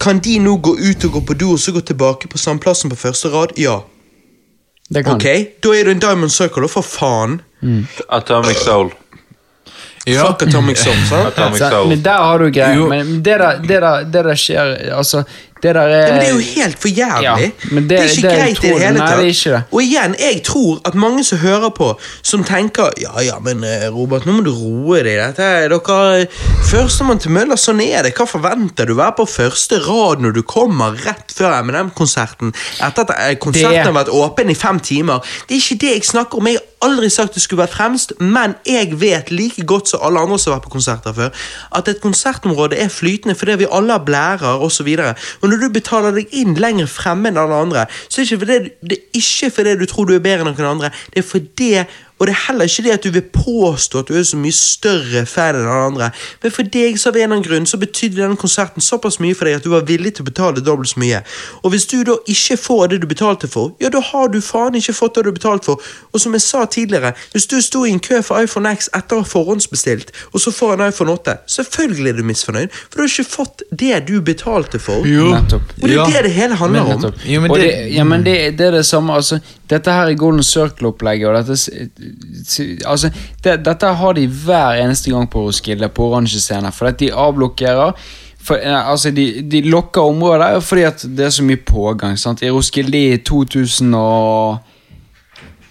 kan de nå gå ut og gå på do og så gå tilbake på samplassen på første rad? Ja. Det kan Ok, da er du en Diamond Circle, for faen. Atomic Soul. Ja. Fuck Atomic Soul, sant? Atomic Soul. men der har du greia. Men det der, det, der, det der skjer Altså, det der er Ja, men det er jo helt for jævlig. Ja, det- det, er ikke det greit i det hele nei, tatt. er. Og igjen, jeg tror at mange som hører på, som tenker Ja, ja, men eh, Robert, nå må du roe deg. Dette er dere Førstemann til mølla, sånn er det. Hva forventer du? Være på første rad når du kommer rett før MNM-konserten? etter at eh, konserten har vært åpen i fem timer. Det er ikke det jeg snakker om. Jeg har aldri sagt det skulle vært fremst, men jeg vet like godt som alle andre som har vært på konserter før, at et konsertområde er flytende fordi vi alle har blærer osv. Og, og når du betaler deg inn lenger fremme enn alle andre, så er det ikke fordi, det du tror du er bedre enn noen andre. Det er fordi og det er heller ikke det at du vil påstå at du er så mye større fan enn alle andre, men for deg så av en eller annen grunn så betydde denne konserten såpass mye for deg at du var villig til å betale dobbelt så mye. Og hvis du da ikke får det du betalte for, ja da har du faen ikke fått det du betalte for. Og som jeg sa tidligere, hvis du sto i en kø for iPhone X etter å ha forhåndsbestilt, og så får en iPhone 8, selvfølgelig er du misfornøyd, for du har ikke fått det du betalte for. Jo. Nettopp. Og det er Ja. det det hele handler om. Jo, men det- det, ja, men det, det er det samme. Altså, dette her er Golden Circle-opplegget. og dette, altså, det, Dette har de hver eneste gang på Roskilde, på oransje scener, For at de avblokkerer for, eh, altså, de, de lokker områder fordi at det er så mye pågang. Sant? I Roskilde i 2000 og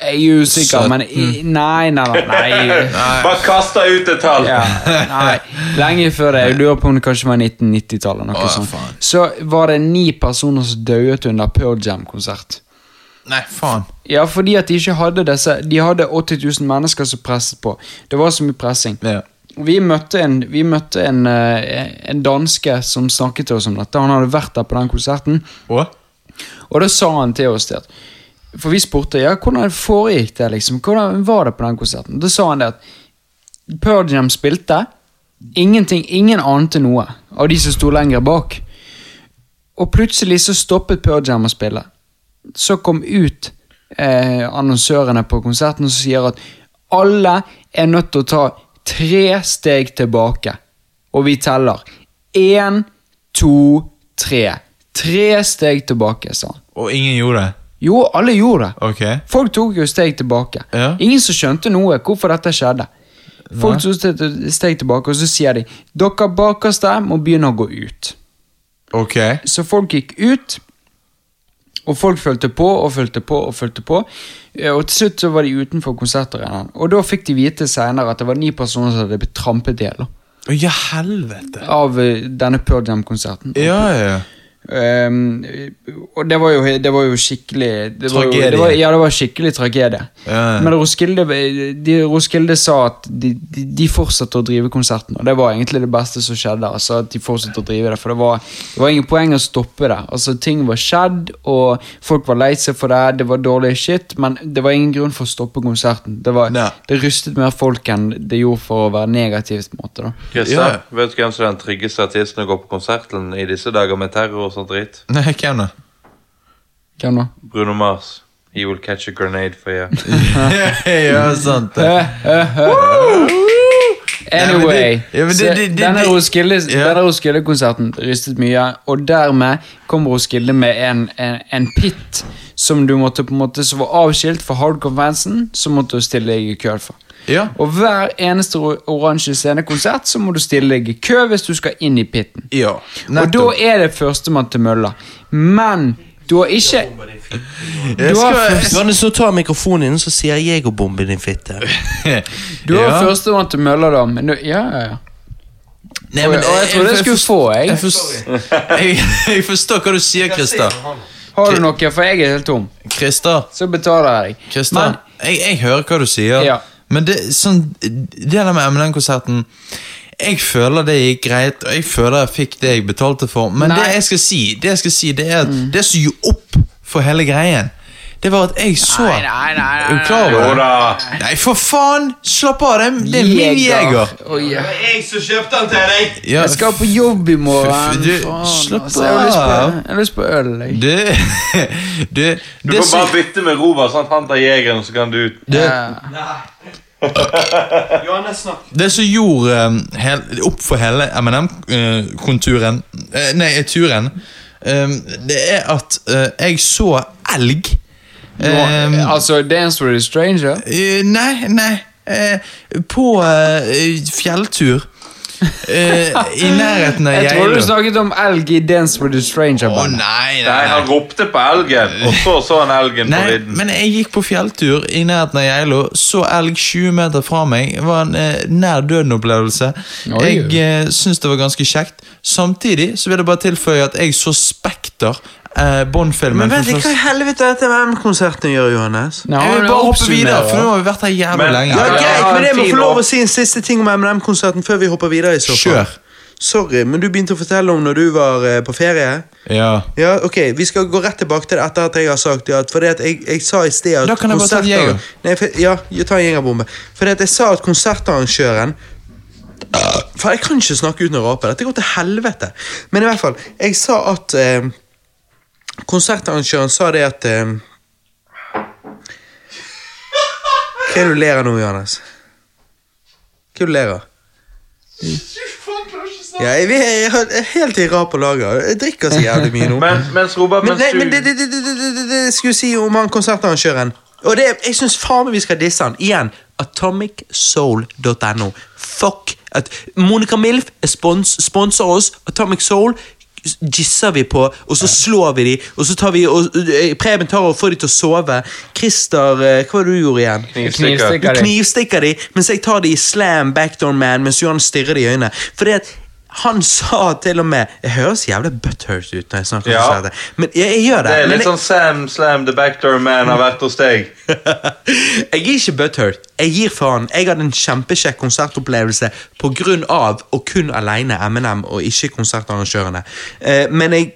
Jeg er usikker, men i, Nei, nei, nei. nei. Bare kasta ut et tall! Ja, nei, lenge før det. Jeg lurer på om det kanskje var 1990-tallet. noe Å, Så var det ni personer som døde under Pearl Jam-konsert. Nei, faen. Ja, fordi at de ikke hadde disse De hadde 80 000 mennesker som presset på. Det var så mye pressing. Ja. Vi møtte en, vi møtte en, eh, en danske som snakket til oss om dette. Han hadde vært der på den konserten. Og? Og da sa han til oss det For vi spurte ja, hvordan foregikk det. liksom Hvordan var det på den konserten. Da sa han det at Pearl Jam spilte. Ingenting, Ingen ante noe av de som sto lenger bak. Og plutselig så stoppet Pearl Jam å spille. Så kom ut eh, annonsørene på konserten og sier at alle er nødt til å ta tre steg tilbake. Og vi teller. Én, to, tre. Tre steg tilbake, sa han. Og ingen gjorde det? Jo, alle gjorde det. Okay. Folk tok jo steg tilbake. Ja. Ingen som skjønte noe hvorfor dette skjedde. Folk tok steg, tilbake, og så sier de dere bakerste må begynne å gå ut. Ok. Så folk gikk ut, og folk fulgte på og fulgte på og fulgte på. Eh, Og til slutt så var de utenfor konsertarenaen. Og da fikk de vite senere at det var ni personer som hadde blitt trampet i hjel ja, helvete. av eh, denne Pearl Jam-konserten. Ja, ja, ja. Ehm, og det var jo, det var jo skikkelig det var jo, det var, Ja, det var skikkelig tragedie. Ja, ja. Men Roskilde, de, Roskilde sa at de, de, de fortsatte å drive konserten, og det var egentlig det beste som skjedde. Altså at de fortsatte å drive det, For det var, det var ingen poeng å stoppe det. Altså Ting var skjedd, og folk var lei seg for det, det var dårlig shit, men det var ingen grunn for å stoppe konserten. Det, var, det rystet mer folk enn det gjorde for å være negativt. på en måte da Ja. vet du hvem som er den tryggeste artisten å gå på konserten i disse dager med terror og sånn dritt? Nei, hvem da? Hvem da? Bruno Mars. He will catch a grenade for you. ja, sant det. Anyway, Ja, men det- så det- det- denne Roskilde- Ja. denne Roskilde-konserten rystet mye, og dermed kom Roskilde med en, en, en pit som du måtte på en måte som var avskilt for hardcore-fansen, som måtte du stille deg i kø for. Ja. Og hver eneste or- oransje scenekonsert så må du stille deg i kø hvis du skal inn i pitten. Ja, Og da er det førstemann til mølla. Men du har ikke Du har, først, Johannes, så tar mikrofonen inn, så sier jeg å bombe din fitte. du har Ja. førstemann til mølla, da. Men du, ja, ja, ja. Nei, Og, og jeg trodde jeg skulle få, jeg. Jeg, forstår, jeg, jeg forstår hva du sier, Christer. Har du noe? For jeg er helt tom. Christer, Så betaler jeg Christa, men, jeg, jeg hører hva du sier, Ja. Men det, sånn, det der med MNM-konserten Jeg føler det gikk greit, og jeg føler jeg fikk det jeg betalte for. Men Nei. det jeg skal si, det jeg skal si, det er at det som gir opp for hele greien, det var at jeg så Nei, nei, nei, nei, du nei, Jo da. Nei, for faen! Slapp av, det er, det er min jeger. Oi, ja. Jeg som kjøpte den til deg! Ja, Jeg skal på jobb i morgen. Du, Faen, slapp altså, jeg har lyst på- av. Jeg har lyst på øl. Jeg. Du, du, Du det får som- bare bytte med Robert, sånn at han tar jegeren, så kan du Ja. Johannes, snakk. Det som gjorde um, hel, opp for hele M&M-konturen eh, Nei, turen um, Det er at eh, jeg så elg. Um, Nå, altså, Dance with a Stranger? Uh, nei, nei. Uh, på uh, fjelltur. Eh, I nærheten av Jeg tror du snakket om elg i Dance with a Stranger. Bandet. nei, nei, Nei, han ropte på elgen, og så så han elgen på Nei, vidden. men jeg gikk på fjelltur i nærheten av Geilo, så elg 20 meter fra meg. Det var en eh, nær døden-opplevelse. Jeg eh, syns det var ganske kjekt. Samtidig så vil jeg bare tilføye at jeg så Spekter, eh, Bond-filmen. Men vet du hva i helvete er dette med M-konserten gjør, Johannes? Nå, Jeg vil bare hoppe videre, for nå har vi vært her jævlig Men- lenge. Ja, greit, men jeg må få lov å si en siste ting om M&M-konserten før vi hopper videre. i så fall. Kjør. Sorry, men du begynte å fortelle om når du var eh, på ferie. Ja. Ja, ok, Vi skal gå rett tilbake til det etter at jeg har sagt ja, Fordi at jeg, jeg sa i sted at Da kan jeg bare ta en jeger. Nei, for, ja, jeg tar en jegerbombe. Fordi at jeg sa at konsertarrangøren For jeg kan ikke snakke uten å rape. Dette går til helvete. Men i hvert fall, jeg sa at eh, Konsertarrangøren sa det at eh, Hva er det du ler av nå, Johannes? Hva er det du ler av? Ja, jeg, jeg, jeg er helt i rap på lager. Jeg drikker så jævlig mye nå. Men, mens Robert, Men, mens nei, du men det, det, det, det, det, skulle si om han konsertarrangøren. Og det, jeg syns faen meg vi skal disse han. Igjen, atomicsoul.no. Fuck. At Monica Milf spons, sponser oss. Atomic Soul gisser vi på, og så slår vi de, og så tar vi og, eh, Preben tar og får de til å sove. Christer, eh, hva var det du gjorde igjen? knivstikker. Du Knivstikker de. knivstikker de, mens jeg tar de i slam backdoor man, mens Johan stirrer de i øynene. Fordi at han sa til og med Jeg høres jævlig butthurt ut når jeg snakker Ja. om det. Men jeg, jeg gjør det. Det er men litt jeg, sånn Sam Slam the Backdoor Man har vært hos deg. jeg er ikke butthurt. Jeg gir faen. Jeg hadde en kjempekjekk konsertopplevelse av og kun alene Eminem og ikke konsertarrangørene. Eh, men jeg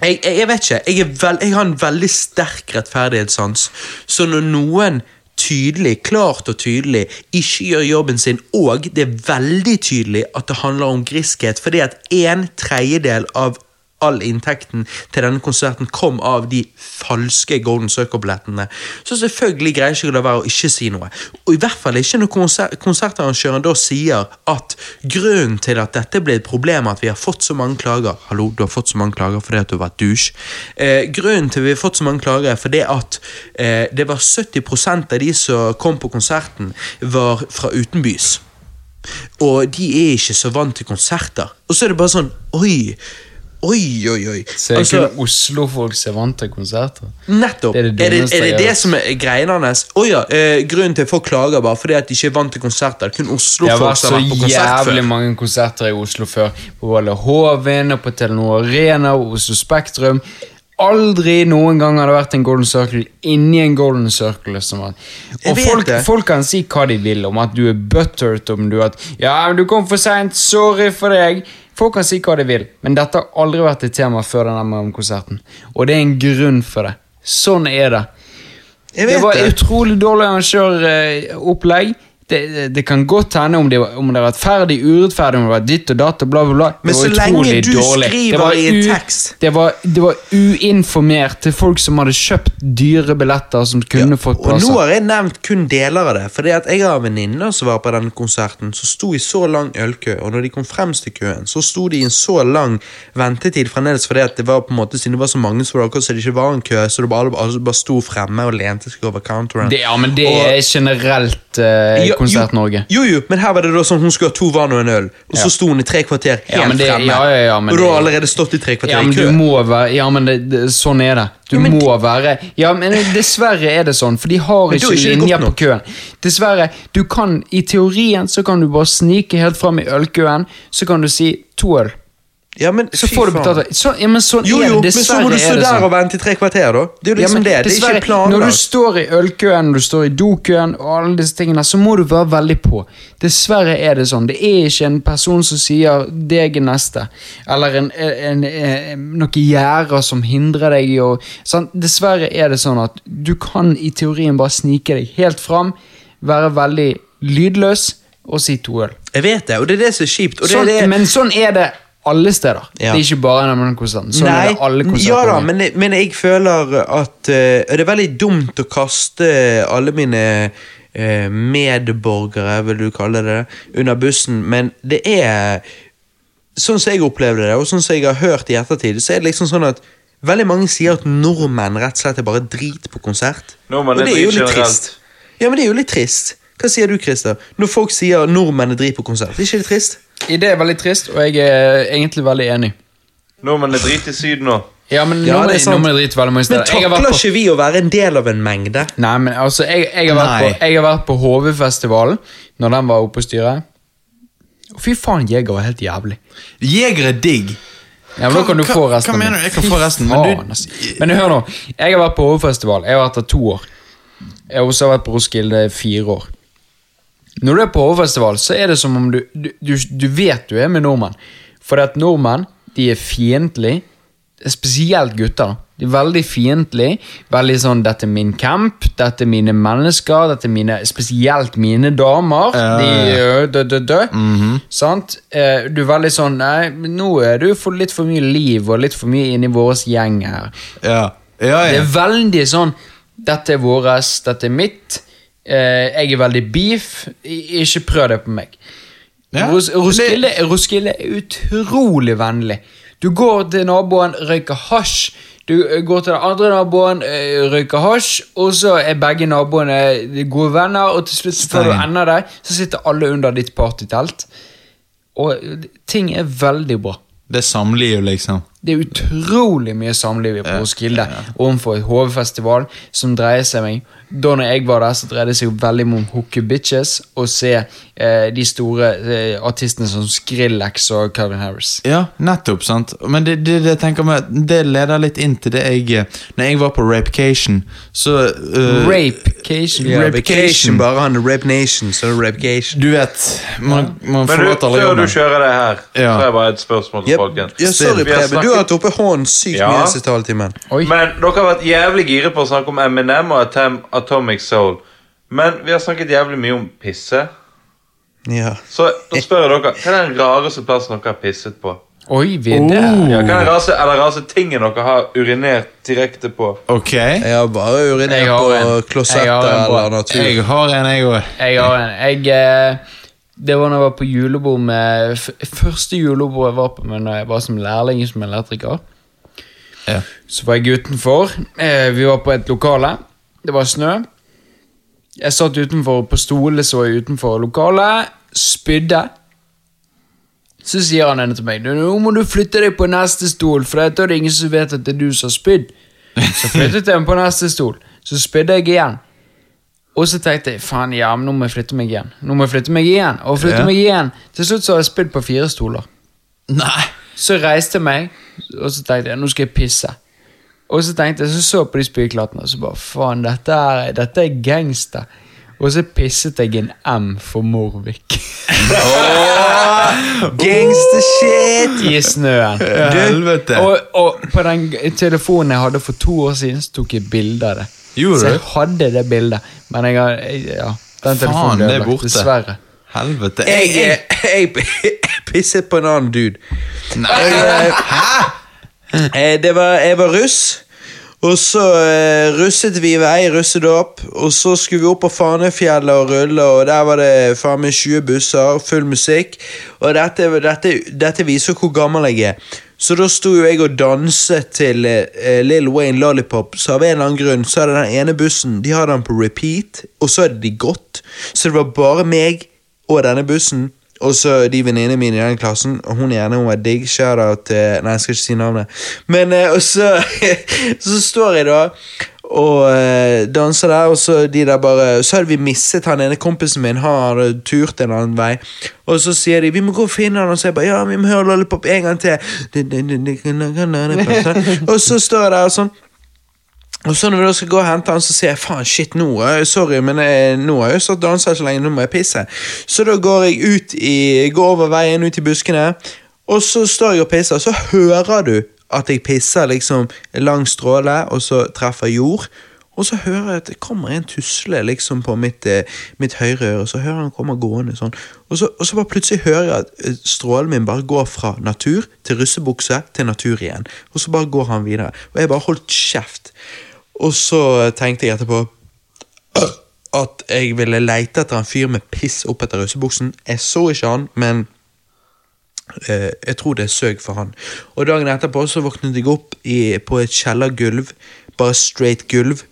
jeg, jeg, jeg vet ikke. Jeg, er vel, jeg har en veldig sterk rettferdighetssans. Så når noen tydelig, klart og tydelig, ikke gjør jobben sin, og det er veldig tydelig at det handler om griskhet, fordi at en tredjedel av all inntekten til denne konserten kom av de falske Golden Circle-billettene. Så selvfølgelig greier ikke det å være å ikke si noe. Og i hvert fall ikke når konser konsertarrangøren da sier at grunnen til at dette ble et problem, at vi har fått så mange klager Hallo, du har fått så mange klager fordi at du har vært douche. Eh, grunnen til at vi har fått så mange klager, er fordi at eh, det var 70% av de som kom på konserten, var fra utenbys. Og de er ikke så vant til konserter. Og så er det bare sånn Oi! Oi, oi, oi. Så er Altså, kun Oslo-folk som er vant til konserter. nettopp. Det er er det det, er det, det som er greien hans? Å ja, eh, grunnen til at folk klager bare fordi at de ikke er vant til konserter. Kun Det har vært på konsert før. så har vært så jævlig mange konserter i Oslo før. På Valle Hoven, og på Telenor Arena og Oslo Spektrum. Aldri noen gang har det vært en golden circle inni en golden circle. Liksom. Og folk, folk kan si hva de vil om at du er buttered, om du at Ja, men du kom for seint, sorry for deg. Folk kan si hva de vil, men dette har aldri vært et tema før denne konserten. Og det er en grunn for det. Sånn er det. Det var det. utrolig dårlig arrangøropplegg. Det, det, kan godt hende om det, om det er rettferdig, urettferdig, om det var ditt og datt og bla, bla, bla. Men så lenge du dårlig. skriver i en tekst. Det var, det var uinformert til folk som hadde kjøpt dyre billetter, som kunne fått Og nå har jeg nevnt kun deler av det. Fordi at Jeg har venninner som var på denne konserten, som sto i så lang ølkø. Og når de kom fremst til køen, så sto de i en så lang ventetid fremdeles fordi at det var på en måte siden det var så mange, så var det så det ikke var en kø. Så det bare, alle bare sto fremme og lente seg over counteren. Det, ja, men det Og- er generelt uh, Ja, Konsert-Norge. Jo, jo, men her var det da sånn hun skulle ha to vann og en øl, og så Ja. sto hun i tre kvarter helt Ja, men det- fremme. ja, ja, ja, men og du har allerede stått i tre kvarter Ja, men i kø. du må være Ja, men det, det, sånn er det. Du men må være Ja, men dessverre er det sånn, for de har ikke ikke linjer på køen. Dessverre. Du kan I teorien så kan du bare snike helt fram i ølkøen, så kan du si to øl. Ja, men Så får du betalt. Så, ja, men sånn Jo, er jo, Dessverre men så må du stå der sånn. og vente i tre kvarter, da. Det er jo Ja, liksom men det. Det er ikke planlagt. Når du står i ølkøen, du står i dokøen og alle disse tingene, så må du være veldig på. Dessverre er det sånn. Det er ikke en person som sier 'deg er neste', eller en, en, en, noen gjerder som hindrer deg i å sånn. Dessverre er det sånn at du kan i teorien bare snike deg helt fram, være veldig lydløs og si to øl. Jeg vet det, og det er det som er kjipt. Det Sånn, det... Men sånn er det alle steder. Ja. Det er ikke bare denne konserten. Sånn Nei, er det alle konserter. ja da, men, men jeg føler at uh, Det er veldig dumt å kaste alle mine uh, medborgere, vil du kalle det, under bussen, men det er Sånn som jeg opplevde det, og sånn som jeg har hørt i ettertid, så er det liksom sånn at veldig mange sier at nordmenn rett og slett er bare drit på konsert. Nordmenn og er det er jo litt trist. Ja, men det er jo litt trist. Hva sier du, Christer? Når folk sier nordmenn er drit på konsert, er ikke det trist? Det er veldig trist, og jeg er egentlig veldig enig. Nordmenn er drit i Syden nå. Ja, men Ja, nå det er dritt veldig mange Men steder. Men har takler på, ikke vi å være en del av en mengde? nei, men altså, jeg, jeg, har vært på, jeg har vært på HV-festivalen når den var oppe og styret. Og fy faen, Jeger var helt jævlig. Jeger er digg. Ja, men da kan du Hva- få resten. hva mener du? Jeg kan få resten, men du- faen, ass. Men hør nå. Jeg har vært på HV-festival. Jeg har vært der to år. Jeg har også vært på Roskilde fire år. Når du er på HV-festival, så er det som om du, du, du, du vet du er med nordmenn. For at nordmenn, de er fiendtlige. Spesielt gutter. De er veldig fiendtlige. Veldig sånn 'Dette er min camp. Dette er mine mennesker. Dette er mine, spesielt mine damer. De dø, dø, dø. Sant? Eh, du er veldig sånn Nei, nå er du for litt for mye liv og litt for mye inni vår gjeng her. Ja, ja, Det er veldig sånn Dette er våres, dette er mitt. Eh, jeg er veldig beef. Ikke prøv det på meg. Ja, Ros Roskilde, Roskilde er utrolig vennlig. Du går til naboen, røyker hasj. Du eh, går til den andre naboen, eh, røyker hasj, og så er begge naboene gode venner, og til slutt, før du ender der, så sitter alle under ditt partytelt. Og ting er veldig bra. Det er samliv, liksom. Det er utrolig mye samliv på Roskilde overfor et HV-festival som dreier seg meg Da når jeg var der, så dreide det seg jo veldig om hooke bitches og se eh, de store eh, artistene som Skrillex og Calvin Harris. Ja, nettopp, sant. Men det, det, det, tenker meg, det leder litt inn til det jeg eh, Når jeg var på Rapecation, så uh, Rapecation. Ja, rapecation. bare han Rape Nation, så Rapecation. Du vet, man, man Men du, forlater aldri før du kjører det her, Ja. så har jeg bare et spørsmål til yep. folkens. ja, sorry, Preben, du du har hatt oppe hånden sykt Ja. mye siste halvtimen. Men dere har vært jævlig giret på å snakke om Eminem og Atom Atomic Soul. Men vi har snakket jævlig mye om pisse. Ja. Så da spør jeg dere, hva er den rareste plassen dere har pisset på? Oi, vi er der. Ja, hva er den rareste, eller rase tingen dere har urinert direkte på? Ok. Jeg har bare urinert har på bra. eller natur. Jeg har en, jeg òg. Jeg har en. Jeg, eh, det var når jeg var på julebord med Første julebord jeg var på med når jeg var som lærling som elektriker. Ja. Så var jeg utenfor. Eh, vi var på et lokale. Det var snø. Jeg satt utenfor på stolene så jeg utenfor lokalet. Spydde. Så sier han ene til meg Nå må du flytte deg på neste stol, for da er det ingen som vet at det er du som har spydd. Så flyttet jeg meg på neste stol. Så spydde jeg igjen. Og så tenkte jeg faen, ja, men nå må jeg flytte meg igjen. Nå må jeg flytte meg igjen, og flytte Ja. meg igjen. Til slutt så har jeg spydd på fire stoler. Nei. Så reiste jeg meg, og så tenkte jeg nå skal jeg pisse. Og så tenkte jeg, så så på de spyklattene, og så bare faen, dette er, dette er gangster. Og så pisset jeg en M for Morvik Gangster shit! i snøen. Helvete. Og, og på den telefonen jeg hadde for to år siden, så tok jeg bilde av det. Gjorde så jeg hadde det bildet, men jeg har ja, den telefonen Faen, det er borte. Dessverre. Helvete. Jeg, jeg, jeg pisset på en annen dude. Nei. Hæ? Det var, jeg var russ, og så eh, russet vi i vei, russet opp. Og så skulle vi opp på Fanefjellet og rulle, og der var det faen meg 20 busser, full musikk. Og dette, dette, dette viser hvor gammel jeg er. Så da sto jo jeg og danset til eh, Lil Wayne Lollipop, så av en eller annen grunn så hadde den ene bussen De hadde den på repeat, og så hadde de gått. Så det var bare meg og denne bussen. Og så de venninnene mine i den klassen. Og hun ene hun var digg. Shout-out Nei, jeg skal ikke si navnet. Men eh, og så, så står jeg da og eh, danser der, og så de der bare Så hadde vi mistet han ene kompisen min. Hadde turt en annen vei. Og så sier de 'vi må gå og finne han', og så jeg bare 'ja, vi må høre Lollipop en gang til'. Og så står jeg der og sånn og så når vi da skal gå og hente han, så sier jeg faen, shit, nå, sorry, men jeg, nå har jeg jo stått dansa så lenge, nå må jeg pisse. Så da går jeg ut i, går over veien ut i buskene, og så står jeg og pisser, og så hører du at jeg pisser liksom lang stråle, og så treffer jord. Og så hører jeg at det kommer en tusle liksom på mitt, eh, mitt høyre øre, og så hører han komme gående sånn. Og så, og så bare plutselig hører jeg at eh, strålen min bare går fra natur til russebukse til natur igjen. Og så bare går han videre. Og jeg bare holdt kjeft. Og så tenkte jeg etterpå at jeg ville leite etter en fyr med piss opp etter russebuksen. Jeg så ikke han, men jeg tror det søg for han. Og dagen etterpå så våknet jeg opp i, på et kjellergulv, bare straight gulv,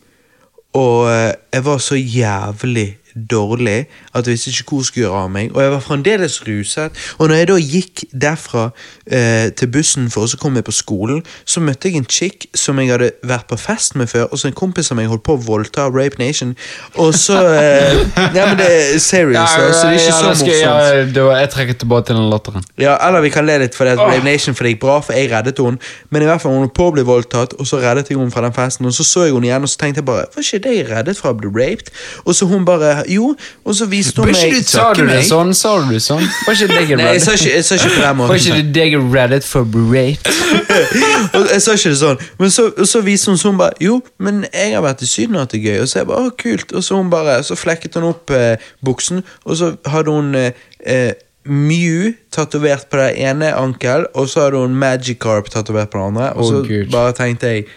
og eh, jeg var så jævlig dårlig at jeg visste ikke hvor jeg skulle gjøre av meg. Og jeg var fremdeles ruset. Og når jeg da gikk derfra eh, til bussen for å komme på skolen, så møtte jeg en chick som jeg hadde vært på fest med før, og så en kompis av meg holdt på å voldta Rape Nation. Og så eh, Ja, men det er serious, da, så det er ikke så skal jeg- morsomt. ja, da- jeg trekker tilbake til den latteren. Ja, eller vi kan le litt for det Rape Nation for det gikk bra, for jeg reddet henne. Men i hvert fall hun holdt på å bli voldtatt, og så reddet jeg henne fra den festen. Og så så jeg henne igjen, og så tenkte jeg bare Var ikke det jeg reddet fra å bli raped? Og så hun bare Jo, og så viste hun meg Sa du det sånn? Sa du det sånn? Var ikke det Nei, jeg sa ikke, jeg sa ikke på den Var ikke det deg jeg for rape? Og jeg sa ikke det sånn. Men så, og så viste hun så hun bare Jo, men jeg har vært i Syden og hatt det gøy. Og så jeg bare, å kult Og så hun bare, så flekket hun opp eh, buksen, og så hadde hun eh, eh, Mew tatovert på det ene ankel, og så hadde hun Magikarp tatovert på det andre. Og Å, så Gud. bare tenkte jeg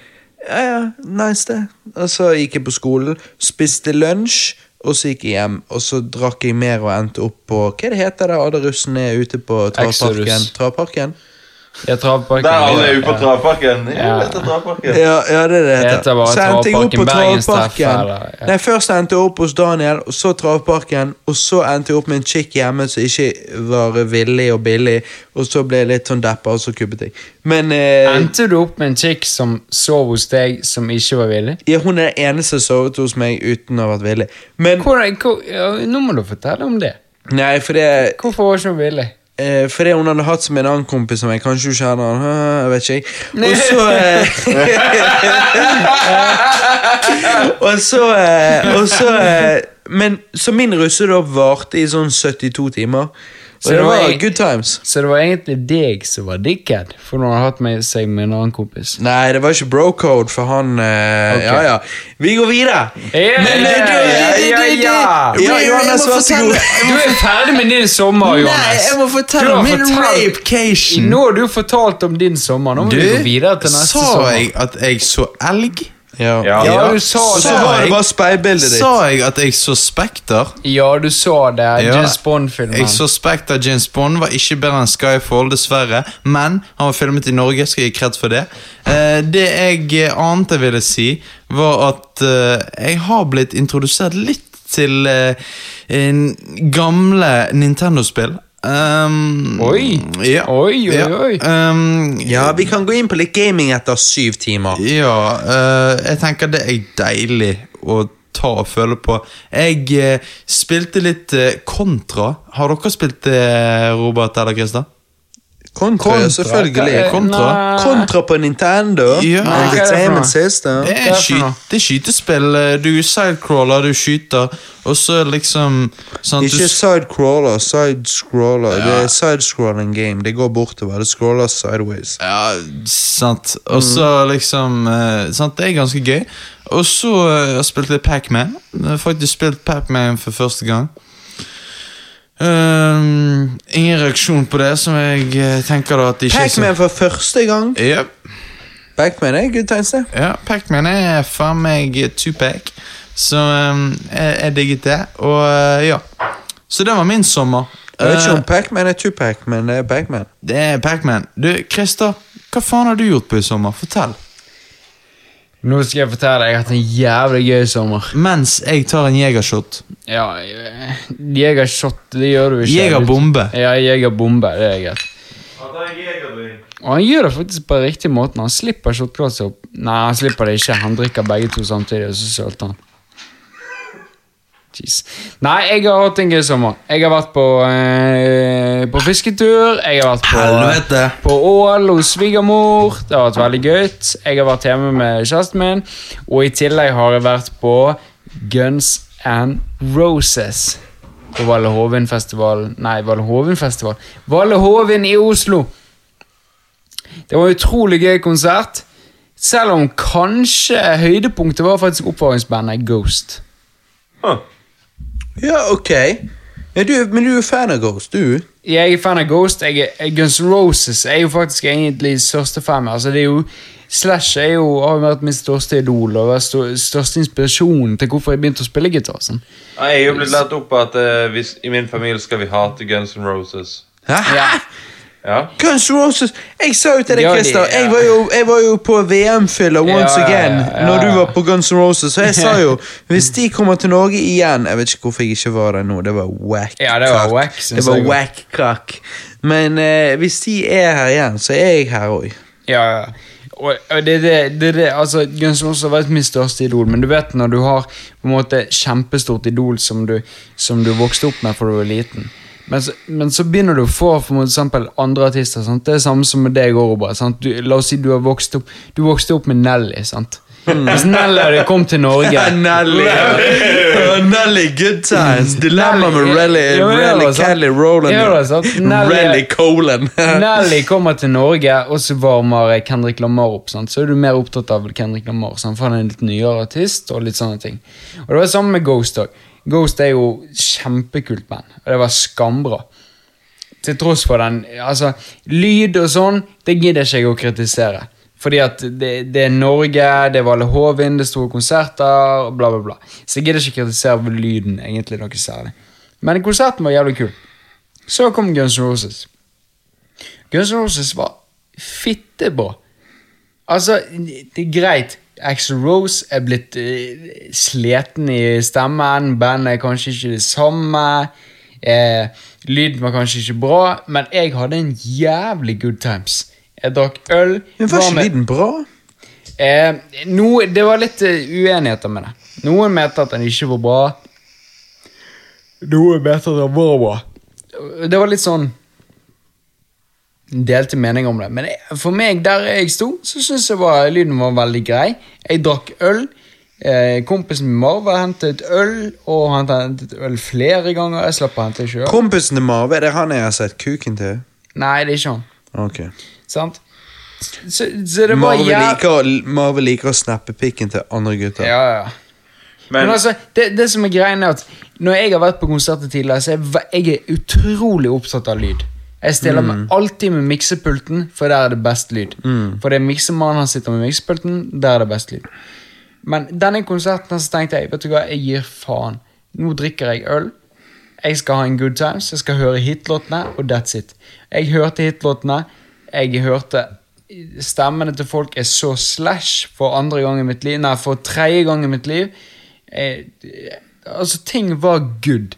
Ja, ja, nice det. Og så gikk jeg på skolen, spiste lunsj, og så gikk jeg hjem. Og så drakk jeg mer og endte opp på Hva det heter det alle russene er ute på travparken? Exodus. Travparken? Der alle er jo på travparken. Ja, Ja. Ja, ja, det er det Det heter. heter bare Så endte jeg opp på Travparken, ja. Nei, Først endte jeg opp hos Daniel, og så Travparken. Og så endte jeg opp med en chick hjemme som ikke var villig og billig. Og så ble jeg litt sånn deppa, og så kuppet jeg. Men eh, Endte du opp med en chick som sov hos deg, som ikke var villig? ja, hun er den eneste som sovet hos meg uten å ha vært villig. Men hvor, hvor, ja, nå må du fortelle om det. Nei, for det Hvorfor var ikke hun villig? Eh, fordi hun hadde hatt som en annen kompis som jeg kanskje hun kjenner han, jeg vet ikke jeg. Og så eh, Og så, eh, og så eh, Men så min russedåp varte i sånn 72 timer. Og det var var good times. Så det var egentlig deg som var dickhead, for nå har han hatt med seg med en annen kompis. Nei, det var ikke bro-code for han uh, okay. Ja, ja. Vi går videre. Ja, Men, eh, du- ja, ja, ja. Ja, Johannes, vær så god. Du er ferdig med din sommer, Johannes. Nei, jeg må fortelle om min rapecation. Nå har du fortalt om din sommer. Nå må vi gå videre til neste sa sommer. jeg at jeg så elg? Ja. Ja. Ja, du sa Så det. var det bare speilbildet ditt. Sa jeg at jeg så Spekter? Ja, du så det. Ja, James Bond-filmen. Jeg så Spekter James Bond var ikke bedre enn Skyfall, dessverre. Men han var filmet i Norge, skal jeg gi kreds for det. Eh, det jeg annet jeg ville si, var at eh, jeg har blitt introdusert litt til eh, en gamle Nintendo-spill. Um, Oi. Ja, Oi, oi, ja. oi. Um, Ja, vi kan gå inn på litt gaming etter syv timer. Ja, uh, jeg tenker det er deilig å ta og føle på. Jeg uh, spilte litt kontra. Har dere spilt det, Robert eller Christer? Kontra, kontra selvfølgelig. Er- Kontra. Kontra på Nintendo. Ja. Er Entertainment? System. Det er sky det er skytespill. eh, Du sidecrawler, du skyter, og så liksom sant, Ikke sidecrawler, sidescroller. Det er sidescrolling game. Det går bortover. Det scroller sideways. Ja, sant. Og så liksom eh, sant? Det er ganske gøy. Og så spilte har jeg Pac-Man. Faktisk spilt Pac-Man for første gang. Ehm, ingen reaksjon på det, som jeg eh, tenker da at det ikke Pac-Man for første gang. Yep. Pac-Man er good det. Ja, Pac-Man er faen meg two-pack. Så um, jeg, jeg digget det. Og uh, ja. Så det var min sommer. Jeg vet ikke Eh, om Pac-Man er two-pac, men det er Pac-Man. det er Pac-Man. Du, Christer, hva faen har du gjort på i sommer? Fortell. Nå skal jeg fortelle deg jeg har hatt en jævlig gøy sommer. Mens jeg tar en jegershot. Ja, Jegershot, det gjør du ikke. Jegerbombe. Ja, jegerbombe, det er greit. Og han gjør det faktisk på riktig måte. Han slipper shotglasset opp. Nei, han slipper det ikke. Han drikker begge to samtidig, og så sølter han. Jeez. Nei, jeg har hatt en gøy sommer. Jeg har vært på, eh, på fisketur. Jeg har vært på, på Ål hos svigermor. Det har vært veldig gøy. Jeg har vært hjemme med kjæresten min. Og i tillegg har jeg vært på Guns and Roses. På Valle Hovin-festival Nei, Valle Hovin-festival. Valle Hovin i Oslo. Det var en utrolig gøy konsert. Selv om kanskje høydepunktet var faktisk oppvaringsbandet Ghost. Huh. Ja, ok. Ja, du, men du er fan av Ghost, du? Jeg er fan av Ghost. Jeg er, Guns N' Roses er jo faktisk egentlig største fan. Altså, det er jo Slash er jo, har jo vært min største idol og største inspirasjon til hvorfor jeg begynte å spille gitar. Sånn. Jeg er jo blitt lært opp på at uh, hvis, i min familie skal vi hate Guns N' Roses. Hæ? Ja. Ja. Guns N' Roses! Jeg sa jo til deg, Christer, jeg, jeg var jo på VM-fyller once Ja, again ja, når du var på Guns N' Roses. Så jeg sa jo hvis de kommer til Norge igjen Jeg vet ikke hvorfor jeg ikke var der nå. Det var wack. Ja, det var wack, Det var wack cock. Men eh, hvis de er her igjen, så er jeg her òg. Ja, ja. Og, og det, det, det, det, altså, Guns N' Roses har vært min største idol, men du vet når du har på en måte kjempestort idol som du, som du vokste opp med fra du var liten. Men så, men så begynner du å få for eksempel andre artister. Sant? Det er samme som med deg, Robert. Du, la oss si du har vokst opp Du vokste opp med Nelly. Sant? Hvis Nelly hadde kommet til Norge Nelly. Nelly good times. Dilemma med Relly. Kelly Roland. Relly Colan. Nelly kommer til Norge, og så varmer Kendrick Lamar opp. Sant? Så er du mer opptatt av Kendrick Lamar, sant? for han er en litt nyere artist. Og litt sånne ting Og det var det samme med Ghost òg. Ghost er jo kjempekult band, og det var skambra. Til tross for den Altså, lyd og sånn, det gidder ikke jeg å kritisere. Fordi at det, det er Norge, det er Valle Hovin, det er store konserter, bla, bla, bla. Så jeg gidder ikke kritisere lyden egentlig noe særlig. Men konserten var jævlig kul. Så kom Guns N' Roses. Guns N' Roses var fittebra. Altså, det er greit. Axel Rose er blitt uh, sliten i stemmen. Bandet er kanskje ikke det samme. Eh, lyden var kanskje ikke bra, men jeg hadde en jævlig good times. Jeg drakk øl. Men var ikke lyden bra? Eh, no, det var litt uh, uenigheter med det. Noen mente at den ikke var bra. Noen mente at den var bra. Det var litt sånn Delte meninger om det. Men for meg, der jeg sto, så syns jeg var, lyden var veldig grei. Jeg drakk øl. Eh, kompisen min Marve hentet øl, og han hentet øl flere ganger. Jeg slapp å hente sjøl. Kompisen til Marve, det er han jeg har sett kuken til? Nei, det er ikke han. Ok. Sant? Så, så det var Marve liker, Marve liker å snappe pikken til andre gutter. Ja, ja. Men, Men altså, det, det som er greia, er at Når jeg har vært på konserter tidligere, så er jeg, jeg er utrolig opptatt av lyd. Jeg stiller meg alltid med miksepulten, for der er det best lyd. For det er miksemannen han sitter med miksepulten, der er det best lyd. Men denne konserten så tenkte jeg vet du hva, jeg gir faen. Nå drikker jeg øl. Jeg skal ha en good times, jeg skal høre hitlåtene, og that's it. Jeg hørte hitlåtene. Jeg hørte stemmene til folk er så slash for andre gang i mitt liv. Nei, for tredje gang i mitt liv. Jeg, altså, ting var good.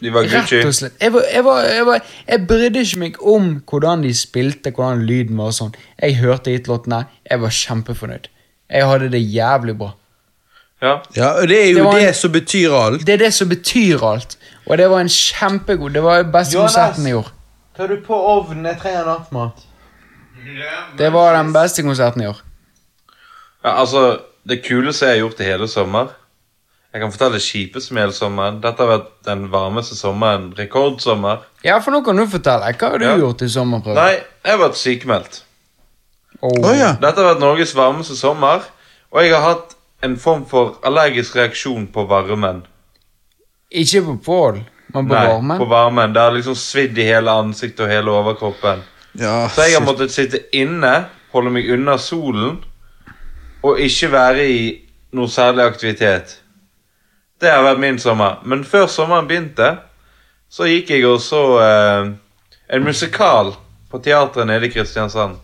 De var Gucci. Rett og slett. Jeg, var, jeg, var, jeg, var, jeg brydde ikke meg om hvordan de spilte, hvordan lyden var og sånn. Jeg hørte hitlåtene, jeg var kjempefornøyd. Jeg hadde det jævlig bra. Ja. Ja, og det er jo Det en, det, som betyr alt. Det er det som betyr alt. Og det var en kjempegod Det var beste konserten i år. Tar du på ovnen? Jeg trenger nattmat. Det var den beste konserten i år. ja, altså Det kuleste jeg har gjort i hele sommer Jeg kan fortelle det kjipeste med hele sommeren. Dette har vært den varmeste sommeren. Rekordsommer. Ja, for nå kan du fortelle. Hva har du Ja. gjort i sommerprøven? Nei, jeg har vært sykemeldt. Oh. Oh, ja. Dette har vært Norges varmeste sommer, og jeg har hatt en form for allergisk reaksjon på varmen. Ikke på Pål, men på Nei, varmen. på varmen. Det har liksom svidd i hele ansiktet og hele overkroppen. ja Så jeg har måttet sitte inne, holde meg unna solen, og ikke være i noe særlig aktivitet. Det har vært min sommer. Men før sommeren begynte, så gikk jeg og så eh, en musikal på teatret nede i Kristiansand.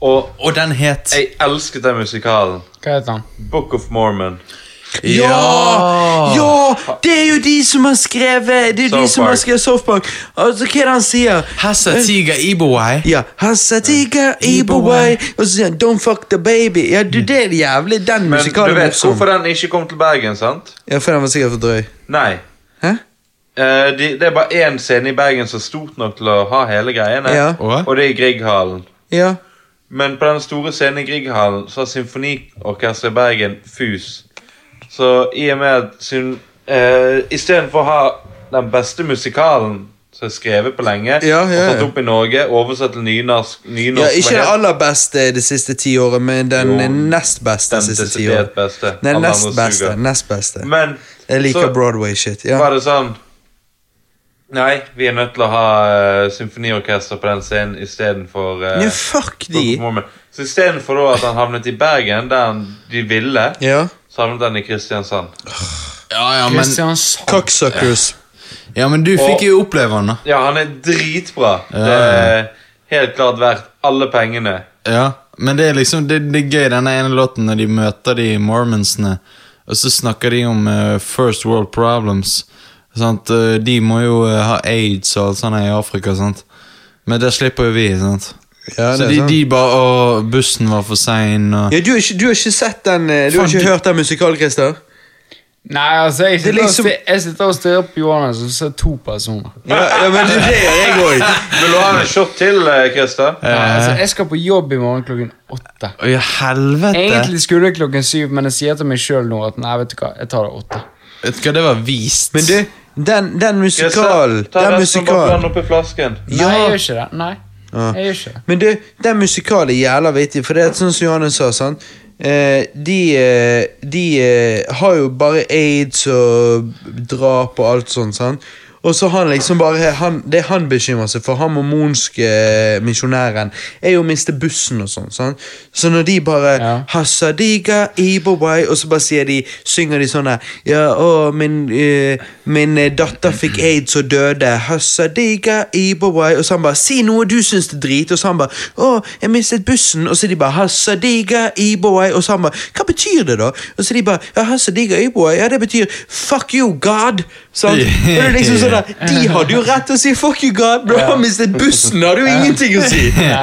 Og Og den het jeg elsket den musikalen. Hva heter den? Book of Mormon. Ja! Ja! Det er jo de som har skrevet Det er jo de som har skrevet South Altså, hva er det han sier? Hassa Tiga Ibowai. Ja, Hassatiga Ibowai Og så sier han Don't fuck the baby. Ja, du, det er jævlig Den musikalen. Men du vet hvorfor den ikke kom til Bergen, sant? Ja, for den var sikkert for drøy. Nei. Hæ? Uh, de, det er bare én scene i Bergen som er stort nok til å ha hele greiene. Ja. Og det er i Grieghallen. Ja. Men på den store scenen i Grieghallen så har Symfoniorkesteret i Bergen FUS. Så i og med at syn- eh, Istedenfor å ha den beste musikalen som er skrevet på lenge, Ja, ja, og satt opp i Norge, oversatt til nynorsk, nynorsk ja ikke den aller beste det siste ti året, men den Jo, nest beste den siste ti desidert året. beste. Nei, nest beste. Nest beste. Men Jeg liker Broadway-shit. Ja. var det sånn Nei, vi er nødt til å ha uh, symfoniorkester på den scenen istedenfor uh, ja, fuck de. Så istedenfor at han havnet i Bergen, der han, de ville, Ja. Så den i Kristiansand. Ja, ja, men, Kristiansand. Cocksuckers. ja, men du fikk Og- jo oppleve han, da. Ja, han er dritbra. Det er helt klart verdt alle pengene. Ja, men det er liksom Det, det er gøy, denne ene låten når de møter de mormonsene, og så snakker de om eh, first world problems. Sant? Eh, de må jo eh, ha aids og alt sånt her i Afrika, sant? men det slipper jo vi. sant? Ja, så de, sant. de bare Å, bussen var for sein, og Ja, du, har ikke, du har ikke sett den eh, Du har ikke du- hørt den musikalen, Christer? Nei, altså, jeg er sitter, liksom- og, jeg sitter og stirrer på Johannes, og så er to personer. Ja, ja, men det, er gjør jeg òg. Vil du ha en shot til, eh, Christer? Ja, altså, jeg skal på jobb i morgen klokken åtte. Å, ja, helvete! Egentlig skulle jeg klokken syv, men jeg sier til meg sjøl nå at nei, vet du hva, jeg tar det åtte. Vet du hva, det var vist. Men du, den, den musikalen ta Den resten og bare musikalen oppi flasken. Nei, jeg gjør ikke det. Nei, Ja. jeg gjør ikke det. Men du, den musikalen er jævla vittig, for det er sånn som Johannes sa, sant? Eh, de eh, de eh, har jo bare aids og drap og alt sånt, sant? Og så han liksom bare han, Det han bekymrer seg for, han mormonske eh, misjonæren, er jo å miste bussen og sånn. sånn. Så når de bare Ja. Hasadiga Ibowai, og så bare sier de, synger de sånn der Ja, å, min, uh, min eh, datter fikk aids og døde. Hasadiga Ibowai. Og så han bare Si noe du syns er drit. Og så han bare Å, jeg mistet bussen. Og så de bare Hasadiga Ibowai. Og så han bare Hva betyr det, da? Og så de bare Ja, hasadiga Ibowai. Ja, det betyr Fuck you, God. Sant? Og det er liksom sånn der, De hadde jo rett til å si fuck you, God, bro, ja. mistet bussen. Hadde jo ingenting å si. Ja.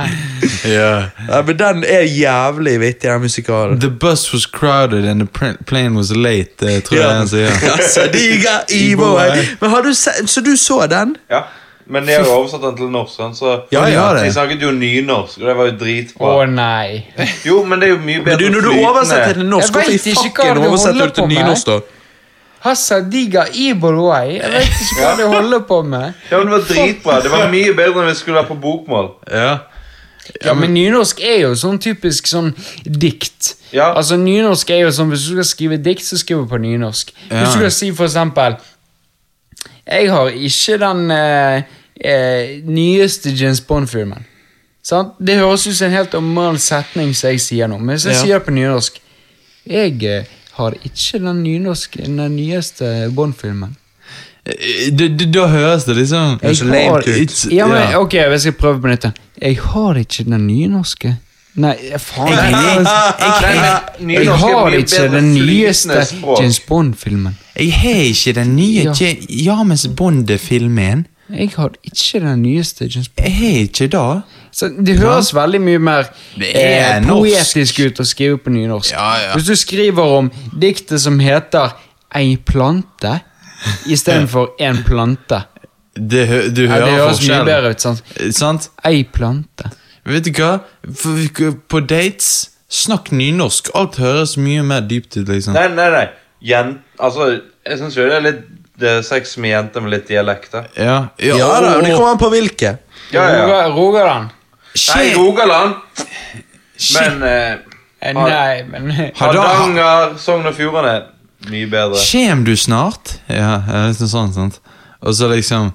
Ja, men den er jævlig vittig, den musikalen. The bus was crowded and the plane was late, eh, tror jeg han sier. Hassadiga Ibowai. Men har du se, Så du så den? Ja. Men de har jo oversatt den til norsk, så Ja, de ja. det. Jeg snakket jo nynorsk, og det var jo Å dritbra. nei. Jo, men det er jo mye bedre Men du, når du oversetter til norsk, Jeg hvorfor i du oversetter du til nynorsk, da? Hassadiga Ibolwai. Jeg vet ikke hva du de holder på med. Ja, men Det var dritbra. Det var mye bedre enn vi skulle være på bokmål. Ja. Ja, men nynorsk er jo sånn typisk sånn dikt. Ja. Altså Nynorsk er jo sånn Hvis du skal skrive dikt, så skriver du på nynorsk. Ja. Hvis du skal si for eksempel Jeg har ikke den eh, eh, nyeste James Bond-filmen. Sant? Det høres ut som en helt normal setning som jeg sier nå, men hvis jeg Ja. sier det på nynorsk Jeg eh, har ikke den nynorske, den nyeste Bond-filmen. Eh, Da, høres det liksom er så lame har- ut. Ja, men. Ok, jeg skal prøve på nytt. Jeg har ikke den nynorske. Nei, faen. Jeg- Jeg, jeg- jeg, har ikke den nyeste. James Bond-filmen. Jeg har ikke den nye Ja. ja. James Bond-filmen. Jeg har ikke den nyeste James Bond. Jeg har ikke det. Så Det høres veldig mye mer er eh, poetisk ut å skrive på nynorsk. Ja, ja. Hvis du skriver om diktet som heter Ei plante istedenfor En plante. det hø- du Ja, hører det høres mye bedre ut. sant? Eh, Sant? Ei plante. Vet du hva? For, på dates, snakk nynorsk. Alt høres mye mer dypt ut, liksom. Nei, nei, nei. Jen, altså, jeg syns jo det er litt det er sex med jenter med litt dialekt. da. Ja, Ja da, det kommer an på hvilke. Ja, ja. Roga- Rogaland. Nei, Skje- Rogaland. Men eh, Eh, Har- Nei, men Harda- Hardanger, Sogn og Fjordane mye bedre. Kjem du snart? Ja, liksom sånn, sant? Og så liksom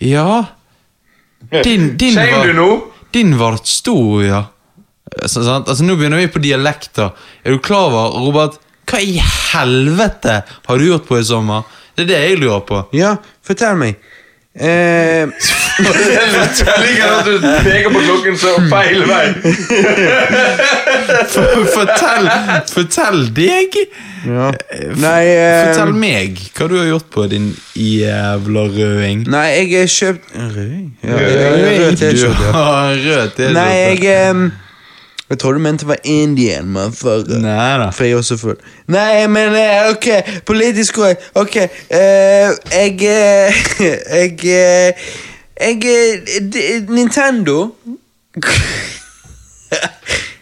Ja, din, din Kjem var du nå? Din vart stor, ja. Så, sant? Altså, nå begynner vi på dialekter. Er du klar over, Robert, hva i helvete har du gjort på i sommer? Det er det jeg lurer på. Ja, fortell meg. Eh, Jeg liker at du peker på klokken så feil vei. Fortell, fortell deg! ja. Nei eh, Fortell meg hva du har gjort på din jævla røding. Nei, jeg har kjøpt Rød? Ja, Rød. T-skjorte. rød T-skjorte. Nei, jeg um... Jeg tror du mente det var Indian, motherfucker. Nei. For jeg er også full. Nei, men eh, ok, politisk korrekt. Ok, uh, jeg uh, Jeg eh, Jeg eh, Nintendo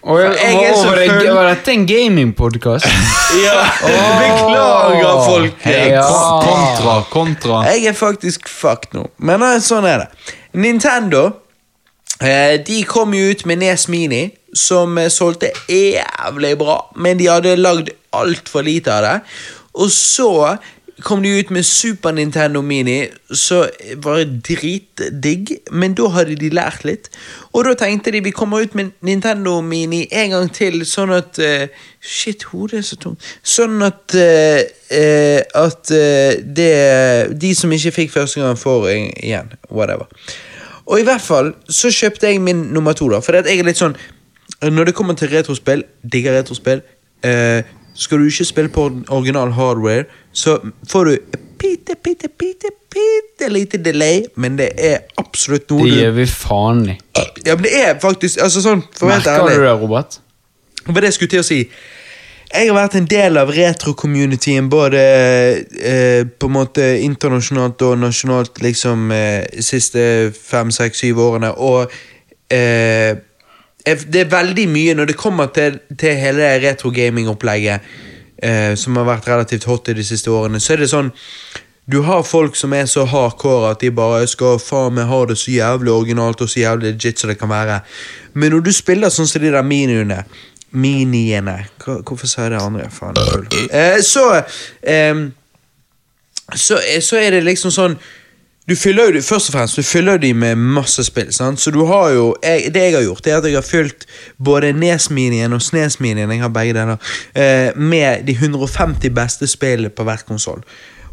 Og jeg, Jeg er så var, det, full. var dette en gamingpodkast? Ja, Beklager, folk. Ja. Kontra, kontra. Jeg er faktisk fucked nå. Men eh, sånn er det. Nintendo eh, De kom jo ut med Nes Mini, som eh, solgte jævlig bra. Men de hadde lagd altfor lite av det. Og så kom de ut med Super Nintendo Mini, så var det dritdigg. Men da hadde de lært litt. Og da tenkte de vi kommer ut med Nintendo Mini en gang til, sånn at uh, Shit, hodet er så tungt. Sånn at uh, uh, At det De som ikke fikk første gang, får en- igjen. Whatever. Og i hvert fall så kjøpte jeg min nummer to, da. For jeg er litt sånn Når det kommer til retrospill, digger retrospill eh, Skal du ikke spille på original hardware, så får du bitte, bitte, bitte, bitte lite delay, men det er absolutt noe Det gjør vi faen i. Ja, men det er faktisk Altså sånn, Merker du det, Robert? Det var det jeg skulle til å si. Jeg har vært en del av retro-communityen både eh, på en måte internasjonalt og nasjonalt liksom eh, siste fem, seks, syv årene, og eh, det er veldig mye når det kommer til, til hele retro-gaming-opplegget, eh, som har vært relativt hot i de siste årene, så er det sånn du har folk som er så hardcore at de bare skal faen meg ha det så jævlig originalt og så jævlig legit som det kan være. Men når du spiller sånn som de der miniene Miniene Hvorfor sa jeg det andre? Faen. Eh, så, ehm, så Så er det liksom sånn du fyller jo først og fremst du fyller de med masse spill. sant? Så du har jo, jeg, Det jeg har gjort, er at jeg har fylt både Nes-minien og Snes-minien jeg har begge deler, eh, med de 150 beste spillene på hver konsoll.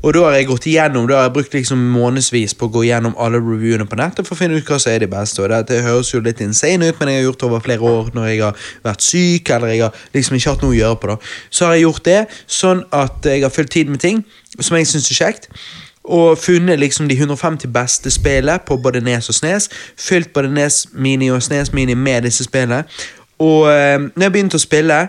Og da har jeg gått igjennom, da har jeg brukt liksom månedsvis på å gå igjennom alle reviewene på nettet for å finne ut hva som er de beste. Og det, det høres jo litt insane ut, men jeg har gjort det over flere år når jeg har vært syk eller jeg har liksom ikke hatt noe å gjøre på. det. Så har jeg gjort det sånn at jeg har fylt tid med ting som jeg syns er kjekt. Og funnet liksom de 150 beste spillene på både Nes og Snes. Fylt både Nes Mini og Snes Mini med disse spillene. Og eh, når jeg begynte å spille,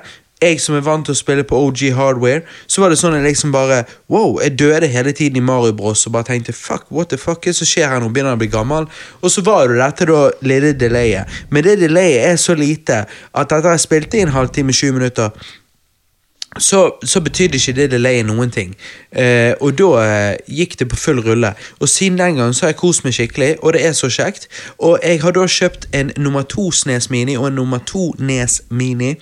jeg som er vant til å spille på OG hardware, så var det sånn at jeg liksom bare Wow, jeg døde hele tiden i Mario Bros og bare tenkte fuck, what the fuck, hva som skjer her nå? Begynner jeg å bli gammel? Og så var det dette da lille delayet. Men det delayet er så lite at etter jeg spilte i en halvtime, 20 minutter, så, så betydde ikke det delayet noen ting. Eh, og da eh, gikk det på full rulle. Og siden den gang så har jeg kost meg skikkelig, og det er så kjekt. Og jeg har da kjøpt en nummer to Snes Mini og en nummer to Nes Mini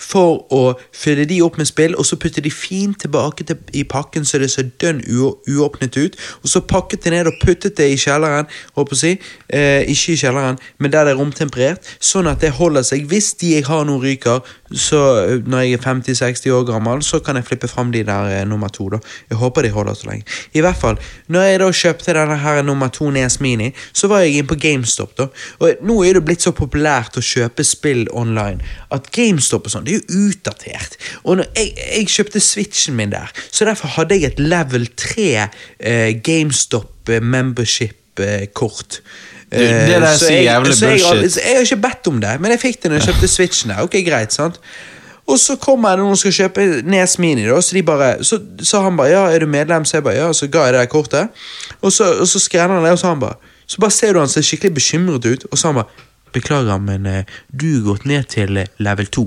for å fylle de opp med spill, og så putte de fint tilbake til, i pakken så det ser dønn uåpnet ut. Og så pakket det ned og puttet det i kjelleren, håper å si. Eh, ikke i kjelleren, men der det er romtemperert, sånn at det holder seg. Hvis de jeg har nå ryker, så eh, når jeg er 50-60 år gammel, så kan jeg flippe fram de der eh, nummer to. da. Jeg håper de holder så lenge. I hvert fall, når jeg da kjøpte denne her nummer to Nes Mini, så var jeg inne på GameStop. da. Og nå er det blitt så populært å kjøpe spill online at GameStop og sånn, det er jo utdatert. Og jeg, jeg kjøpte Switchen min der, så derfor hadde jeg et level 3 eh, GameStop eh, membership-kort. det der er så jævlig så jeg, bullshit. så jeg har ikke bedt om det, men jeg fikk det når jeg kjøpte Switchen der. Ok, greit, sant? Og så kommer det noen som skal kjøpe Nes Mini, da, så de bare Så sa han bare ja, er du medlem? Så jeg bare ja, så ga jeg det der kortet. Og så, og så skrev han det, og så han bare Så bare ser du han ser skikkelig bekymret ut, og så han bare Beklager, men eh, du er gått ned til eh, level 2.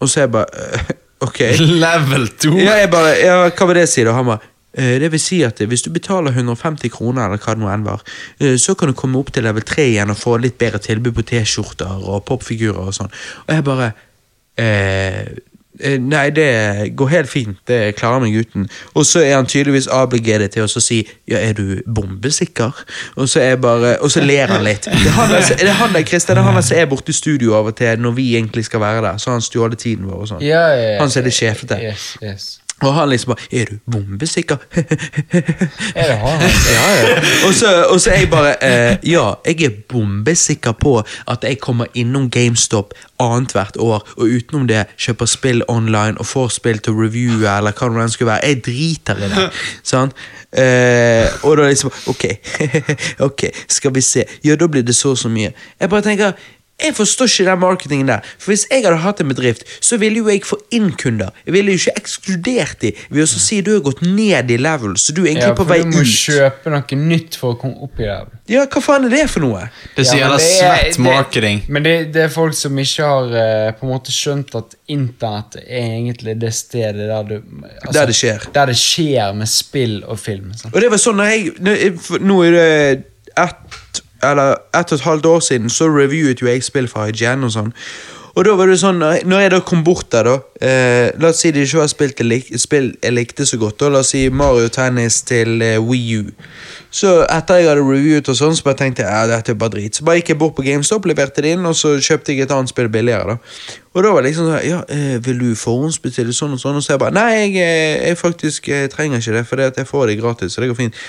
Og så jeg bare eh, Ok. Level 2? Ja, jeg bare, ja, hva vil det si da? Han bare, «Eh, det vil si at hvis du betaler 150 kroner, eller hva det nå enn var, eh, så kan du komme opp til level 3 igjen og få litt bedre tilbud på T-skjorter og popfigurer og sånn. Og jeg bare, eh, nei, det går helt fint, det klarer meg uten. Og så er han tydeligvis obligated til å si, ja, er du bombesikker? Og så bare, og så ler han litt. Det er han der, det er han der, Christian, det er han der som er borte i studio av og til når vi egentlig skal være der, så har han stjålet tiden vår og sånn. Ja, ja, ja. Han som er det sjefete. Yes, yes. Og han liksom bare 'Er du bombesikker?' Er det han? ja, ja. Og så, og så jeg bare eh, Ja, jeg er bombesikker på at jeg kommer innom GameStop annethvert år, og utenom det kjøper spill online og får spill til review eller hva det enn skulle være. Jeg driter i det. sant? Eh, og da liksom Ok, ok, skal vi se. Ja, da blir det så og så mye. Jeg bare tenker jeg forstår ikke den marketingen der. For Hvis jeg hadde hatt en bedrift, så ville jo jeg få inn kunder. Jeg ville jo ikke ekskludert dem ved å så si du har gått ned i level, så du er egentlig Ja, på for vei du må ut. kjøpe noe nytt for å komme opp i level. Ja, hva faen er det for noe? Det er så Ja, jævla det er- svett marketing. Men det, det er folk som ikke har eh, på en måte skjønt at internett er egentlig det stedet der du altså, Der det skjer. Der det skjer med spill og film. Sant? Og det var sånn når jeg for Nå er det ett eller ett og et halvt år siden så reviewet jo jeg spill fra IGN og sånn. Og da var det sånn, jeg- når jeg da kom bort der, da eh, La oss si det ikke har spilt lik, spill jeg likte så godt. da La oss si Mario Tennis til eh, Wii U. Så etter jeg hadde reviewet og sånn, så bare tenkte jeg ja, dette er bare drit. Så bare gikk jeg bort på GameStop, leverte det inn, og så kjøpte jeg et annet spill billigere. da Og da var det liksom sånn Ja, eh, vil du forhåndsbestille sånn og sånn? Og så jeg bare Nei, jeg, eh, jeg faktisk jeg trenger ikke det, for det at jeg får det gratis, så det går fint.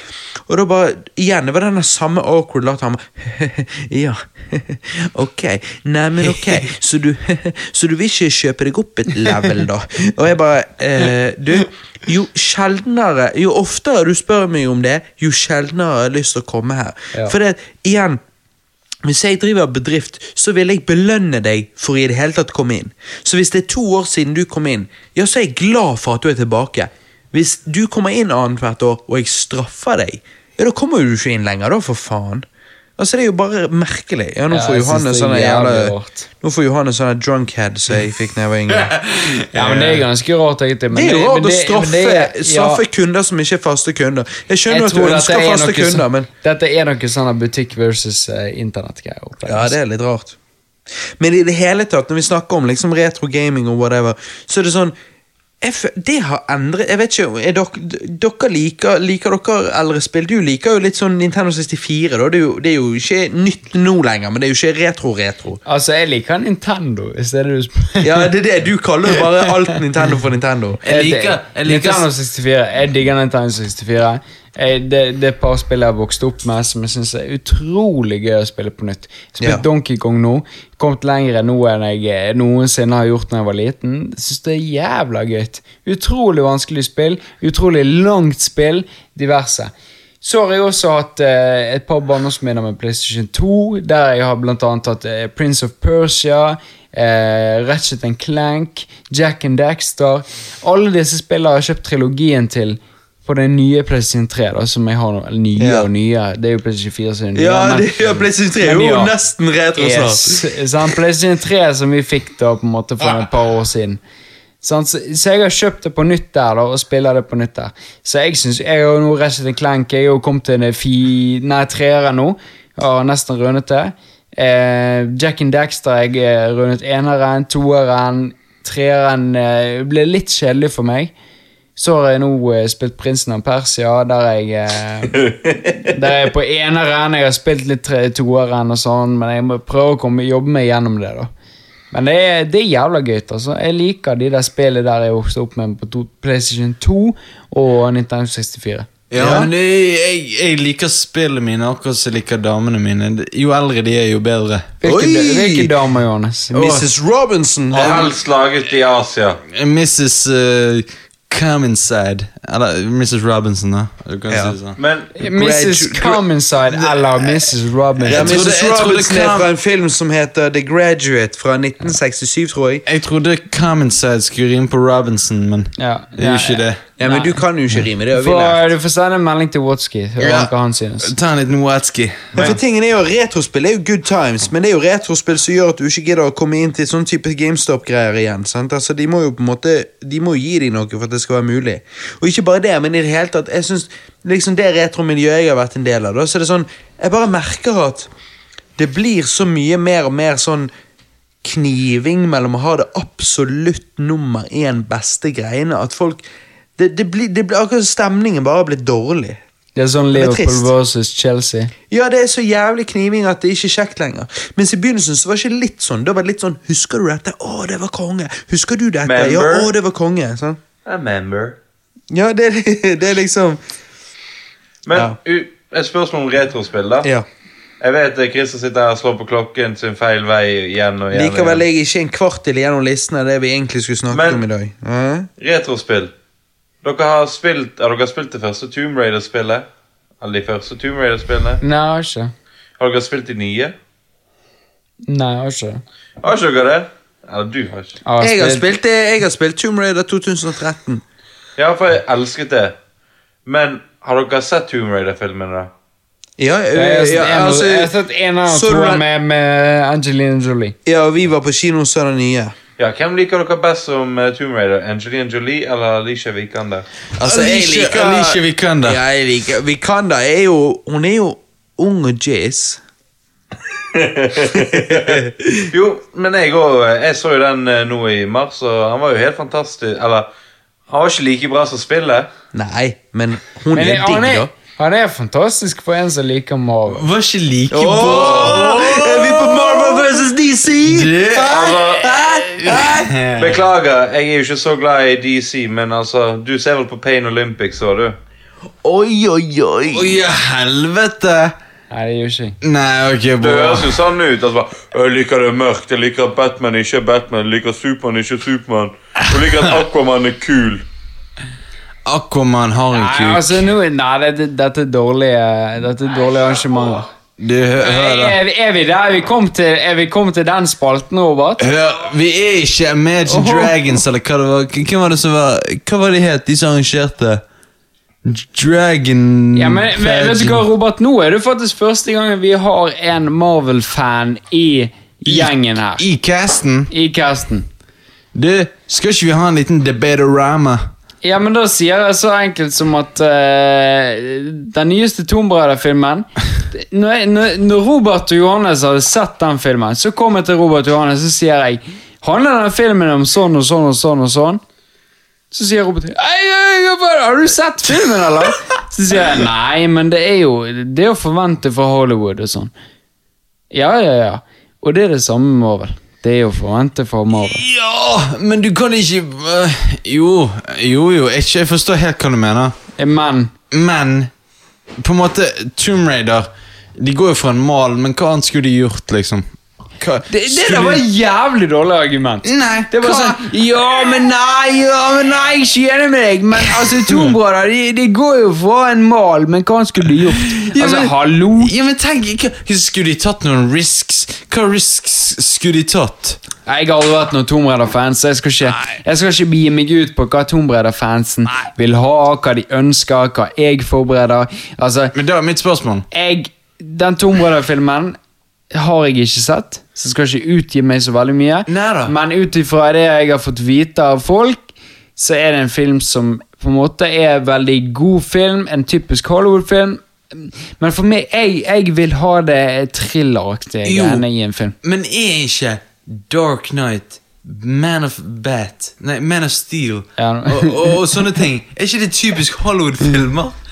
Og da bare Igjen, det var den samme awkward latteren. ja, ok. Neimen, ok. Så du, så du vil ikke kjøpe deg opp et level, da? Og jeg bare eh, Du, jo sjeldnere Jo oftere du spør meg om det, jo sjeldnere har jeg lyst til å komme her. Ja. For det, igjen hvis jeg driver bedrift, så vil jeg belønne deg for i det hele tatt komme inn. Så hvis det er to år siden du kom inn, ja, så er jeg glad for at du er tilbake. Hvis du kommer inn annethvert år, og jeg straffer deg, ja, da kommer du ikke inn lenger, da, for faen. Altså, Det er jo bare merkelig. Ja, Nå Ja, får jeg Johanne synes er sånne jævla. Nå får Johannes sånne drunkhead som jeg fikk da jeg var yngre. Ja, men det er ganske rart, egentlig. Men Det er jo rart å straffe, det straffe ja, kunder som ikke er faste kunder. Jeg skjønner jeg at du ønsker er faste noe kunder, men Dette er noe sånn butikk versus uh, internettgreier. Ja, det er litt rart. Men i det hele tatt, når vi snakker om liksom retro gaming og whatever, så er det sånn jeg, det har endret Jeg vet ikke, er dere, dere liker, liker dere eldre spill? Du liker jo litt sånn Nintendo 64, da. Det er jo, det er jo ikke nytt nå lenger, men det er jo ikke retro-retro. Altså, jeg liker Nintendo, hvis det er det du spør. Ja, det er det. Du kaller jo bare alt Nintendo for Nintendo. Jeg liker- jeg liker- Nintendo 64. Jeg digger Nintendo 64. Jeg, det, det er et par spill jeg har vokst opp med som jeg syns er utrolig gøy å spille på nytt. Spilt Ja. Donkey Kong nå. Kommet lenger nå enn jeg eh, noensinne har gjort da jeg var liten. Jeg synes det er jævla gøy. Utrolig vanskelig spill. Utrolig langt spill. Diverse. Så har jeg også hatt eh, et par barndomsminner med PlayStation 2, der jeg har annet hatt eh, Prince of Persia, eh, Ratchet and Clank, Jack and Daxter. Alle disse spillene har jeg kjøpt trilogien til på den nye PlayStation 3, da, som jeg har nå. Eller nye Ja. og nye. Det er jo PlayStation 4 som er nye. Ja, men- det, PlayStation 3 er jo ja. nesten retro snart. Yes, sant? PlayStation 3 som vi fikk da på en måte for et par år siden. Sånn, Så, så jeg har kjøpt det på nytt der da, og spiller det på nytt der. Så jeg synes, jeg har nå Resident Clank, jeg har jo kommet til en fi, nei, treere nå, har nesten rundet det. Eh, Jack and Daxter, jeg har rundet eneren, toeren, treeren eh, ble litt kjedelig for meg. Så har jeg nå eh, spilt Prinsen av Persia, der jeg eh, Der er jeg på eneren. Jeg har spilt litt toeren og sånn, men jeg må prøve å komme, jobbe meg gjennom det. da Men det er, det er jævla gøy. altså Jeg liker de der spillene der jeg vokste opp med på to, PlayStation 2 og Nintendo 64. Ja, Ja. men det, jeg, jeg liker spillene mine akkurat som jeg liker damene mine. Jo eldre de er, jo bedre. Hvilke, hvilke damer, Johannes? Mrs. Robinson. Og helst laget i Asia. Mrs. Uh, Commonside. Eller Mrs. Robinson, da. Ja. si sånn. Men Mrs. Come Inside eller Mrs. Robinson. Ja, Jeg trodde- Mrs. jeg trodde Robinson er fra en film som heter The Graduate fra 1967, tror jeg. Jeg trodde Commonside skulle rime på Robinson, men Ja, det er jo ikke det. Ja, men Nei. du kan jo ikke rime, det har vi For, lært. du får sende en melding til Watski. Ja. hva han synes. Ta en liten Watsky. Ja, for tingen er jo Retrospill er jo good times, men det er jo retrospill som gjør at du ikke gidder å komme inn til sånn type GameStop-greier igjen. sant? Altså, De må jo på en måte De må gi deg noe for at det skal være mulig. Og ikke bare det, men i det hele tatt jeg synes, liksom Det retromiljøet jeg har vært en del av, da, så er det sånn Jeg bare merker at det blir så mye mer og mer sånn kniving mellom å ha det absolutt nummer én beste greiene at folk det, det, blir, det blir akkurat stemningen bare har blitt dårlig. Det er sånn er Liverpool versus Chelsea. Ja, det er så jævlig kniving at det ikke er kjekt lenger. Mens i begynnelsen så var det ikke litt sånn. Da var det litt sånn Husker du dette? Å, det var konge. Husker du dette? Ja, å, det var konge. Sånn. Remember. Ja, det, det er liksom Men Ja. et spørsmål om retrospill, da. Ja. Jeg vet Christer sitter her og slår på klokken sin feil vei igjen og igjen. Likevel er jeg ikke en kvart til gjennom listen av det vi egentlig skulle snakke Men- om i dag. Mm. Retrospill. Dere har spilt Har dere spilt det første Tomb Raider-spillet? Eller de første Tomb Raider-spillene? Nei, jeg har ikke. Har dere spilt de nye? Nei, jeg har ikke. Har ikke dere det? Eller du har ikke. Jeg har spilt det, jeg har spilt Tomb Raider 2013. Ja, for jeg elsket det. Men har dere sett Tomb Raider-filmene? da? Ja, Jeg har ja, sett en- altså, jeg har sett en av den- med, med Angelina Jolie. ja, og vi var på kino og så den nye. Ja, Hvem liker dere best som eh, Tomb Raider? Angelina Jolie eller Alicia Vikander? Altså, jeg liker Alicia Vikander. Ja, jeg liker Vikander er jo Hun er jo ung og jazz. Jo, men jeg òg. Jeg så jo den eh, nå i mars, og han var jo helt fantastisk. Eller, han var ikke like bra som spillet. Nei, men hun Men er digg, da. han er fantastisk for en som liker Marvel. Var ikke like bra. Åh, er vi på Marvel versus DC? Det- Beklager, jeg er jo ikke så glad i DC, men altså, du ser vel på Pain Olympics, så du? Oi, oi, oi. Oi, helvete! Nei, det gjør ikke jeg. Nei, ok, Det bra. høres jo sånn ut. Altså, jeg liker det mørkt, jeg liker at Batman ikke er Batman, jeg liker Superman ikke Superman. Jeg liker at Aquaman er kul. Aquaman har en Nei, kuk. altså, nå, nei dette, dette er dårlige, dette er dårlige arrangementer. Du. Er, er vi der? Er vi kommet til, er vi kommet til den spalten, Robert? Hør, vi er ikke Imagine. Dragons, eller hva det var. Hvem var det som var Hva var de het, de som arrangerte? Dragon Ja, men, men vet du hva, Robert? Nå er det faktisk første gang vi har en Marvel-fan i gjengen her. I casten? I casten. Du, skal ikke vi ha en liten debatorama? Ja, men da sier jeg så enkelt som at uh, den nyeste Tomb Raider-filmen når, når, Robert og Johannes hadde sett den filmen, så kom jeg til Robert og Johannes og sier jeg Handler denne filmen om sånn og sånn og sånn og sånn? Så sier Robert «Ei, Har du sett filmen, eller? Så sier jeg nei, men det er jo Det er å forvente fra Hollywood og sånn. Ja, ja, ja. Og det er det samme med Marvel. Det er jo forvente Marvel. Ja, men du kan ikke øh, Jo, jo, jo. Jeg, jeg forstår helt hva du mener. Men Men på en måte Tomb Raider De går jo for en mal, men hva annet skulle de gjort, liksom? Hva? Det, det der var et jævlig dårlig argument. Nei, Det var hva? sånn Ja, men nei, ja, men nei, jeg er ikke enig med deg. Men altså, Tomb Raider, de, de går jo for en mal, men hva skulle de gjort? Ja, Altså, men- hallo? Ja, men tenk, hva, Skulle de tatt noen risks? Hva risks skulle de tatt? Jeg har aldri vært noen Tomb Raider-fan, så jeg jeg skal ikke begi meg ut på hva Tomb Raider-fansen vil ha, hva de ønsker, hva jeg forbereder. Altså, Men da er mitt spørsmål. jeg, Den Tomb Raider-filmen har jeg ikke sett, så jeg skal ikke utgi meg så veldig mye. Neida. Men ut ifra det jeg har fått vite av folk, så er det en film som på en måte er en veldig god film. En typisk Hollywood-film. Men for meg, jeg, jeg vil ha det thrilleraktige greiene i en film. Men er ikke Dark Knight Man of Bat Nei, Man of Steel Ja. og, og, og sånne ting Er ikke det typisk Hollywood-filmer?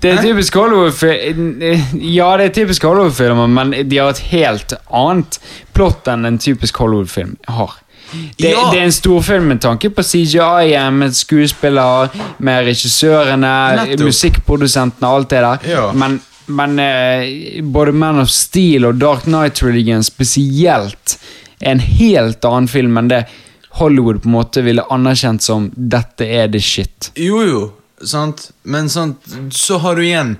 Det er typisk Hollywood-film Ja, det er typisk Hollywood-filmer, men de har et helt annet plott enn en typisk Hollywood-film har. Det, Ja. det er en storfilm med tanke på CGI, med skuespillere, med regissørene, Nettopp. musikkprodusentene alt det der. Ja. Men, men eh, både Man of Steel og Dark Knight Religion spesielt er en helt annen film enn det Hollywood på en måte ville anerkjent som 'dette er the shit'. Jo, jo, sant Men sant, så har du igjen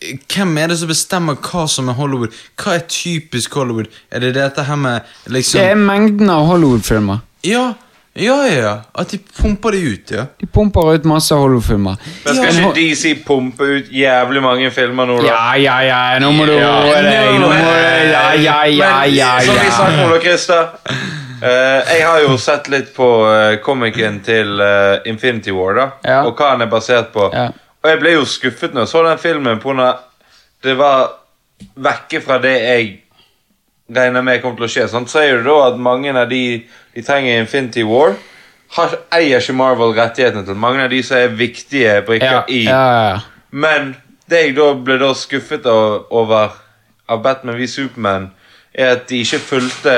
Hvem er det som bestemmer hva som er Hollywood? Hva er typisk Hollywood? Er det dette her med liksom Det er mengden av Hollywood-filmer. Ja, ja, ja, ja. At de pumper det ut, ja. De pumper ut masse Hollywood-filmer. Men skal Men ikke DC pumpe ut jævlig mange filmer nå, da? Ja, ja, ja, nå må du Ja, roe deg. Ja, ja, Ja, ja, ja, Men, ja. Som vi sa, Ole Christer. Eh, jeg har jo sett litt på uh, komikeren til uh, Infinity War, da. Ja. Og hva han er basert på. Ja. Og jeg ble jo skuffet når jeg så den filmen på når Det var vekke fra det jeg regner med kommer til å skje. Sånn Så er det da at mange av de de trenger i Infinity War, har, eier ikke Marvel rettighetene til. Mange av de som er viktige brikker Ja, i men det jeg da ble da skuffet over av Batman v Superman, er at de ikke fulgte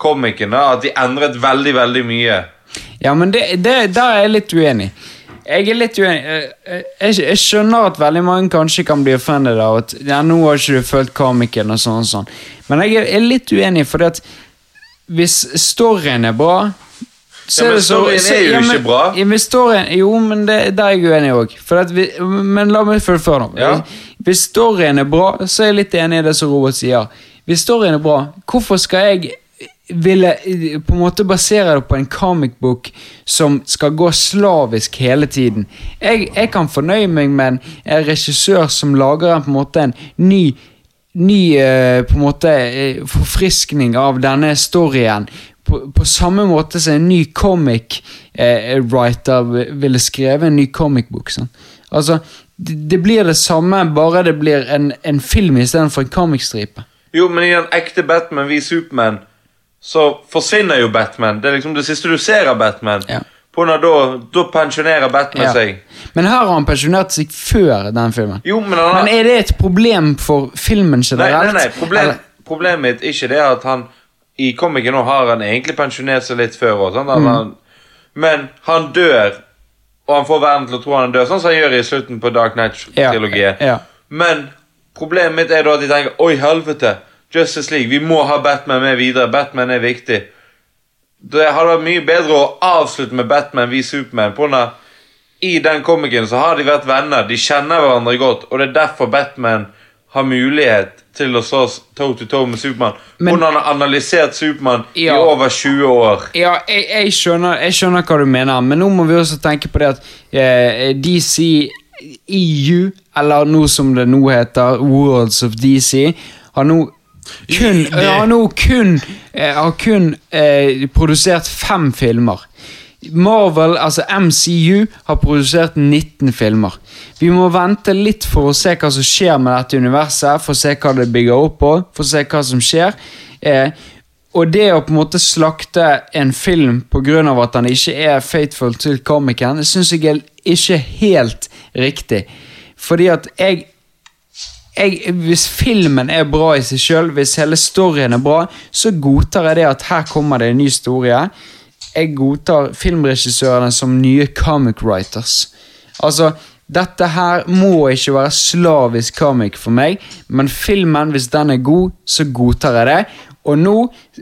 komikerne. At de endret veldig, veldig mye. Ja, men det, det, der er jeg litt uenig. Jeg er litt uenig. Eh, eh, Jeg, jeg skjønner at veldig mange kanskje kan bli offended av at ja, nå har ikke du følt komikeren og sånn og sånn. Men jeg er, litt uenig, for at hvis storyen er bra så Ja, men storyen er jo ja, men- ikke bra. Ja, men storyen, jo, men det, der er jeg uenig òg. Men la meg fullføre nå. Ja. Hvis storyen er bra, så er jeg litt enig i det som Robert sier. Hvis storyen er bra, hvorfor skal jeg ville eh, på en måte basere det på en comic book som skal gå slavisk hele tiden? Jeg, jeg kan fornøye meg med en, regissør som lager en, på en måte en ny Ny eh, på en måte eh, forfriskning av denne storyen. På, på samme måte som en ny comic writer ville skrevet en ny comic book. Sånn. Altså, det, det blir det samme, bare det blir en, en film istedenfor en comicstripe. Jo, men i en ekte Batman v Superman så forsvinner jo Batman. Det er liksom det siste du ser av Batman. Ja. På når da, da pensjonerer Batman Ja. seg. Men her har han pensjonert seg før den filmen. Jo, men han har Men er det et problem for filmen generelt? nei, nei. Problem, problemet mitt er ikke det at han I komikken nå har han egentlig pensjonert seg litt før. Og, sånn, Mm. han, men han dør, og han får verden til å tro han dør, sånn som han gjør i slutten på Dark Ja, Knight-trilogien. ja. Men problemet mitt er da at de tenker Oi, helvete! Justice League, vi må ha Batman med videre. Batman er viktig. Det hadde vært mye bedre å avslutte med Batman vi Superman. På grunn I den komikken så har de vært venner, de kjenner hverandre godt, og det er derfor Batman har mulighet til å stå toe to toe med Supermann. Hvordan han har analysert Supermann Ja. i over 20 år. Ja, jeg, jeg, skjønner, jeg skjønner hva du mener, men nå må vi også tenke på det at eh, DC EU, eller noe som det nå heter Worlds of DC, har nå kun, Det- har nå kun, eh, har kun eh, produsert fem filmer. Marvel, altså MCU, har produsert 19 filmer. Vi må vente litt for å se hva som skjer med dette universet, for å se hva det bygger opp på, for å se hva som skjer. Eh, og det å på en måte slakte en film pga. at han ikke er faithful til komikeren, syns jeg er ikke helt riktig. Fordi at jeg jeg, hvis filmen er bra i seg sjøl, hvis hele storyen er bra, så godtar jeg det at her kommer det en ny historie. Jeg godtar filmregissørene som nye comic writers. Altså, dette her må ikke være slavisk comic for meg, men filmen, hvis den er god, så godtar jeg det. Og nå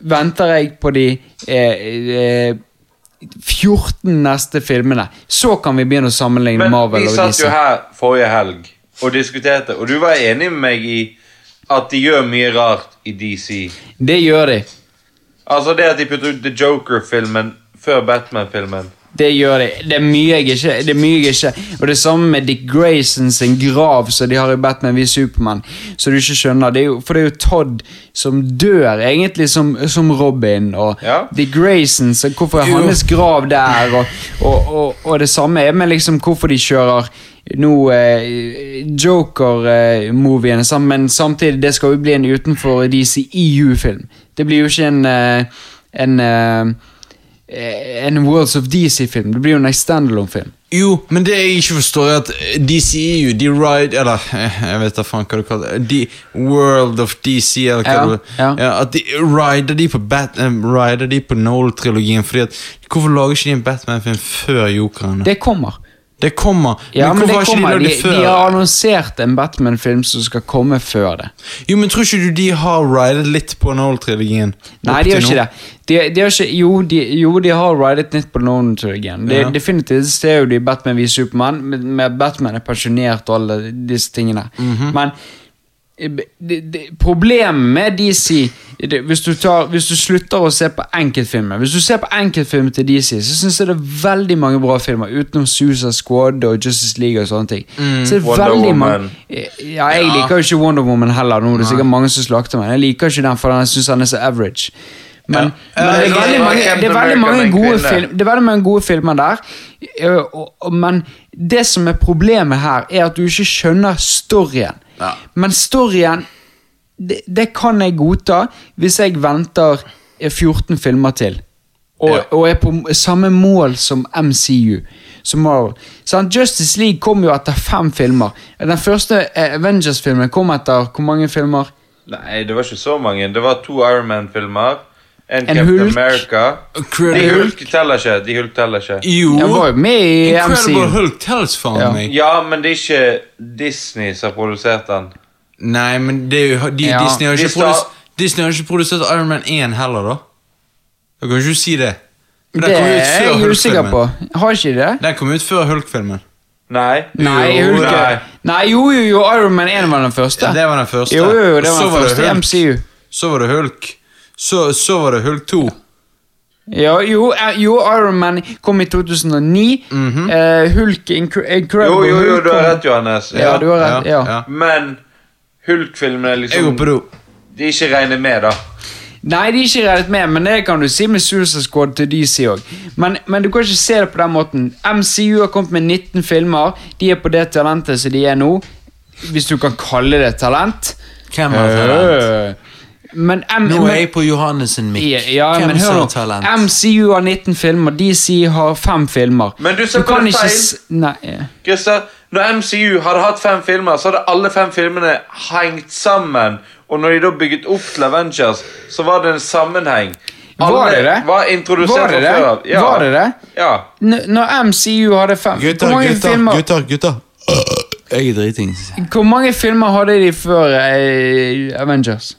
venter jeg på de eh, eh, 14 neste filmene. Så kan vi begynne å sammenligne Men Marvel vi og satt jo her forrige helg og diskuterte, og du var enig med meg i at de gjør mye rart i DC. Det gjør de. Altså det at de putter ut The Joker-filmen før Batman-filmen. Det gjør de. Det er mye jeg ikke Det er mye jeg ikke Og det samme med Dick Grayson sin grav som de har i Batman v Superman. Så du ikke skjønner det er jo, For det er jo Todd som dør egentlig som, som Robin. Og Ja. Dick Grayson, så hvorfor er Jo. hans grav der? Og, og, og, og det samme er med liksom hvorfor de kjører nå eh, Joker-moviene, eh, men samtidig det skal jo bli en utenfor DCEU-film. Det blir jo ikke en eh, en eh, en Worlds of DC-film. Det blir jo en standalone-film. Jo, men det jeg ikke forstår, er at DCEU, de ride Eller eh, jeg vet da faen hva du kaller det. De World of DC, eller hva Ja, du ja. At de rider de på Bat, um, rider de på Noel-trilogien. Fordi at Hvorfor lager ikke de en Batman-film før Jokeren? Det, Det kommer. Ja, men, hvorfor det har ikke de De, det før? de har annonsert en Batman-film som skal komme før det. Jo, men tror ikke du de har ridet litt på Nolan-trilogien? Nei, de har ikke det. De, de har ikke, jo, de, jo, de har ridet litt på Nolan-trilogien. Ja. Definitivt ser jo de Batman v Supermann, med, Batman er pensjonert og alle disse tingene. Men eh, det, det, problemet med DC det, hvis, du tar, hvis du slutter å se på enkeltfilmer Hvis du ser på enkeltfilmer til DC, så syns jeg det er veldig mange bra filmer, utenom Susa Squad og Justice League og sånne ting. Mm. Så det er Wonder Woman. mange Ja, jeg liker jo ikke Wonder Woman heller. Nå er sikkert mange som slakter meg. Jeg liker ikke den, for jeg syns han er så average. Men, men det, er veldig mange, det, er veldig mange gode film, det er veldig mange gode filmer der. Eh, men det som er problemet her, er at du ikke skjønner storyen. Ja. Men storyen det, det kan jeg godta hvis jeg venter eh, 14 filmer til. Og, Ja. og er på samme mål som MCU. Som Marvel. Sant? Justice League kom jo etter fem filmer. Den første eh, Avengers-filmen kom etter hvor mange filmer? Nei, det var ikke så mange. Det var to Iron Man-filmer. En, En Captain Hulk. America. Incredible De Hulk. Teller ikke. De Hulk teller ikke. Jo! Han var jo med i Incredible MC. Hulk tells faen Ja. meg. Ja, men det er ikke Disney som har produsert den. Nei, men det er jo, de, Ja. Disney, har ikke sta- Disney har ikke produsert Iron Man 1 heller, da. Da kan ikke du si det. Men Det er jeg usikker på. Har ikke det? Den kom ut før Hulk-filmen. Nei. Nei, Jo, nei. Nei, jo, jo, jo, Iron Man 1 var den første. Det var den første. Jo, jo, jo, det var så den første Hulk. MCU. Så var det Hulk. Så, så var det Hulk 2. Ja, jo, eh, jo, Iron Man kom i 2009. eh, Hulk Incre Incredible Jo, jo, jo, Hulk du har rett, Johannes. Ja, du har rett. Ja. Men Hulk-filmene liksom, Jeg liksom du. De er ikke regnet med, da. Nei, de er ikke regnet med, men det kan du si med Suicide Squad til DC òg. Men, men du kan ikke se det på den måten. MCU har kommet med 19 filmer. De er på det talentet som de er nå. Hvis du kan kalle det talent. Hvem har talent? Øh. Men, M Nå er jeg på Johannes sin mic. Ja, ja Hvem men som hør nå. talent? MCU har 19 filmer, DC har 5 filmer. Men du sa på bare feil. Christer, når MCU hadde hatt fem filmer, så hadde alle fem filmene hengt sammen. Og når de da bygget opp til Avengers, så var det en sammenheng. Var det det? var introdusert Var det det? før. Ja. Var det det? Ja. N når MCU hadde fem Gutter, gutter, filmer, gutter, gutter. Jeg er dritings. hvor mange filmer hadde de før eh, Avengers?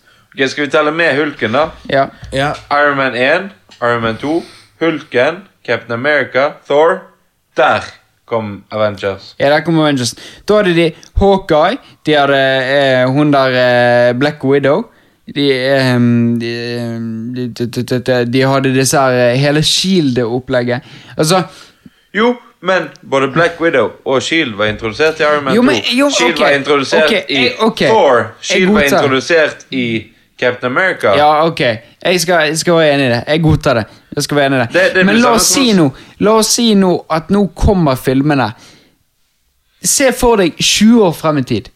Skal vi telle med Hulken, da? Ja. Ja. Iron Man 1, Iron Man 2, Hulken, Captain America, Thor. Der kom Avengers. ja, der kom Avengers. Da hadde de Hawkeye, de hadde eh, hun der eh, Black Widow. De, eh, de, de, de, de, de, de hadde disse her eh, hele Shield-opplegget. Altså Jo, men både Black Widow og Shield var introdusert i Iron Man Jo, 2. men- jo, Shield okay, var introdusert okay, i okay. Thor. Shield var introdusert i Captain America. Ja, ok. Jeg skal, jeg skal være enig i det. Jeg godtar det. Jeg skal være enig i det. Det- det Men la oss si nå La oss si nå at nå kommer filmene. Se for deg 20 år frem i tid.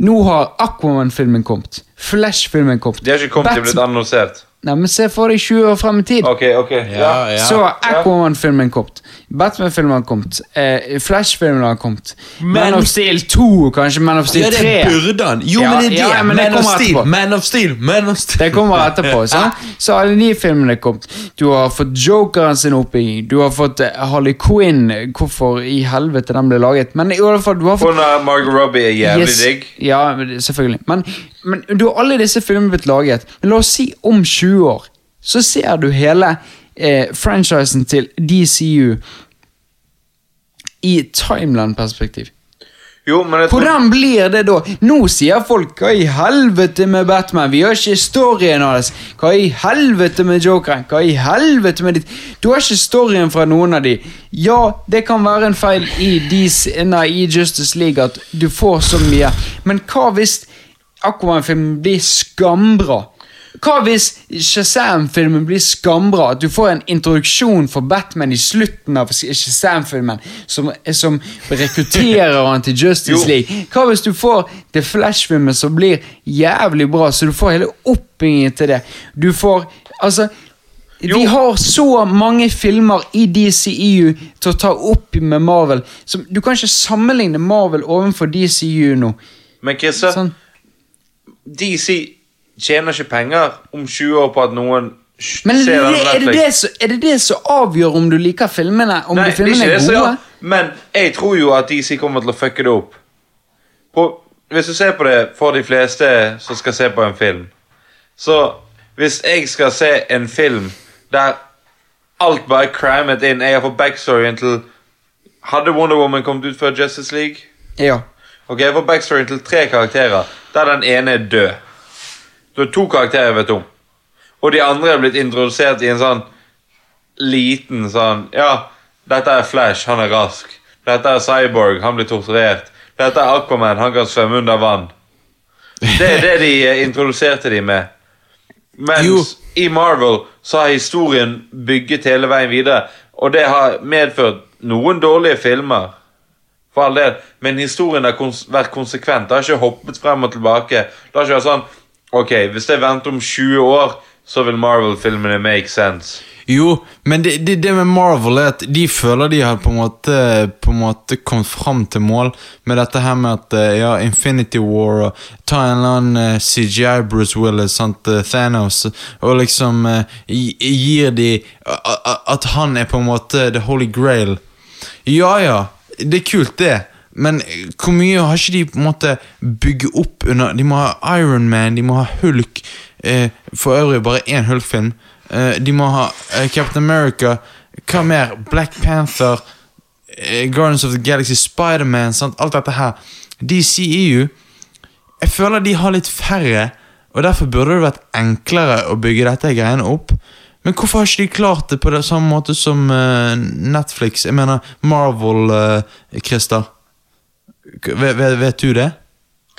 Nå har Aquaman-filmen kommet. Flash-filmen kommet. De har ikke kommet til de er blitt annonsert. Nei, men Se for deg 20 år frem i tid. Ok, ok. Ja. Ja, ja. Så Aquaman-filmen kommet. Batman-filmen har kommet. Eh, Flash-filmen har kommet. Man of Steel 2, kanskje. Man of Steel Ja, 3. det burde han. Jo, Ja, men det er det. ja, men Man of Steel. Man of Steel, Man of Steel. Det kommer etterpå. Så, Så alle de filmene kommet Du har fått Jokeren sin oppbygging. Du har fått eh, Harley Quinn. Hvorfor i helvete den ble laget. Men i alle fall, du har fått Hun er Margot Robbie er jævlig Yes. digg. Ja, selvfølgelig. Men Men du har alle disse filmene blitt laget. Men la oss si om 20 år, så ser du hele eh, franchisen til DCU i timeland-perspektiv. Jo, men tror Hvordan blir det da? Nå sier folk 'hva i helvete med Batman'? Vi har ikke storyen hans. Hva i helvete med Jokeren? Hva i helvete med ditt Du har ikke storyen fra noen av de. Ja, det kan være en feil i, DC, nei, i Justice League at du får så mye, men hva hvis Aquaman-filmen blir skambra? Hva hvis Shazam-filmen blir skambra? At du får en introduksjon for Batman i slutten av Shazam-filmen, som, som rekrutterer han til Justice League. Hva hvis du får The Flash-filmen som blir jævlig bra, så du får hele oppbyggingen til det? Du får Altså Vi har så mange filmer i DCEU til å ta opp med Marvel. Som, du kan ikke sammenligne Marvel overfor DCU nå. Men Chris, Sånn. DC tjener ikke penger om 20 år på at noen Men er ser det, det, er, det det, som- er det det som avgjør om du liker filmene? Om Nei, de filmene er gode? gjør. Men jeg tror jo at DC kommer til å fucke det opp. På, hvis du ser på det for de fleste som skal se på en film Så hvis jeg skal se en film der alt bare er crammet inn Jeg har fått backstoryen til Hadde Wonder Woman kommet ut før Justice League? Ja. Ok, Jeg får backstoryen til tre karakterer, der den ene er død. Du har to karakterer vet om. Og de andre er blitt introdusert i en sånn liten sånn Ja, dette er Flash, han er rask. Dette er Cyborg, han blir torturert. Dette er Aquaman, han kan svømme under vann. Det er det de eh, introduserte de med. Mens Jo. i Marvel så har historien bygget hele veien videre, og det har medført noen dårlige filmer. For all del, men historien har kons vært konsekvent. Det har ikke hoppet frem og tilbake. Det har ikke vært sånn Ok, hvis jeg venter om 20 år, så vil Marvel-filmene make sense. Jo, men det, det, det med Marvel er at de føler de har på en måte På en måte kommet fram til mål med dette her med at eh, ja, Infinity War og ta en eller annen eh, CGI Bruce Willis, sant, eh, Thanos, og liksom gir de At han er på en måte the holy grail. Ja ja, det er kult, det. Men hvor mye har ikke de på en måte bygget opp under De må ha Iron Man, de må ha Hulk. Eh, for øvrig bare én Hulk-film. Eh, de må ha eh, Captain America. Hva mer? Black Panther. Eh, Guardians of the Galaxy, Spiderman. Alt dette her. DCEU Jeg føler de har litt færre, og derfor burde det vært enklere å bygge dette greiene opp. Men hvorfor har ikke de klart det på det samme måte som uh, Netflix? Jeg mener Marvel, uh, Christer. Vet, vet, vet du det?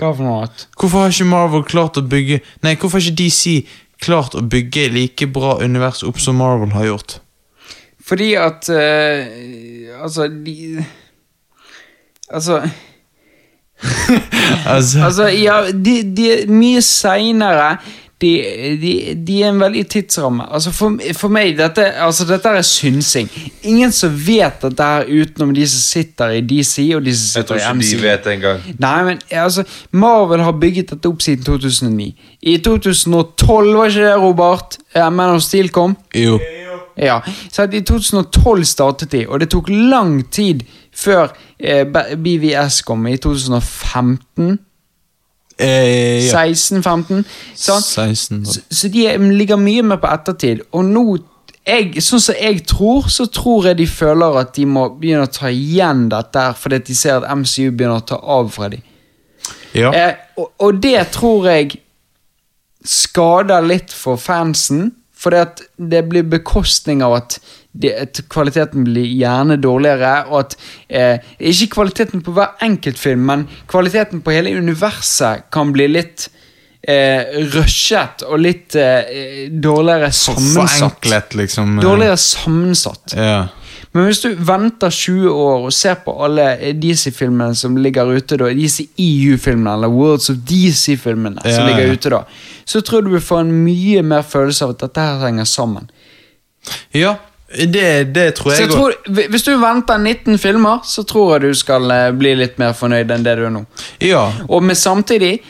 Hva for noe? Hvorfor har ikke Marvel klart å bygge Nei, hvorfor har ikke DC klart å bygge like bra univers opp som Marvel har gjort? Fordi at uh, Altså, de Altså Altså, Altså, ja, de, de er mye seinere. De, de, de er en veldig tidsramme. Altså for, for meg, dette, altså dette er synsing. Ingen som vet dette her utenom de som sitter i DC og de som Jeg tror sitter i ikke de vet det engang. Nei, men altså, Marvel har bygget dette opp siden 2009. I 2012, var ikke det, Robert? Man of Steel kom? jo. Ja, så I 2012 startet de, og det tok lang tid før eh, BVS kom, i 2015. Eh, ja. 16-15. Sant? 16. Så, så de er- ligger mye mer på ettertid. Og nå, jeg, sånn som jeg tror, så tror jeg de føler at de må begynne å ta igjen dette der fordi de ser at MCU begynner å ta av fra dem. Ja. Eh, og, og det tror jeg skader litt for fansen, fordi at det blir bekostning av at, det, at kvaliteten blir gjerne dårligere, og at eh, Ikke kvaliteten på hver enkelt film, men kvaliteten på hele universet kan bli litt eh, rushet og litt eh, dårligere sammensatt. Forenklet, liksom. eh, Dårligere sammensatt. Ja. Men hvis du venter 20 år og ser på alle DC-filmene som ligger ute da, DC-EU-filmene, eller Worlds of DC-filmene som ligger ute da, så tror du du får en mye mer følelse av at dette her henger sammen. ja, det, det tror jeg jeg tror, Hvis du venter 19 filmer, så tror jeg du skal eh, bli litt mer fornøyd enn det du er nå. Ja. Og med samtidig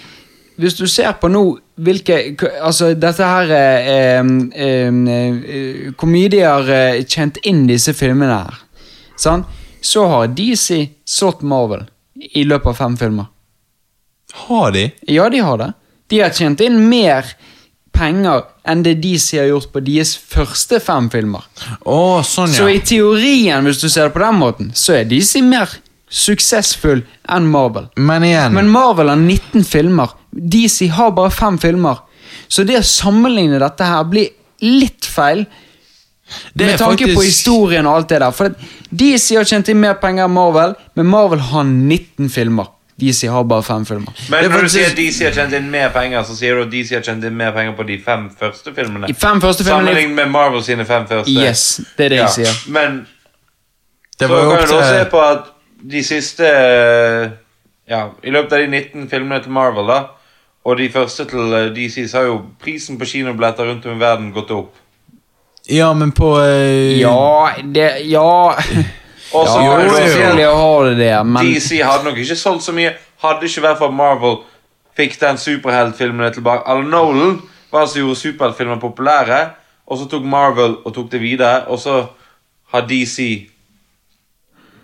Hvis du ser på nå hvilke Altså, dette her eh, eh, har eh, tjent inn disse filmene her, Sånn? så har DC slått Marvel i løpet av fem filmer. Har de? Ja, de har det. De har tjent inn mer penger enn det DC har gjort på deres første fem filmer. Oh, sånn, Så i teorien, hvis du ser det på den måten, så er DC mer suksessfull enn Marvel. Men Men Marvel har 19 filmer. DC har bare fem filmer. Så det å sammenligne dette her blir litt feil. Det med tanke på historien og alt det der. For DC har tjent inn mer penger enn Marvel, men Marvel har 19 filmer. DC har bare fem filmer. Men når faktisk... du sier DC har tjent inn mer penger, så sier du at DC har tjent inn mer penger på de fem første filmene? I fem første filmene Sammenlignet med Marvel sine fem første? Yes, det er det Ja, jeg sier. Men Det så kan du også se på at de siste Ja, i løpet av de 19 filmene til Marvel, da, og de første til eh, DC, så har jo prisen på kinobilletter rundt om i verden gått opp. Ja, men på øh... Ja, det Ja. Og så Ja, jo, selvfølgelig har det det, men DC hadde nok ikke solgt så mye Hadde ikke vært for Marvel fikk den superheltfilmen tilbake Eller Nolan var altså gjorde superheltfilmer populære Og så tok Marvel og tok det videre Og så har DC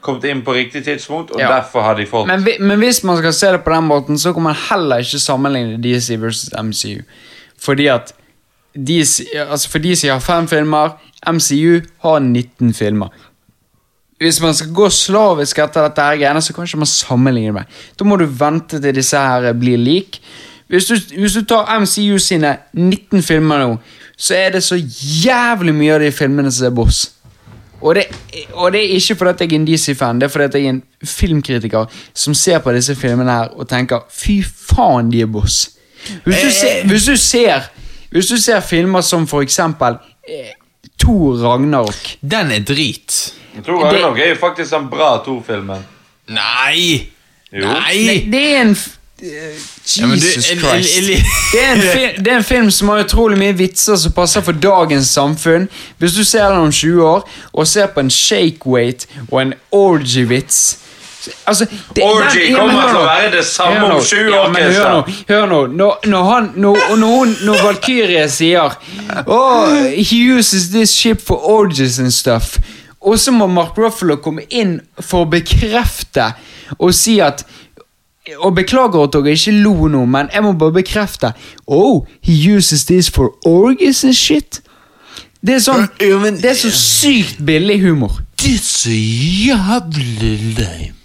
Kommet inn på riktig tidspunkt Og Ja. derfor har de fått men, men hvis man skal se det på den måten, så kan man heller ikke sammenligne DC versus MCU. Fordi at DC, altså for DC har fem filmer, MCU har 19 filmer. Hvis man skal gå slavisk etter dette her greiene, så kan ikke man sammenligne det. Da må du vente til disse her blir lik. Hvis du, hvis du tar MCU sine 19 filmer nå, så er det så jævlig mye av de filmene som er boss. Og det, og det er ikke fordi jeg er en DC-fan, det er fordi jeg er en filmkritiker som ser på disse filmene her og tenker fy faen, de er boss. Hvis du ser, hvis du ser, hvis du ser filmer som for eksempel eh, Thor Ragnarok Den er drit. Thor Ragnarok er jo faktisk den bra Thor-filmen Nei! Jo. Nei! det, det er en f- Ja, du- Jesus Christ. Det er, en fi- det er en film som har utrolig mye vitser som passer for dagens samfunn. Hvis du ser den om 20 år og ser på en shake-weight og en orgy-vits Altså, det- Orgy den- ja, kommer til å være det samme om sju 20 Ja, år, men Hør nå, hør nå. Når, når, han, når, når, når Valkyrie sier oh, He uses this ship for orgies and stuff. Og så må Mark Ruffalo komme inn for å bekrefte og si at og beklager at dere ikke lo nå, men jeg må bare bekrefte. Oh, he uses this for orgies and shit. Det er sånn Det er så sykt billig humor. Det er så jævlig lame.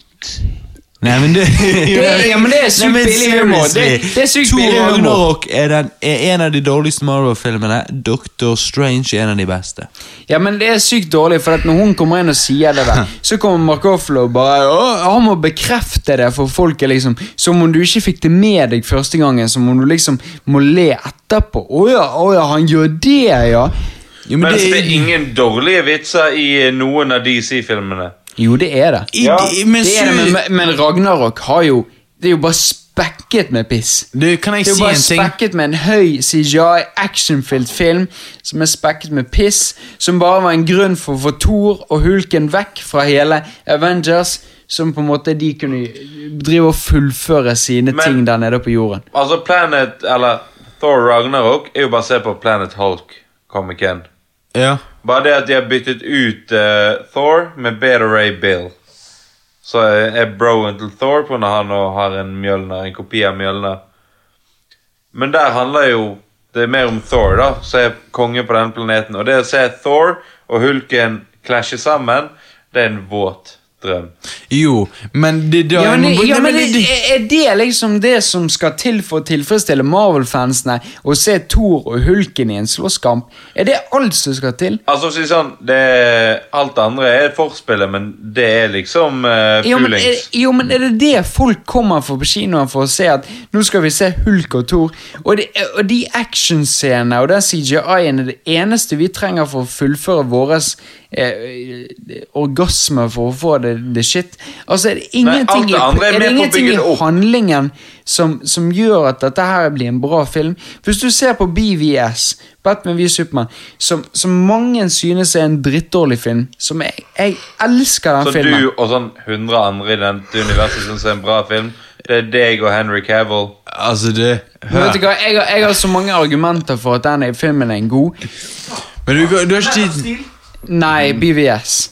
Nei, men det, ja, men det er sykt billig humor. Det- det er sykt Thor billig humor. Ragnarok er, den, er en av de dårligste Marvel-filmene. Doctor Strange er en av de beste. Ja, men det er sykt dårlig, for at når hun kommer inn og sier det der, så kommer Mark Offlow bare «Åh, Han må bekrefte det for folket, liksom. Som om du ikke fikk det med deg første gangen. Som om du liksom må le etterpå. Å ja, å ja, han gjør det, ja. Jo, Mens det er ingen dårlige vitser i noen av DC-filmene Jo, det er det. i, Ja, i- men, det, er det men, men Ragnarok har jo Det er jo bare spekket med piss. Du, kan jeg Det er si jo bare en ting? spekket med en høy CGI, actionfylt film som er spekket med piss, som bare var en grunn for å få Thor og Hulken vekk fra hele Avengers, som på en måte de kunne drive og fullføre sine Men- ting der nede på jorden. Altså Planet, eller Thor Ragnarok Er jo basert på Planet Hulk-komikeren Ja. Bare det at de har byttet ut uh, Thor med Beta Ray Bill. Så er broen til Thor på når han nå har en Mjølner, en kopi av Mjølner. Men der handler jo det er mer om Thor, da, som er konge på denne planeten. Og det å se Thor og Hulken klasje sammen, det er en våt drøm. Jo, men det, da Ja, men, ja, men er det liksom det som skal til for å tilfredsstille Marvel-fansene? Å se Thor og Hulken i en slåsskamp? Er det alt som skal til? Altså, si sånn, det alt andre er forspillet, men det er liksom uh, Jo men, er, jo, men er det det folk kommer for på kinoen for å se? At nå skal vi se Hulk og Thor. Og, det, og de actionscenene og den CGI-en er det eneste vi trenger for å fullføre våre eh, orgasmer for å få det, det shit. Altså er det ingenting, Nei, det er er det ingenting i handlingen som, som gjør at dette her blir en bra film. Hvis du ser på BVS, Batman v Superman, som, som mange synes er en drittdårlig film, som jeg, jeg elsker den Så filmen. du og sånn 100 andre i dette universet syns er en bra film. Det er deg og Henry Cavill. Altså, det Men Vet du hva, jeg har, jeg har så mange argumenter for at denne filmen er en god. Men du, du har ikke tid Nei, BVS.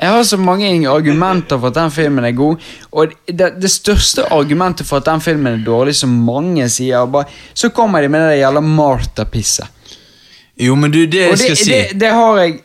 jeg har så mange argumenter for at den filmen er god. Og det, det største argumentet for at den filmen er dårlig, som mange sier, bare, så kommer de med det gjelder Martha-pisset. Jo, men du, det jeg Og skal det, si det, det har jeg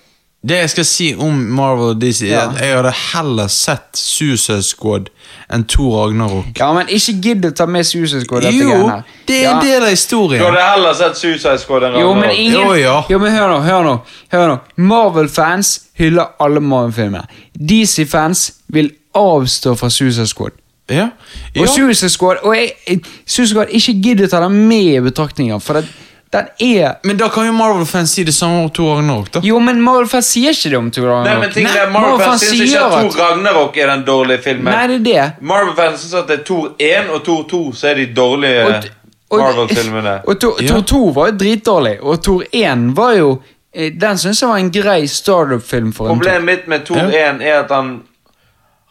Det jeg skal si om Marvel og DC, er at jeg hadde heller sett Suicide Squad enn Thor Ragnarok. Ja, men ikke gidd å ta med Suicide Squad. dette Jo, greiene det er Ja. en del av Du hadde heller sett Suicide Squad enn Jo, men ingen Jo, ja. Jo, men hør nå, hør nå. hør nå Marvel-fans hyller alle Marvel-filmer. DC-fans vil avstå fra Suicide Squad. Ja. Og. Suicide Squad Og jeg, jeg Suicide Squad ikke gidd å ta dem med i betraktninga, for det, den er Men da kan jo Marvel-fans si det samme om Thor Ragnarok, da. Jo, men Marvel-fans sier ikke det om Thor Ragnarok. Nei, men ting er, der Marvel Marvel-fans syns ikke at Thor Ragnarok er den dårlige filmen. Nei, det er det. Marvel-fans syns at det er Thor 1 og Thor 2 så er de dårlige Og- og- Marvel-filmene. Og Thor Ja. Thor 2 var jo dritdårlig, og Thor 1 var jo eh, Den syns jeg var en grei startup-film for en Thor. Problemet mitt med Thor Ja. 1 er at han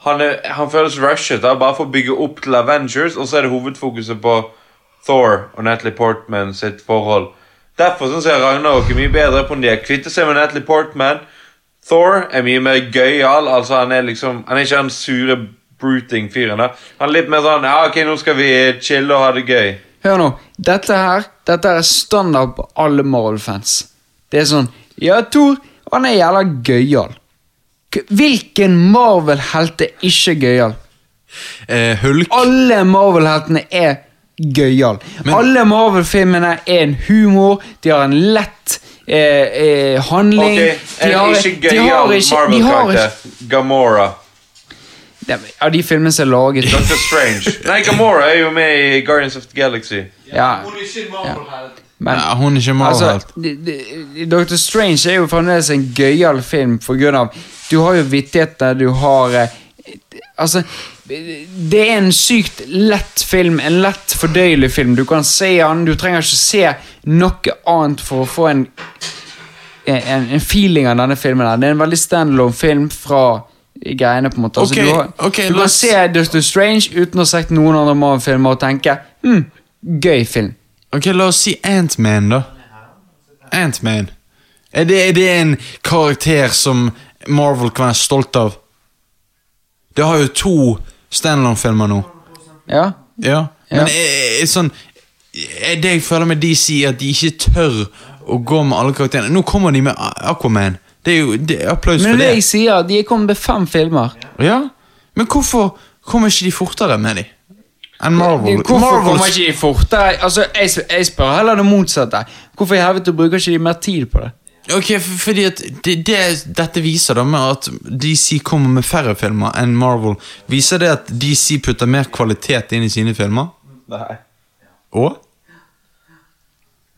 han, er, han føles rushet da, bare for å bygge opp til Avengers, og så er det hovedfokuset på Thor og Natalie Portman sitt forhold. Derfor syns jeg Ragnarok er mye bedre på om de har kvittet seg med Natalie Portman. Thor er mye mer gøyal. Altså, han er liksom Han er ikke den sure bruting-fyren. da. Han er litt mer sånn Ja, ok, nå skal vi chille og ha det gøy. Hør nå, dette her Dette er standard på alle Marvel-fans. Det er sånn Ja, Thor, han er jævla gøyal. Hvilken Marvel-helt er ikke gøyal? Eh, Hulk. Alle Marvel-heltene er gøyal. Alle Marvel-filmene er en humor, de har en lett eh, eh, handling Ok, de har- ikke de har gøyal ikke- de Marvel-karakter. Gamora. Ja, Av de filmene som er laget Doctor Strange. Nei, Gamora er jo med i Guardians of the Galaxy. ja, men, Nei, hun er ikke Altså, Marvel-helt. de- de- Doctor Strange er jo fremdeles en gøyal film for grunn av Du har jo vittigheter, du har eh, Altså, det er en sykt lett film, en lett fordøyelig film. Du kan se den, du trenger ikke se noe annet for å få en en, en feeling av denne filmen. her. Det er en veldig standalone film fra greiene, på en måte. Altså, du har, ok, du kan se Doctor Strange uten å ha sett noen andre Marvel-filmer og tenke hm, gøy film. Ok, la oss si Ant-Man, da. Ant-Man. Er det, er det en karakter som Marvel kan være stolt av? Det har jo to standalone-filmer nå. Ja, Ja. Ja. Men er, er, sånn er det jeg føler med DC, at de ikke tør å gå med alle karakterene. Nå kommer de med Aquaman. Det er jo det er applaus for det det. jeg sier, de er kommet med fem filmer. Ja, Men hvorfor kommer ikke de fortere med de? Enn Marvel? Hvorfor Marvel kommer ikke de fortere? Altså, jeg, jeg spør heller det motsatte. Hvorfor i helvete bruker ikke de mer tid på det? Ok, for, fordi at det, det dette viser da med at DC kommer med færre filmer enn Marvel, viser det at DC putter mer kvalitet inn i sine filmer? Nei. Og?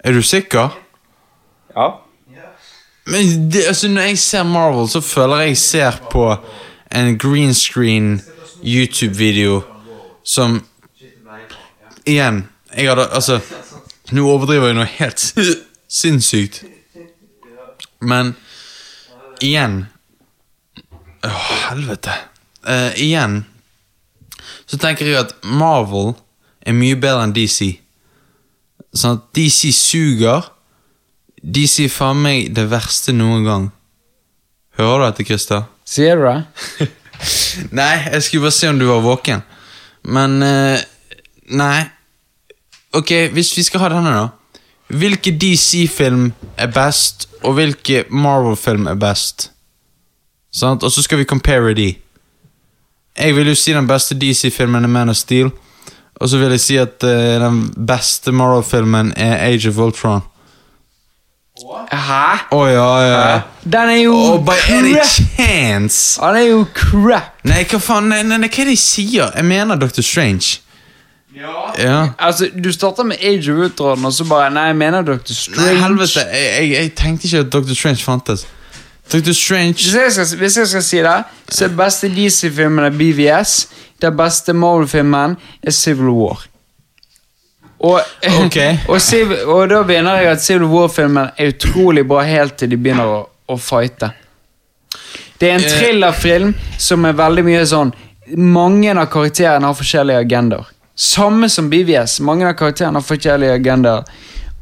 Er du sikker? Ja. Men det, altså, når jeg ser Marvel, så føler jeg ser på en green screen YouTube-video som Igjen, jeg hadde Altså, nå overdriver jeg noe helt sinnssykt. Men igjen Åh, helvete. Uh, igjen så tenker jeg at Marvel er mye bedre enn DC. Sånn at DC suger. DC faen meg det verste noen gang. Hører du dette, Christer? Sier du det? Nei, jeg skulle bare se om du var våken. Men uh, Nei. Ok, hvis vi skal ha denne, da. Hvilke DC-film er best, og hvilke Marvel-film er best? Sant? Og så skal vi compare de. Jeg vil jo si den beste DC-filmen er Man of Steel. Og så vil jeg si at uh, den beste Marvel-filmen er Age of Ultron. Hæ? Å ja, ja. Den er jo Oh, by any chance! Den er jo crap! Nei, hva faen? Nei, nei, nei, hva er det de sier? Jeg mener Dr. Strange. Ja. Altså, Du starta med Age of Ultron, og så bare Nei, jeg mener Dr. Strange. Nei, helvete. Jeg, jeg, jeg tenkte ikke at Dr. Strange fantes. Dr. Strange Hvis jeg, skal, hvis jeg skal si det, så er beste DC-filmen er BVS. Den beste Marvel-filmen er Civil War. Og, okay. og, Civil, og da begynner jeg at Civil War-filmen er utrolig bra helt til de begynner å, å fighte. Det er en Eh. thrillerfilm som er veldig mye sånn Mange av karakterene har forskjellige agendaer. Samme som BVS. Mange av karakterene har forskjellige agendaer.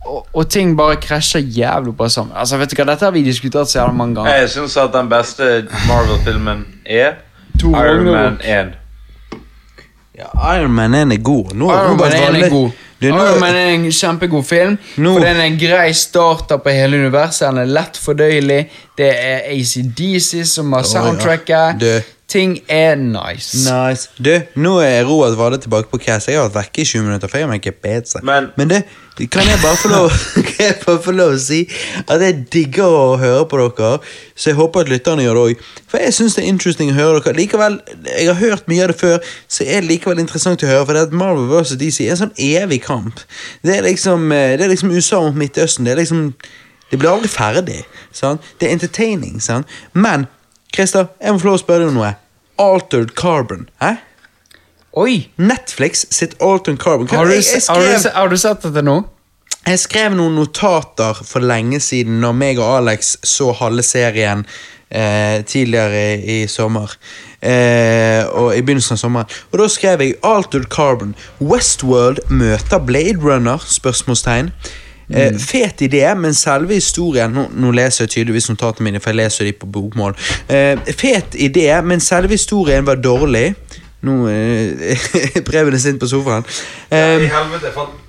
og, og ting bare krasjer jævlig bra sammen. Altså, vet du hva, Dette har vi diskutert så jævlig mange ganger. Jeg syns at den beste Marvel-filmen er To Iron Man Ragnarok. 1. Ja, Iron Man 1 er god. Nå Iron Man 1 er god. Du, nå- Iron Man er en kjempegod film. Nå- For Den er en grei starter på hele universet. Den er lett fordøyelig. Det er ACDC som har soundtracket. Du. Ting er nice. Nice. Du, nå er Roald Vade tilbake på cast. Jeg har vært vekke i 20 minutter, for jeg har ikke pizza. Men- du, kan jeg bare få lov Kan jeg bare få lov å si at jeg digger å høre på dere, så jeg håper at lytterne gjør det òg. For jeg syns det er interesting å høre dere. Likevel, Jeg har hørt mye av det før, så er det likevel interessant å høre. For det at Marvel vs. DC er en sånn evig kamp. Det er liksom, eh, det er liksom USA mot Midtøsten. Det er liksom Det blir aldri ferdig. Sant? Det er entertaining. Sant? Men Christer, jeg må få lov å spørre deg om noe. Altered Carbon. Hæ? Oi! Netflix sitt Altered Carbon. Har du, jeg, jeg, se- har, du, skrev, har du sett dette nå? jeg skrev noen notater for lenge siden når meg og Alex så halve serien eh, tidligere i, i sommer. Eh, og i begynnelsen av sommeren. Og da skrev jeg Altered Carbon. Westworld møter Blade Runner? Spørsmålstegn. Eh, fet idé, men selve historien Nå, nå leser jeg tydeligvis notatene mine, for jeg leser de på bokmål. Eh, fet idé, men selve historien var dårlig. Nå eh, Preben er sint på sofaen. Eh, I helvete, jeg falt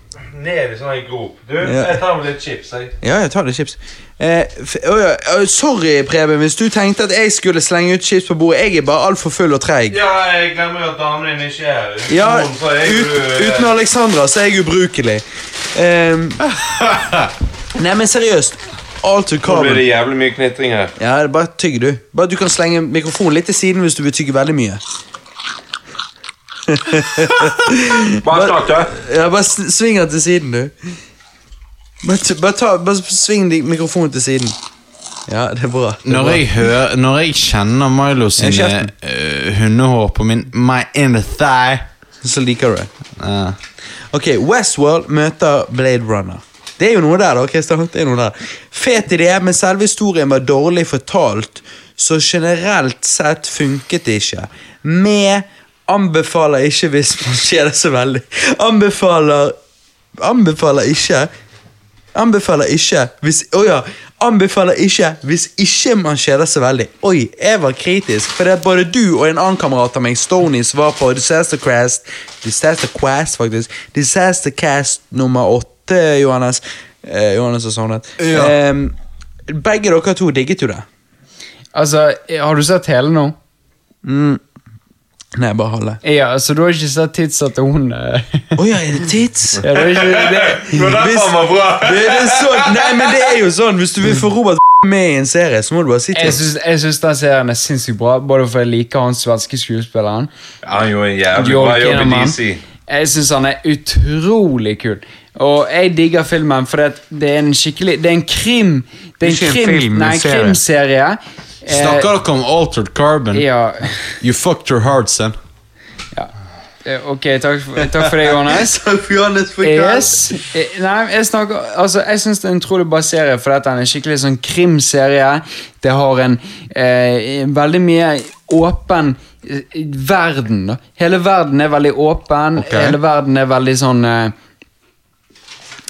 ned i sånn grop. Du, Ja. jeg tar med litt chips, jeg. Ja, jeg tar litt chips. Eh, å ja, sorry, Preben, hvis du tenkte at jeg skulle slenge ut chips på bordet. Jeg er bare altfor full og treig. Ja, jeg glemmer jo at damen din ikke er her. Ja, ut, du, uten Alexandra så er jeg ubrukelig. Um, nei, men seriøst. kan. Nå blir det jævlig mye knitring her. Ja, bare tygg, du. Bare Du kan slenge mikrofonen litt til siden hvis du vil tygge veldig mye. Bare da. Ja, Bare sving den til siden, du. Bare, bare, ta, bare sving mikrofonen til siden. Ja, det er bra. Det er Når bra. jeg, hører, når jeg kjenner Milo sine eh, hundehår på min My inner thigh Så liker du det. Uh. Ok, Westworld møter Blade Runner. Det er jo noe der, da. Kristian. Det er noe der. Fet idé, men selve historien var dårlig fortalt, så generelt sett funket det ikke. Med anbefaler ikke hvis man kjeder seg veldig. Anbefaler Anbefaler ikke Anbefaler ikke hvis Å ja. Anbefaler ikke hvis ikke man kjeder seg veldig. Oi, jeg var kritisk, for det er både du og en annen kamerat av meg, Stonies, var på Disaster Crest Disaster Quest, faktisk. Disaster Cast nummer åtte, Johannes. Eh, Johannes har sovnet. Ja. Eh, begge dere to digget jo det. Altså, Har du sett hele nå? Nei, bare halve. Ja, så du har ikke sett tidsa til hun eh, Å ja, er det tids? ja, det er ikke, det, bra. Det, er sånn, nei, men det er jo sånn, hvis du vil få Robert med i en serie, så må du bare si tids. jeg syns den serien er sinnssykt bra, både fordi jeg liker han svenske skuespilleren. Han gjorde en jævlig bra jobb i DC. Jeg syns han er utrolig kul. Og jeg digger filmen for det er en skikkelig Det er en krim Det er en krim, film, nei, en en serie. krimserie. Eh, Snakker dere om altered carbon? Ja. You fucked your heart, son. ja. Eh, Ok, takk for, takk for det, Johannes. Takk for Johannes for Yes. Eh, Nei, jeg snakker Altså, jeg syns det er en utrolig bra serie, for dette er en skikkelig sånn krimserie. Det har en eh, veldig mye åpen verden. Hele verden er veldig åpen. Okay. Hele verden er veldig sånn eh,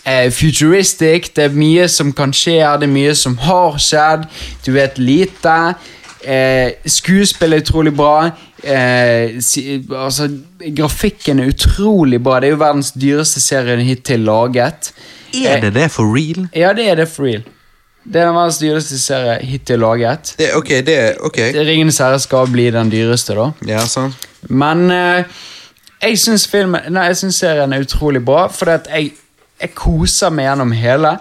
eh, futuristic. Det er mye som kan skje, det er mye som har skjedd. Du vet lite. Eh, skuespill er utrolig bra. Eh, si, altså, grafikken er utrolig bra. Det er jo verdens dyreste serie hittil laget. Er det det for real? Ja, det er det for real. Det er den verdens dyreste serie hittil laget. Det, ok, det ok. Ringenes herre skal bli den dyreste, da. Ja, sant. Men eh, jeg syns serien er utrolig bra, fordi at jeg, jeg koser meg gjennom hele.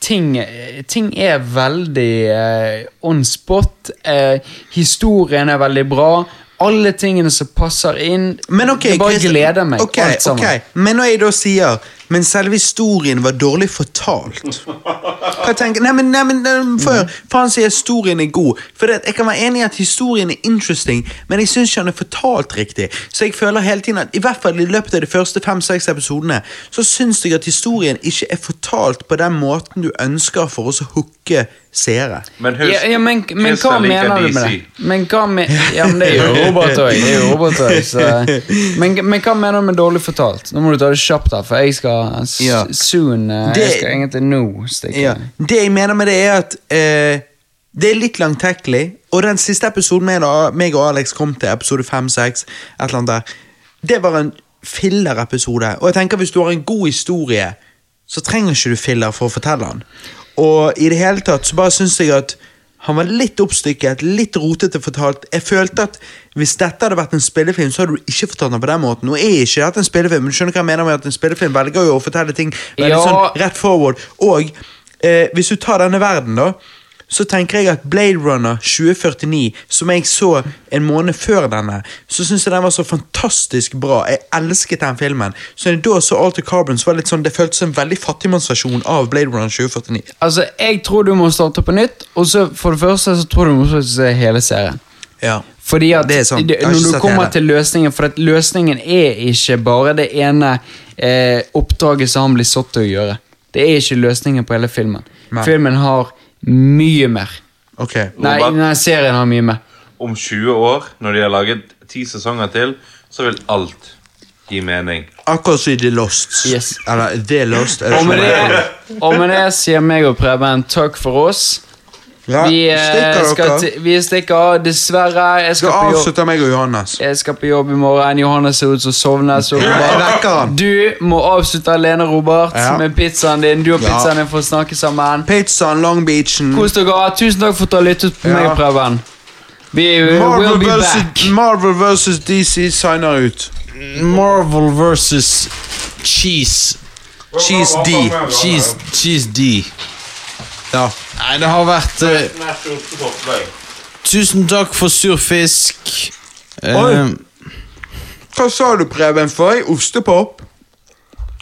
Ting, eh, ting er veldig eh, on spot. Eh, historien er veldig bra. Alle tingene som passer inn. Men ok, det bare Christian- gleder meg. Okay, alt sammen. Okay. Men når jeg da sier Men selve historien var dårlig fortalt Hva tenker Nei, men, nei, men nei, for, for han sier historien er god. For det, Jeg kan være enig i at historien er interesting, men jeg syns ikke han er fortalt riktig. Så jeg føler hele tiden at i hvert fall i løpet av de første fem-seks episodene, så syns jeg at historien ikke er fortalt på den måten du ønsker for å så hooke seere. Men husk, Ja, ja, men, men hva mener du med det? Men hva me ja, men det er jo robotøy. Men, men hva mener du med dårlig fortalt? Nå må du ta det kjapt, her, for jeg skal Ja. soon. eh, Det- jeg skal egentlig nå stikke. Ja. Det jeg mener med det, er at eh, det er litt langtekkelig. Og den siste episoden med da, meg og Alex kom til, episode 5-6, et eller annet der, det var en filler-episode. Og jeg tenker hvis du har en god historie, så trenger ikke du filler for å fortelle den. Og i det hele tatt så bare syns jeg at han var litt oppstykket, litt rotete fortalt. Jeg følte at hvis dette hadde vært en spillefilm, så hadde du ikke fortalt den på den måten. Nå er ikke dette en spillefilm, men du skjønner hva jeg mener med at en spillefilm velger jo å fortelle ting veldig Ja. sånn rett forward. Og eh, hvis du tar denne verden, da, så tenker jeg at Blade Runner 2049, som jeg så en måned før denne, så syns jeg den var så fantastisk bra. Jeg elsket den filmen. Så når jeg da så Alter Carbon, så var det litt sånn, det føltes som en veldig fattigmannsversjon av Blade Runner 2049. Altså, jeg tror du må starte på nytt, og så for det første så tror du må se hele serien. Ja. Fordi at ikke Når du kommer til løsningen For løsningen er ikke bare det ene eh, oppdraget som han blir satt til å gjøre. Det er ikke løsningen på hele filmen. Men. Filmen har mye mer. Ok. Nei, Robert? nei, serien har mye mer. Om 20 år, når de har laget ti sesonger til, så vil alt gi mening. Akkurat som i The Lost. Yes. Eller The Lost. er det Og med det? det, og med det sier meg og Preben takk for oss. Ja, Vi, eh, stikker skal dere. vi stikker av, dessverre. Jeg skal, på jobb, avslutter meg og Johannes. jeg skal på jobb i morgen. Johannes ser ut som sovner. Så du må avslutte alene, Robert, Ja. med pizzaen din. Du og pizzaen din får snakke sammen. Pizzaen, Long Beachen. Kos dere. Tusen takk for at du har lyttet på Ja. meg Preben. Vi will Marvel be versus, back. Marvel versus DC signer ut. Marvel versus Cheese. Cheese D. Cheese, cheese D. Ja. Nei, det har vært eh, Tusen takk for surfisk. Eh, Oi. Hva sa du, Preben, for? Ostepop?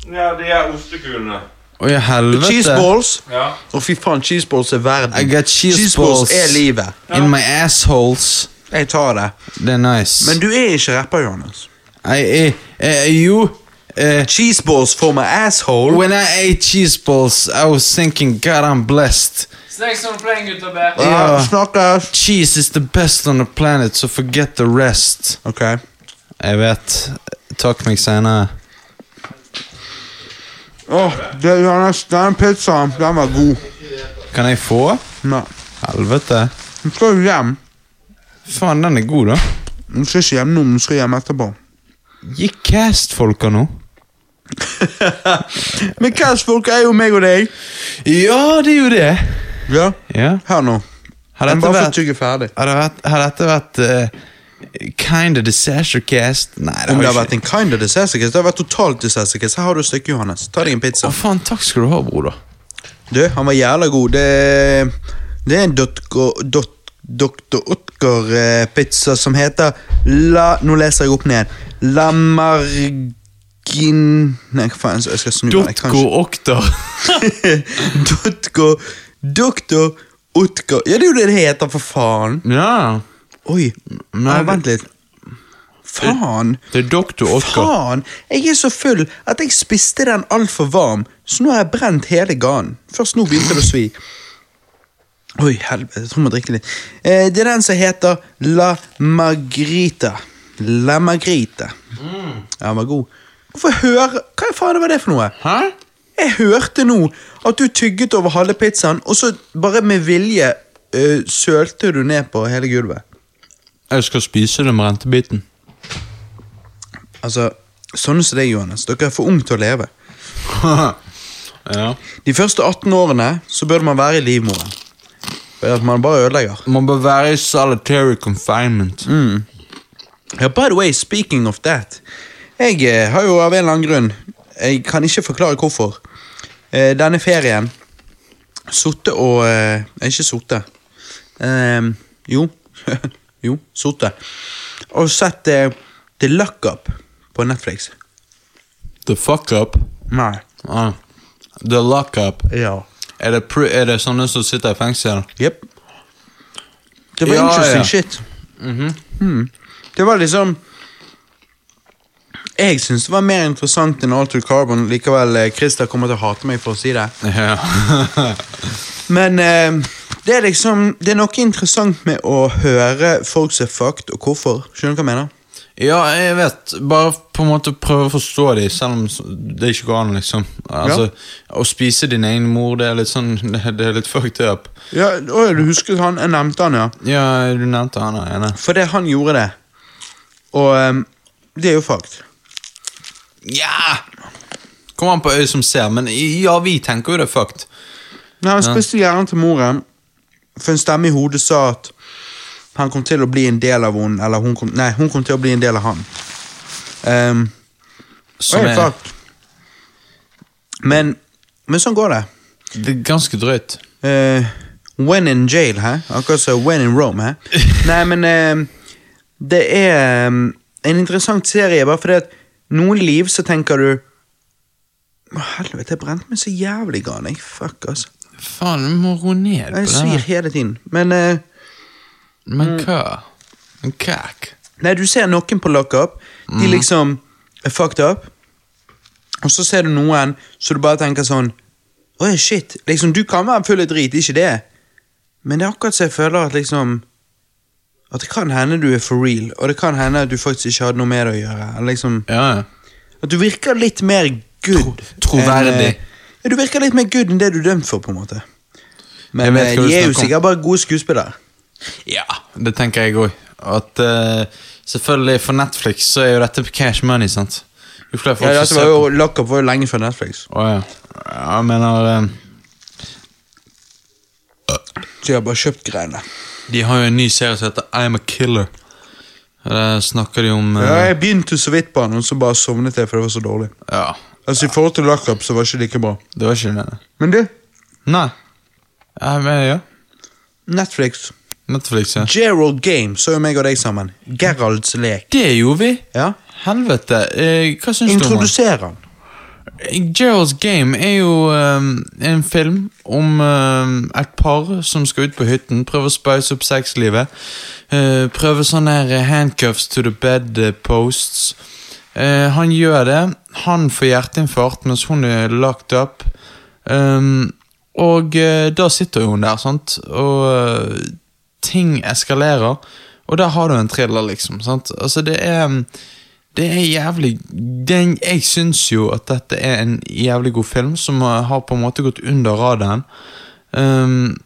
Ja, de er ostekulene. Oi, helvete. Cheeseballs? Ja. Å, fy faen, cheeseballs er verden. I got cheeseballs er livet. in my assholes. Jeg tar det. Det er nice. Men du er ikke rapper, Johannes. I, eh, eh, jo eh, Cheeseballs for my asshole. When I ate cheeseballs, I was thinking, God, I'm blessed. Snakes on the plane, gutter. Bæ. Ja, snakkes. Cheese is the best on the planet, so forget the rest. Ok. Jeg vet. Takk meg senere. Åh, det, Johannes, den pizzaen, den var god. Kan jeg få? Nei. Helvete. Du skal jo hjem. Faen, den er god, da. Du skal ikke hjem nå, men du skal hjem etterpå. Gi cast-folka nå. Men castfolk er jo meg og deg. Ja, det er jo det. Ja, Ja. hør nå. Har dette vært, har det vært, har dette vært uh, kind of disaster cast? Nei, det Om det har har ikke. vært en kind of disastercase, det har vært totalt disastercase. Her har du et stykke, Johannes. Ta deg en pizza. Å, faen, takk skal du ha, broder. Du, han var jævla god. Det, det er en Dot- Dr. Otker-pizza som heter La Nå leser jeg opp ned. La Margin... Nei, hva faen, jeg skal snu meg. Dotko Okter. Dotko Dr. Otker Ja, det er jo det det heter, for faen. Ja. Oi. Nei, ah, vent litt. Faen. Det er Doktor Otter. Faen! Jeg er så full at jeg spiste den altfor varm, så nå har jeg brent hele ganen. Først nå begynte det å svi. Oi, helvete, jeg tror jeg må drikke litt. Eh, det er den som heter La Magrita. La Magrita. Ja, den var god. Hvorfor høre Hva faen var det for noe? Hæ? Jeg hørte nå at du tygget over halve pizzaen, og så bare med vilje uh, sølte du ned på hele gulvet. Jeg skal spise den med rentebiten. Altså, sånne som deg, Johannes. Dere er for unge til å leve. ja. De første 18 årene så bør man være i livmoren. At man bare ødelegger. Man bør være i solitary confinement. Ja, by the way, speaking of that. Jeg eh, har jo av en eller annen grunn, jeg kan ikke forklare hvorfor, denne ferien Sotte og eh, Ikke sotte. Eh, jo. jo, sotte. Og sett eh, The Luck Up på Netflix. The fuck up. Nei. Ah. The Luck up. Ja. Er det, pr er det sånne som sitter i fengsel? Jepp. Det var Ja, interesting ja. shit. Mm. Det var liksom Jeg syns det var mer interessant enn Alter Carbon. Likevel, eh, Christer kommer til å hate meg for å si det. Ja. Men eh, det er liksom Det er noe interessant med å høre folk som er fucked, og hvorfor. Skjønner du hva jeg mener? Ja, jeg vet. Bare på en måte prøve å forstå dem, selv om det ikke går an, liksom. Altså, Å spise din egen mor, det er litt sånn Det er litt fucked up. Ja, å, du husker han, jeg nevnte han, ja. Ja, du nevnte han ja. Fordi han gjorde det. Og um, det er jo fakt. Ja! Kommer an på øyet som ser, men ja, vi tenker jo det er fucked. Ja, han spiste hjernen til moren, for en stemme i hodet sa at han kom til å bli en del av hun, eller hun kom, nei, hun kom til å bli en del av han. Um, Som er fucked. Men, men sånn går det. det er ganske drøyt. Uh, when in jail, hæ? Akkurat som when in Rome, hæ? Nei, men eh, det er um, en interessant serie, bare fordi at noen liv så tenker du Å, Helvete, jeg brente meg så jævlig grann, jeg. Fuck, altså. Faen, du må roe ned på Jeg det. svir her. hele tiden. Men eh, Men hva? En kæk? Nei, du ser noen på lockup. De liksom er fucked up. Og så ser du noen så du bare tenker sånn Oi, shit. Liksom, du kan være full av drit, ikke det. Men det er akkurat så jeg føler at liksom At det kan hende du er for real, og det kan hende at du faktisk ikke hadde noe med det å gjøre. Liksom Ja. At du virker litt mer good. troverdig. enn, eh, Ja, du virker litt mer good enn det du er dømt for, på en måte. Men eh, de er jo sikkert bare gode skuespillere. Ja, det tenker jeg òg. At uh, selvfølgelig for Netflix så er jo dette cash money, sant? Jo flere folk Ja, altså, var på jo, Lockup var jo lenge før Netflix. Å ja. ja. Jeg mener eh, Så jeg har bare kjøpt greiene. De har jo en ny serie som heter I'm a Killer. Der snakker de om eh, Ja, jeg begynte så vidt på den, og så bare sovnet jeg, for det var så dårlig. ja, Altså, I forhold til Lockup så var det ikke like bra. det var ikke det. Men du, Nei. Ja, men ja. Netflix. Netflix, ja. Gerald Game så jo meg og deg sammen. Geralds lek. Det gjorde vi. Ja. Helvete. Eh, hva syns du om den? Introduser han. Gerald's Game er jo um, en film om um, et par som skal ut på hytten, prøve å spice opp sexlivet. Uh, prøve sånne her handcuffs to the bed eh, posts. Uh, han gjør det. Han får hjerteinfarkt mens hun er locked up. Um, og uh, da sitter hun der, sant, og eh, ting eskalerer. Og der har du en thriller, liksom. sant? Altså, det er det er jævlig den, Jeg syns jo at dette er en jævlig god film, som har på en måte gått under radaren. Um,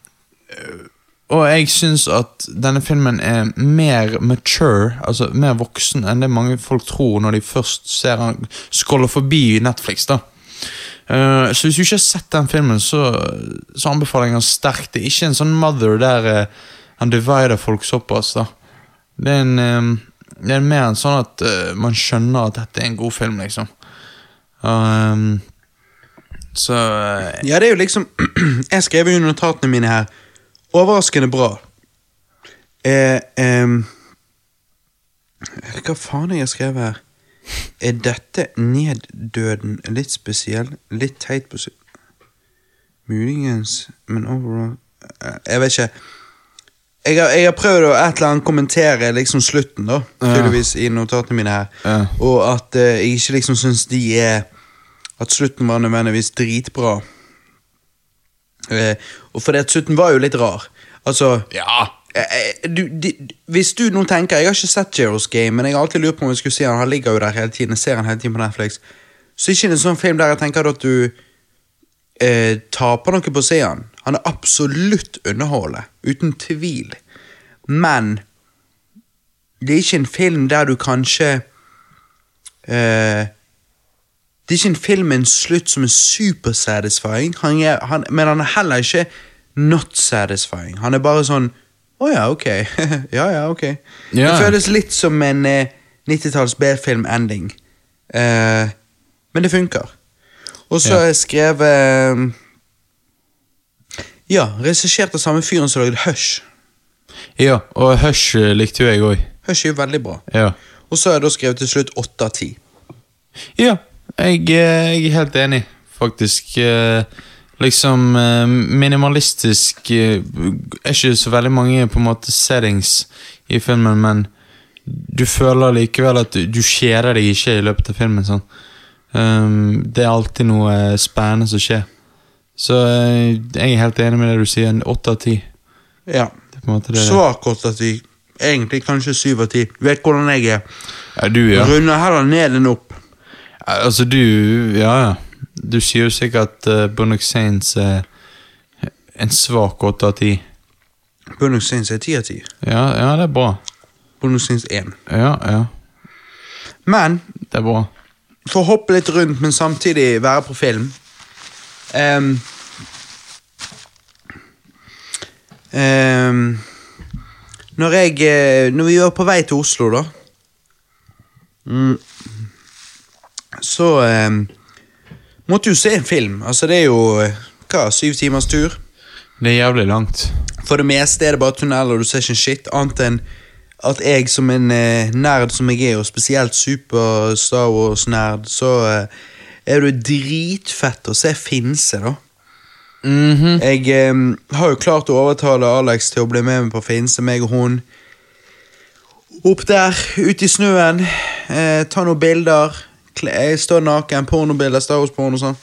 og jeg syns at denne filmen er mer mature, altså mer voksen, enn det mange folk tror når de først ser han skåler forbi Netflix. da Uh, så hvis du ikke har sett den filmen, så, så anbefaler jeg den sterkt. Det er ikke en sånn Mother der uh, han divider folk såpass. da Det er en eh, Det er mer enn sånn at uh, man skjønner at dette er en god film, liksom. Um, så uh, Ja, det er jo liksom Jeg skrev jo notatene mine her Overraskende bra. Eh, eh, hva faen har jeg skrevet her? Er dette neddøden litt spesiell? Litt teit på. Muligens, men overall eh, Jeg vet ikke. Jeg har, jeg har prøvd å et eller annet kommentere liksom slutten, da, tydeligvis, i notatene mine her. Ja. Og at uh, jeg ikke liksom syns de er At slutten var nødvendigvis dritbra. Uh, og fordi at slutten var jo litt rar. Altså Ja! eh, du, de, hvis du nå tenker Jeg har ikke sett Jeros Game, men jeg har alltid lurt på om jeg skulle se han. Han ligger jo der hele tiden. Jeg ser han hele tiden på Netflix. Så ikke en sånn film der jeg tenker at du taper noe på å se han. Han er absolutt underholdende. Uten tvil. Men det er ikke en film der du kanskje uh, Det er ikke en film med en slutt som er super satisfying, han er, han, men han er heller ikke not satisfying. Han er bare sånn Å ja, ok. ja, ja, ok. Yeah. Det føles litt som en uh, 90-talls B-film-ending. Uh, men det funker. Og så har har jeg skrevet Ja, regissert av samme fyren som lagde Hush. Ja, og Hush eh, likte jo jeg òg. Hush er jo veldig bra. Ja. Og så har jeg da skrevet til slutt åtte av ti. Ja, jeg, eh, jeg er helt enig, faktisk. Eh, Liksom minimalistisk Er ikke så veldig mange på en måte settings i filmen, men du føler likevel at du, du kjeder deg ikke i løpet av filmen. Sånn. Um, det er alltid noe spennende som skjer. Så eh, jeg er helt enig med det du sier. Åtte av ti. Ja. På en måte det. Svak åtte av ti. egentlig kanskje syv av ti. Vet hvordan jeg er. Ja, du, ja. Runder heller ned enn opp. Altså, du Ja, ja. Du sier jo sikkert uh, Bunnock Saints er en svak åtte av ti. Bunnock Saints er ti av ti. Ja, ja, det er bra. Bunnock Saints 1. Ja, ja. Men Det er bra. for å hoppe litt rundt, men samtidig være på film Ehm. um, Når jeg eh, Når vi var på vei til Oslo, da mm, Så um, måtte jo se en film. Altså, det er jo eh, hva, syv timers tur. Det er jævlig langt. For det meste er det bare tunneler, du ser ikke en shit, annet enn at jeg som en eh, nerd som jeg er, og spesielt super Star Wars-nerd, så eh, er det dritfett å se Finse, da. Mhm. Jeg um, har jo klart å overtale Alex til å bli med meg på Finse, meg og hun. Opp der, ute i snøen, eh, ta noen bilder. Jeg står naken, pornobilder, Star Wars-porno og sånn.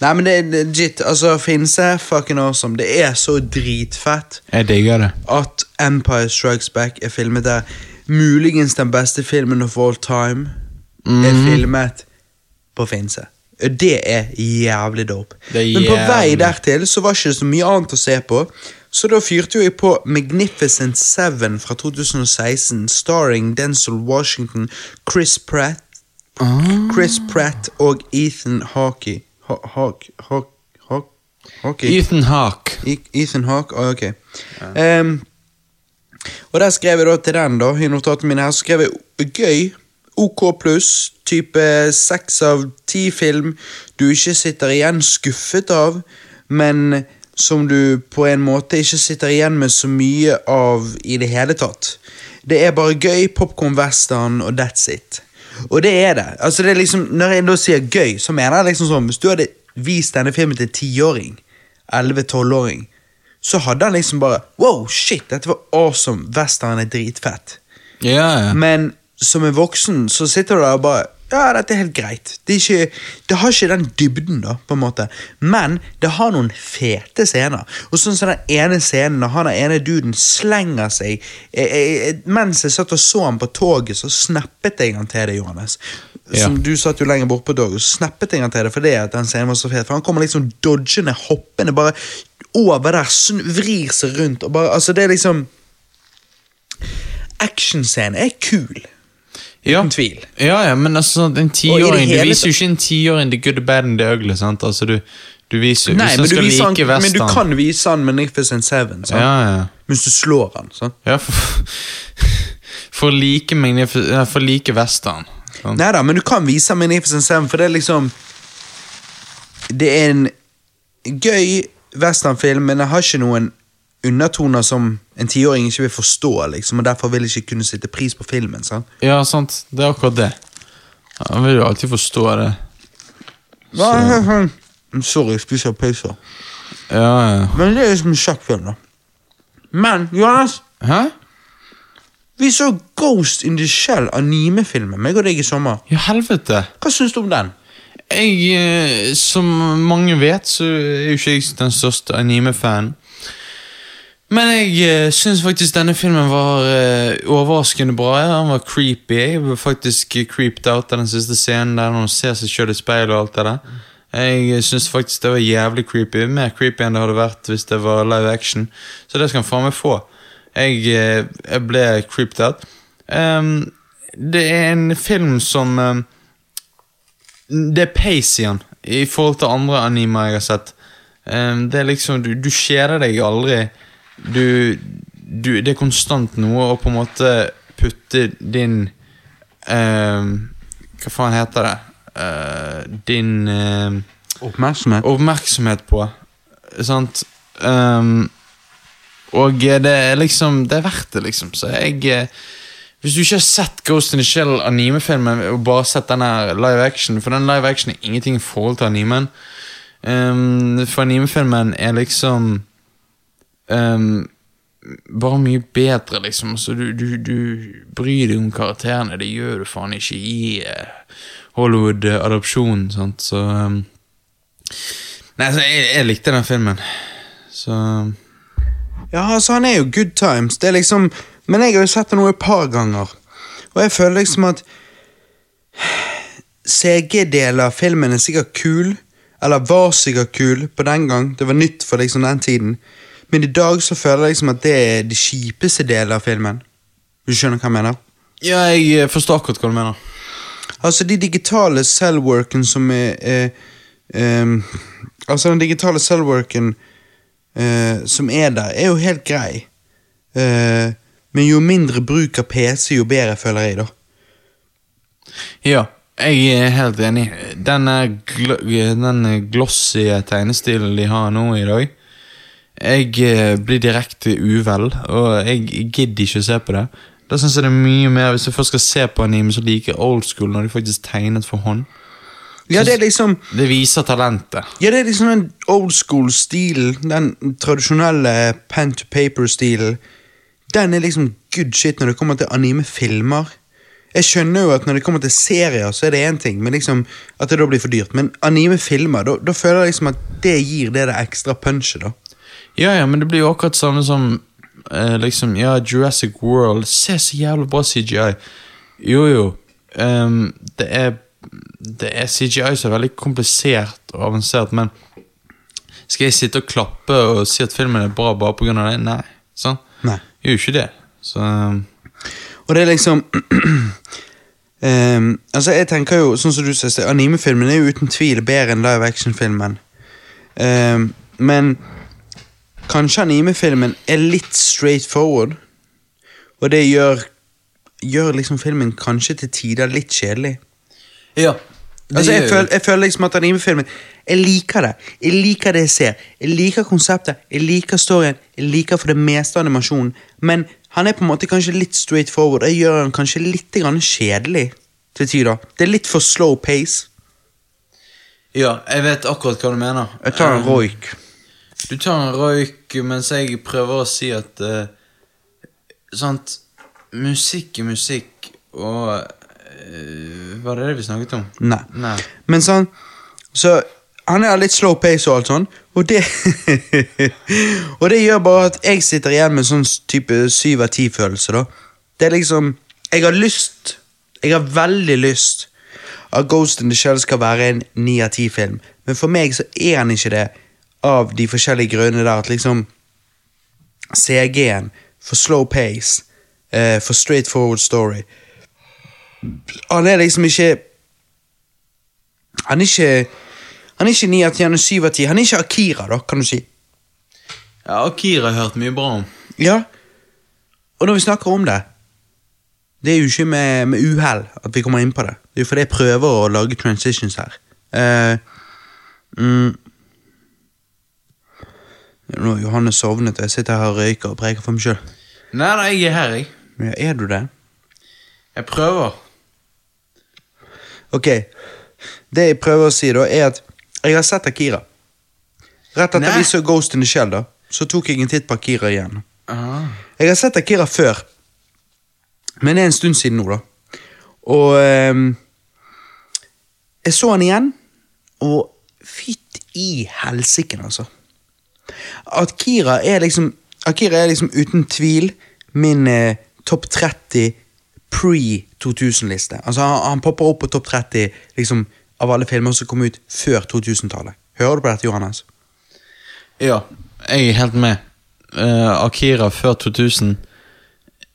Nei, men det er legit. Altså, Finse, fucking awesome. Det er så dritfett Jeg digger det. at Empire Strikes Back er filmet der. Muligens den beste filmen of all time er filmet på Finse. Det er jævlig dope. Er jævlig. Men på vei dertil så var ikke det så mye annet å se på. Så da fyrte jeg på Magnificent Seven fra 2016, starring Denzil Washington, Chris Pratt, Chris Pratt og Ethan Hawke. Ha, Hawke Hawke Hawke Hawke? Ethan Hawke. E- Ethan Hawk, Ah, ok. Um, og der skrev jeg da til den, da, i notatene mine her, så skrev jeg gøy, OK pluss, type seks av ti film du ikke sitter igjen skuffet av, men som du på en måte ikke sitter igjen med så mye av i det hele tatt. Det er bare gøy, popcorn western og that's it. Og det er det. Altså det er liksom, Når jeg da sier gøy, så mener jeg liksom sånn Hvis du hadde vist denne filmen til en tiåring, 11-12-åring, så hadde han liksom bare Wow, shit, dette var awesome. Western er dritfett. Ja. Men som er voksen så sitter du der og bare Ja, dette er helt greit. Det, er ikke, det har ikke den dybden, da, på en måte. Men det har noen fete scener. Og sånn som den ene scenen når han ene duden slenger seg jeg, jeg, Mens jeg satt og så han på toget, så snappet jeg han til det, Johannes. Ja. Som Du satt jo lenger bort på og så snappet jeg han til det fordi at den scenen var så fet. For han kommer liksom dodgende, hoppende, bare over der, sn- vrir seg rundt og bare Altså, det er liksom Actionscenen er kul. Ja. Uten tvil. Ja, ja, men altså, en tiåring Du viser jo ikke en tiåring the good, the bad and the ugly. sant? Altså, du, du viser jo Nei, men han du, viser han, like men du kan vise han Magnificent Seven, sant? Ja, ja. Hvis du slår han. Sant? ja for, for like For like western. Nei da, men du kan vise han Magnificent Seven, for det er liksom Det er en gøy westernfilm, men den har ikke noen undertoner som en tiåring ikke vil forstå, liksom, og derfor vil ikke kunne sitte pris på filmen. sant? Ja, sant. Det er akkurat det. Han vil jo alltid forstå det. Så. Sorry, jeg spiser pølser. Ja, ja. Men det er liksom en sjakkfilm, da. Men, Johannes, Hæ? vi så Ghost in the Shell animefilmen, meg og deg i sommer. Ja, helvete. Hva syns du om den? Jeg, eh, som mange vet, så er jo ikke jeg den største anime-fan. Men jeg uh, syns faktisk denne filmen var uh, overraskende bra. Ja, Den var creepy. Jeg ble faktisk creeped out av den siste scenen der hun ser seg sjøl i speilet og alt det der. Jeg syns faktisk det var jævlig creepy. Mer creepy enn det hadde vært hvis det var live action. Så det skal han faen meg få. Jeg, eh, jeg ble creeped out. Um, det er en film som um, det er pace i den i forhold til andre animer jeg har sett. Um, det er liksom, Du, du kjeder deg aldri. Du, du Det er konstant noe å på en måte putte din ehm, Hva faen heter det? Eh, din ehm, Oppmerksomhet. oppmerksomhet på. Sant? Um, og det er liksom Det er verdt det, liksom. Så jeg eh, Hvis du ikke har sett Ghost in the Shell animefilmen og bare sett den her live action For den live action er ingenting i forhold til animen. Um, for animefilmen er liksom ehm, bare mye bedre, liksom. Så du, du, du bryr deg om karakterene. Det gjør du faen ikke i uh, Hollywood-adopsjonen, sant. Så um, Nei, så jeg, jeg likte den filmen. Så Ja, altså, han er jo good times. Det er liksom Men jeg har jo sett det nå et par ganger, og jeg føler liksom at CG-deler av filmen er sikkert kul, eller var sikkert kul på den gang, det var nytt for liksom den tiden, men i dag så føler jeg liksom at det er de kjipeste delene av filmen. Du skjønner hva jeg mener? Ja, jeg eh, forstår akkurat hva du mener. Altså, de digitale cellworken som er er, er Altså, den digitale cellworken eh, som er der, er jo helt grei. Eh, men jo mindre bruk av PC, jo bedre, føler jeg, da. Ja, jeg er helt enig. Den, gl den glossy tegnestilen de har nå i dag Jeg eh, blir direkte uvel, og jeg gidder ikke å se på det. Da synes jeg det er mye mer Hvis jeg først skal se på anime, så liker jeg old school når de faktisk tegnet for hånd. Ja, det er liksom Det viser talentet. Ja, det er liksom den old school-stilen, den tradisjonelle pen to paper-stilen. Den er liksom good shit når det kommer til anime-filmer. Jeg skjønner jo at når det kommer til serier, så er det én ting, men liksom at det da blir for dyrt. Men anime-filmer, da, da føler jeg liksom at det gir det det ekstra punchet, da. Ja, ja, men det blir jo akkurat samme som eh, liksom, ja, Jurassic World. Se så jævlig bra CGI. Jo, jo. Um, det er Det er CGI som er veldig komplisert og avansert, men skal jeg sitte og klappe og si at filmen er bra bare pga. det? Nei. Sånn? Nei. Gjør jo ikke det. Så ehm, Og det er liksom um, Altså, jeg tenker jo, sånn som du sier, animefilmen er jo uten tvil bedre enn live action-filmen. Um, men kanskje animefilmen er litt straight forward, og det gjør Gjør liksom filmen kanskje til tider litt kjedelig. Ja. Altså, jeg, føler, jeg føler liksom at animefilmen Jeg liker det. Jeg liker det jeg ser. Jeg liker konseptet, jeg liker storyen, jeg liker for det meste animasjonen, men han er på en måte kanskje litt straight forward. Jeg gjør han kanskje litt grann kjedelig til tider. Det er litt for slow pace. Ja, jeg vet akkurat hva du mener. Jeg tar en um, roik. Du tar en røyk mens jeg prøver å si at uh, Sant Musikk er musikk, og uh, Var det det vi snakket om? Nei. Nei. Men sånn Så han er litt slow pace og alt sånn, og det Og det gjør bare at jeg sitter igjen med sånn type syv av ti-følelse, da. Det er liksom Jeg har lyst Jeg har veldig lyst at Ghost in the Shell skal være en ni av ti-film, men for meg så er han ikke det, av de forskjellige grunnene der at liksom CG-en, for slow pace, uh, for straight forward story Han er liksom ikke han er ikke Han er ikke 9 av 10, han er 7 av 10. Han er ikke Akira, da, kan du si. Ja, Akira har jeg hørt mye bra om. Ja. Og når vi snakker om det Det er jo ikke med, med uhell at vi kommer inn på det. Det er jo fordi jeg prøver å lage transitions her. Uh, mm, nå har Johanne sovnet, og jeg sitter her og røyker og preker for meg sjøl. Nei, nei, jeg er her, jeg. Ja, er du det? Jeg prøver. Ok. Det jeg prøver å si, da, er at jeg har sett Akira. Rett etter Nei. vi så Ghost in the Shell, da, så tok jeg en titt på Akira igjen. Ah. Jeg har sett Akira før, men det er en stund siden nå, da. Og ehm, Jeg så han igjen, og fytt i helsike, altså. Akira er liksom Akira er liksom uten tvil min eh, topp 30 pre-2000-liste. Altså, han, han popper opp på topp 30 liksom, av alle filmer som kom ut før 2000-tallet. Hører du på dette, Johannes? Ja, jeg er helt med. Uh, Akira før 2000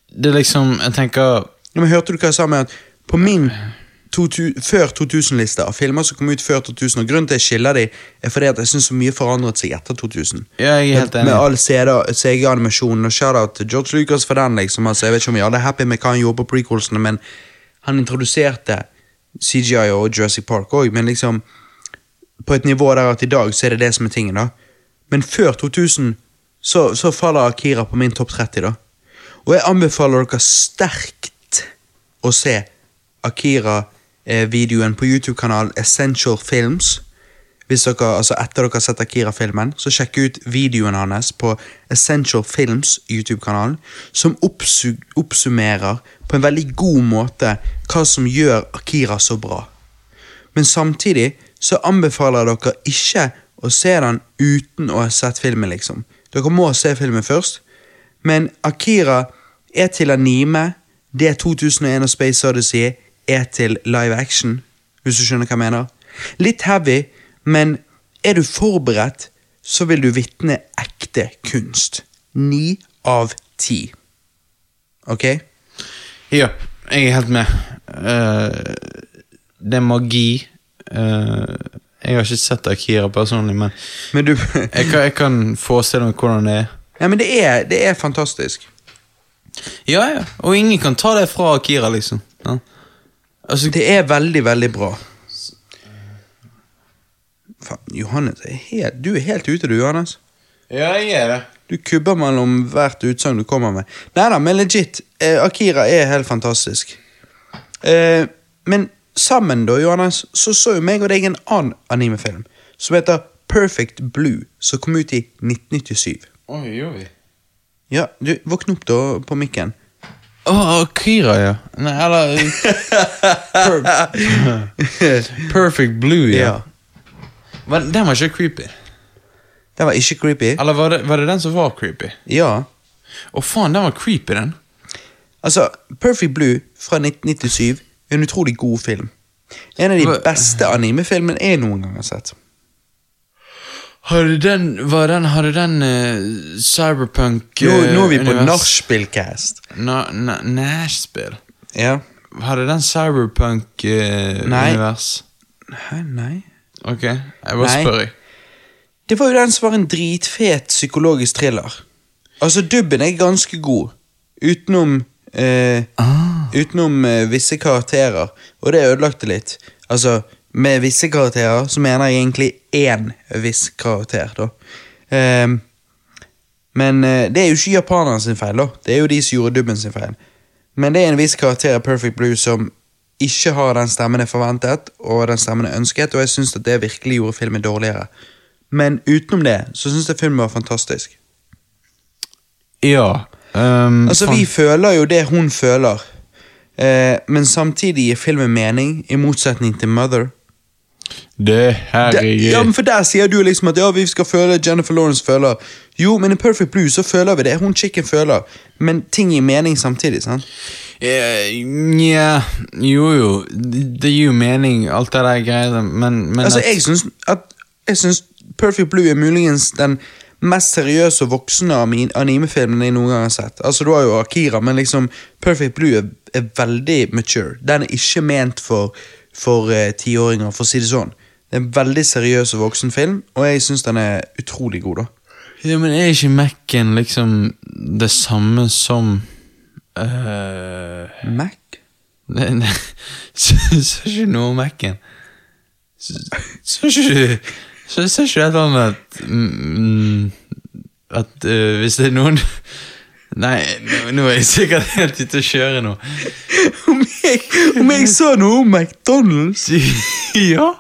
Det er liksom Jeg tenker Ja, men Hørte du hva jeg sa med at på min 2000, før 2000-liste av filmer som kom ut før 2000, og grunnen til at jeg skiller de, er fordi at jeg syns så mye forandret seg etter 2000. Ja, jeg er helt med, med all CG-animasjonen, og shout-out til George Lucas for den. liksom, altså, Jeg vet ikke om vi alle er happy med hva han gjorde på prequelsene, men han introduserte CGI og Jurassic Park òg, men liksom på et nivå der at i dag så er det det som er tingen, da. Men før 2000 så, så faller Akira på min topp 30, da. Og jeg anbefaler dere sterkt å se Akira-videoen på YouTube-kanalen Essential Films. Hvis dere, altså Etter dere har sett Akira-filmen, så sjekk ut videoen hans på Essential Films YouTube-kanalen, som oppsummerer på en veldig god måte hva som gjør Akira så bra. Men samtidig så anbefaler jeg dere ikke å se den uten å ha sett filmen, liksom. Dere må se filmen først. Men Akira er til anime, det er 2001 og Space Odyssey er til live action, hvis du skjønner hva jeg mener. Litt heavy, men er du forberedt, så vil du vitne ekte kunst. Ni av ti. Ok? Ja, jeg er helt med. Uh, det er magi. Uh, jeg har ikke sett Akira personlig, men Men du jeg kan, jeg kan forestille meg hvordan det er. Ja, men det er, det er fantastisk. Ja, ja. Og ingen kan ta det fra Akira, liksom. Ja. Altså, Det er veldig, veldig bra. Faen, Johannes, er helt, du er helt ute, du, Johannes. ja, jeg er det. Du kubber mellom hvert utsagn du kommer med. Nei da, men legit. Eh, Akira er helt fantastisk. Eh, men sammen, da, Johannes, så så jo meg og deg en annen animefilm som heter Perfect Blue, som kom ut i 1997. Oi, gjorde vi? Ja, du, våkn opp da på mikken. Å, Akira, ja. Nei, eller per Perfect Blue, ja. Men den var ikke creepy. Den var ikke creepy. Eller var det, var det den som var creepy? Ja. Å, faen, den var creepy, den. Altså, Perfect Blue fra 1997 er en utrolig god film. En av de beste animefilmene jeg noen gang har sett. Hadde den, var den, har du den uh, cyberpunk Nå, eh, nå er vi på univers- nachspielcast. Nachspiel? na, ja. Har du den cyberpunk eh, Nei. univers? Uh, nei? Ok, jeg bare spør, jeg. Det var jo den som var en dritfet psykologisk thriller. Altså, dubben er ganske god, utenom eh, Utenom eh, visse karakterer, og det ødelagte litt. Altså, med visse karakterer så mener jeg egentlig én viss karakter, da. Um, men eh, det er jo ikke japanerne sin feil, da. Det er jo de som gjorde dubben sin feil. Men det er en viss karakter av Perfect Blue som ikke har den stemmen jeg forventet, og den stemmen jeg ønsket, og jeg syns at det virkelig gjorde filmen dårligere. Men utenom det, så syns jeg filmen var fantastisk. Ja. um, Altså, vi føler jo det hun føler, eh, men samtidig gir filmen mening, i motsetning til Mother. Det, herregud. ja, men for der sier du liksom at ja, vi skal føle Jennifer Lawrence føler. Jo, men i Perfect Blue så føler vi det hun chicken føler, men ting gir mening samtidig, sant? Eh, Nja, jo jo, det gir jo mening, alt det der greiene, men, men Altså, at- jeg syns at Jeg synes Perfect Blue er muligens den mest seriøse og voksne animefilmen jeg noen gang har sett. Altså, Du har jo Akira, men liksom Perfect Blue er, er veldig mature. Den er ikke ment for for eh, tiåringer, for å si det sånn. Det er en veldig seriøs og voksen film, og jeg syns den er utrolig god. da. Ja, men er ikke Mac-en liksom det samme som uh... Mac? Nei, nei Sa sa ikke noe om Mac-en. Sa sa ikke Sa sa ikke du et eller annet at mm, At uh, hvis det er noen Nei, nå, er jeg sikkert helt ute å kjøre nå. Om jeg, om jeg sa noe om McDonald's? ja?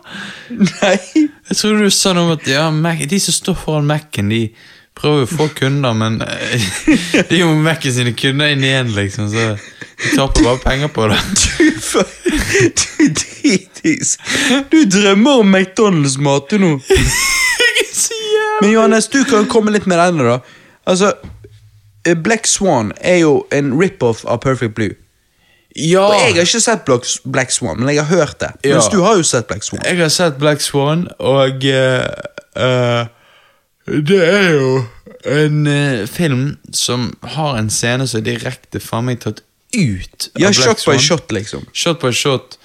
Nei. Jeg trodde du sa noe om at ja, Mac, de som står foran Mac-en, de prøver å få kunder, men De det er jo Mac-en sine kunder inn igjen, liksom, så de taper bare penger på det. Du, du dritis. Du drømmer om McDonald's-mat, du nå. Men Johannes, du kan komme litt med denne, da. Altså, eh, Black Swan er jo en rip-off av Perfect Blue. Ja, Og jeg har ikke sett Black, Swan, men jeg har hørt det. Ja. Mens du har jo sett Black Swan. jeg har sett Black Swan, og uh, uh, det er jo en uh, film som har en scene som er direkte faen meg tatt ut Ja, Black shot by Swan. shot, liksom. Shot by shot.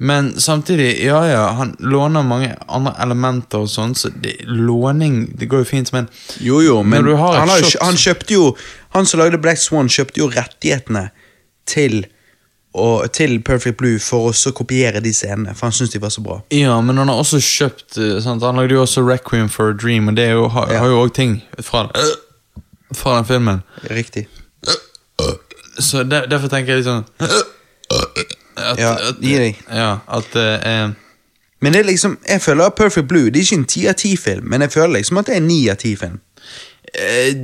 Men samtidig, ja ja, han låner mange andre elementer og sånn, så det, låning det går jo fint, men Jo, jo, men han, shot- kjø- han kjøpte jo Han som lagde Black Swan, kjøpte jo rettighetene til og, til Perfect Blue for å kopiere de scenene, for han syntes de var så bra. Ja, men han har også kjøpt eh, sant? Han lagde jo også Requiem for a Dream, og det jo, har, Ja. har jo også ting fra, fra den filmen. Riktig. Så der, derfor tenker jeg litt sånn at, Ja, gi deg. Ja, at eh, Men det er liksom, jeg føler at Perfect Blue Det er ikke en ti av ti-film, men jeg føler liksom at det er en ni av ti-film. eh,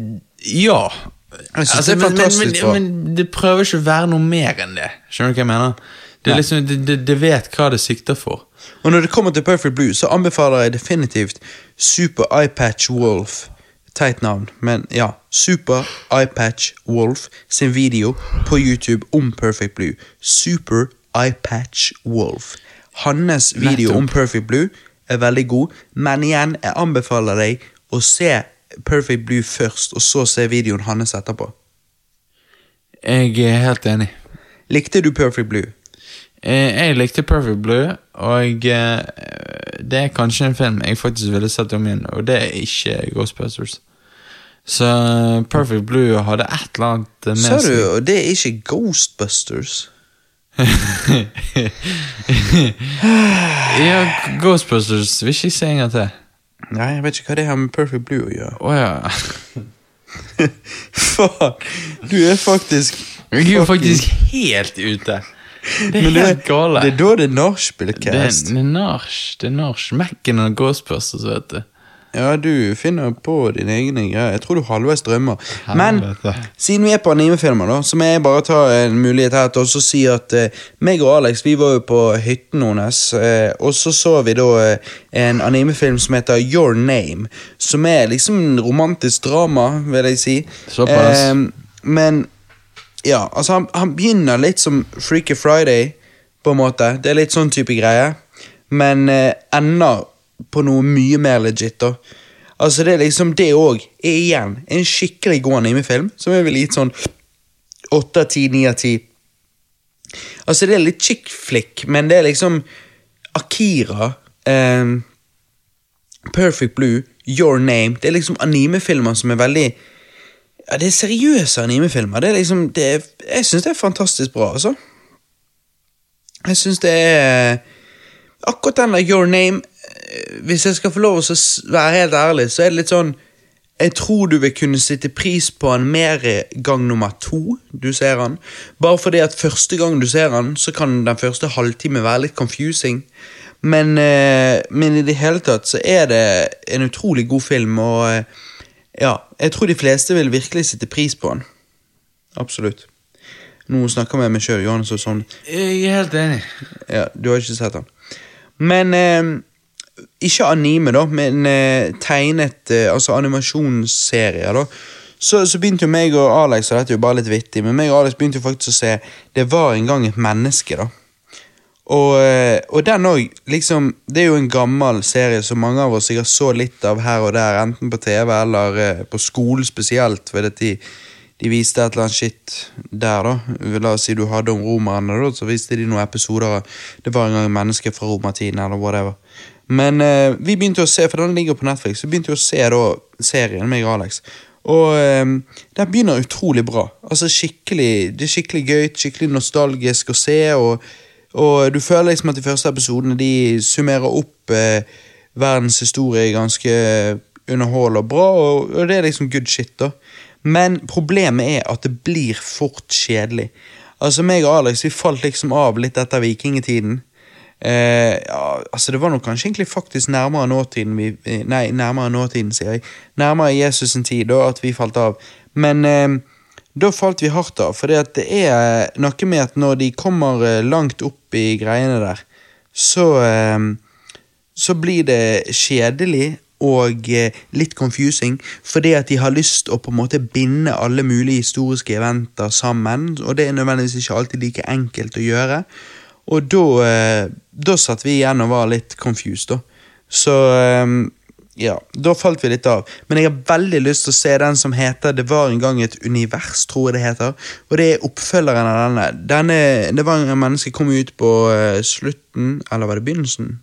Ja. Altså, det men, men, men, det prøver ikke å være noe mer enn det. Skjønner du hva jeg mener? Det, liksom, det, det, det vet hva det sikter for. Og når det kommer til Perfect Blue, så anbefaler jeg definitivt Super Eyepatch Wolf. Teit navn, men ja. Super Eyepatch Wolf sin video på YouTube om Perfect Blue. Super Eyepatch Wolf. Hans video om Perfect Blue er veldig god, men igjen, jeg anbefaler deg å se Perfect Blue først, og så se videoen hans etterpå. Jeg er helt enig. Likte du Perfect Blue? Eh, Jeg likte Perfect Blue, og eh, det er kanskje en film jeg faktisk ville sett om igjen, og det er ikke Ghostbusters. Så Perfect Blue hadde et eller annet med Sa du, og det er ikke Ghostbusters? ja, Ghostbusters vil ikke se en gang til. Nei, jeg vet ikke hva det har med Perfect Blue å gjøre. Å ja. Faen, du er faktisk Jeg er jo faktisk helt ute. Det er Men helt gale. Det er da det er nachspiel-cast. det er nach. Det er nach. Macken og Ghostbusters, vet du. Ja, du finner på dine egne greier. Jeg tror du halvveis drømmer. Men siden vi er på animefilmer, da, så må jeg bare ta en mulighet her til å si at eh, meg og Alex vi var jo på hytten hennes, eh, og så så vi da eh, en animefilm som heter Your Name, som er liksom en romantisk drama, vil jeg si. Såpass. Eh, men ja, altså han, han begynner litt som Freaky Friday, på en måte. Det er litt sånn type greie. Men eh, ender på noe mye mer legit, da. Altså, det er liksom det òg, er igjen en skikkelig god animefilm, som jeg ville gitt sånn åtte av ti, ni av ti. Altså, det er litt chick flick, men det er liksom Akira, um, Perfect Blue, Your Name Det er liksom animefilmer som er veldig ja, Det er seriøse animefilmer. Det er liksom, det er, jeg syns det er fantastisk bra, altså. Jeg syns det er Akkurat den der Your Name Hvis jeg skal få lov å være helt ærlig, så er det litt sånn Jeg tror du vil kunne sitte pris på han mer gang nummer to du ser han. Bare fordi at første gang du ser han, så kan den første halvtime være litt confusing. Men, eh, men i det hele tatt så er det en utrolig god film, og eh, ja, jeg tror de fleste vil virkelig sitte pris på han. Absolutt. Nå snakker jeg med meg sjøl, Johannes og sånn. Jeg er helt enig. Ja, du har ikke sett han. Men eh, ikke anime, da, men eh, tegnet eh, Altså animasjonsserier, da. Så, så begynte jo meg og Alex, og dette er jo bare litt vittig, men meg og Alex begynte jo faktisk å se Det var en gang et menneske, da. Og, eh, og den òg, liksom Det er jo en gammel serie som mange av oss sikkert så litt av her og der, enten på TV eller på skolen spesielt, fordi de, de viste et eller annet shit der, da. La oss si du hadde om romerne, da, så viste de noen episoder av Det var en gang et menneske fra romertiden, eller whatever. Men eh, vi begynte å se, for den ligger på Netflix, så begynte vi å se da serien, meg og Alex. Og eh, den begynner utrolig bra. Altså skikkelig, Det er skikkelig gøy, skikkelig nostalgisk å se, og, og du føler liksom at de første episodene de summerer opp eh, verdens historie ganske underholdende og bra, og, og det er liksom good shit, da. Men problemet er at det blir fort kjedelig. Altså, meg og Alex vi falt liksom av litt etter vikingtiden. Eh, ja, altså Det var nok kanskje egentlig faktisk nærmere nåtiden vi, eh, Nei, nærmere nåtiden, sier jeg. Nærmere Jesus sin tid, da, at vi falt av. Men eh, da falt vi hardt av, for det er noe med at når de kommer eh, langt opp i greiene der, så eh, så blir det kjedelig og eh, litt confusing, fordi at de har lyst å på en måte binde alle mulige historiske eventer sammen, og det er nødvendigvis ikke alltid like enkelt å gjøre. Og da, eh, da satt vi igjen og var litt confused, da. Så eh, ja, da falt vi litt av. Men jeg har veldig lyst til å se den som heter Det var en gang et univers, tror jeg det heter. Og det er oppfølgeren av denne. denne det var en menneske kom ut på eh, slutten, eller var det begynnelsen?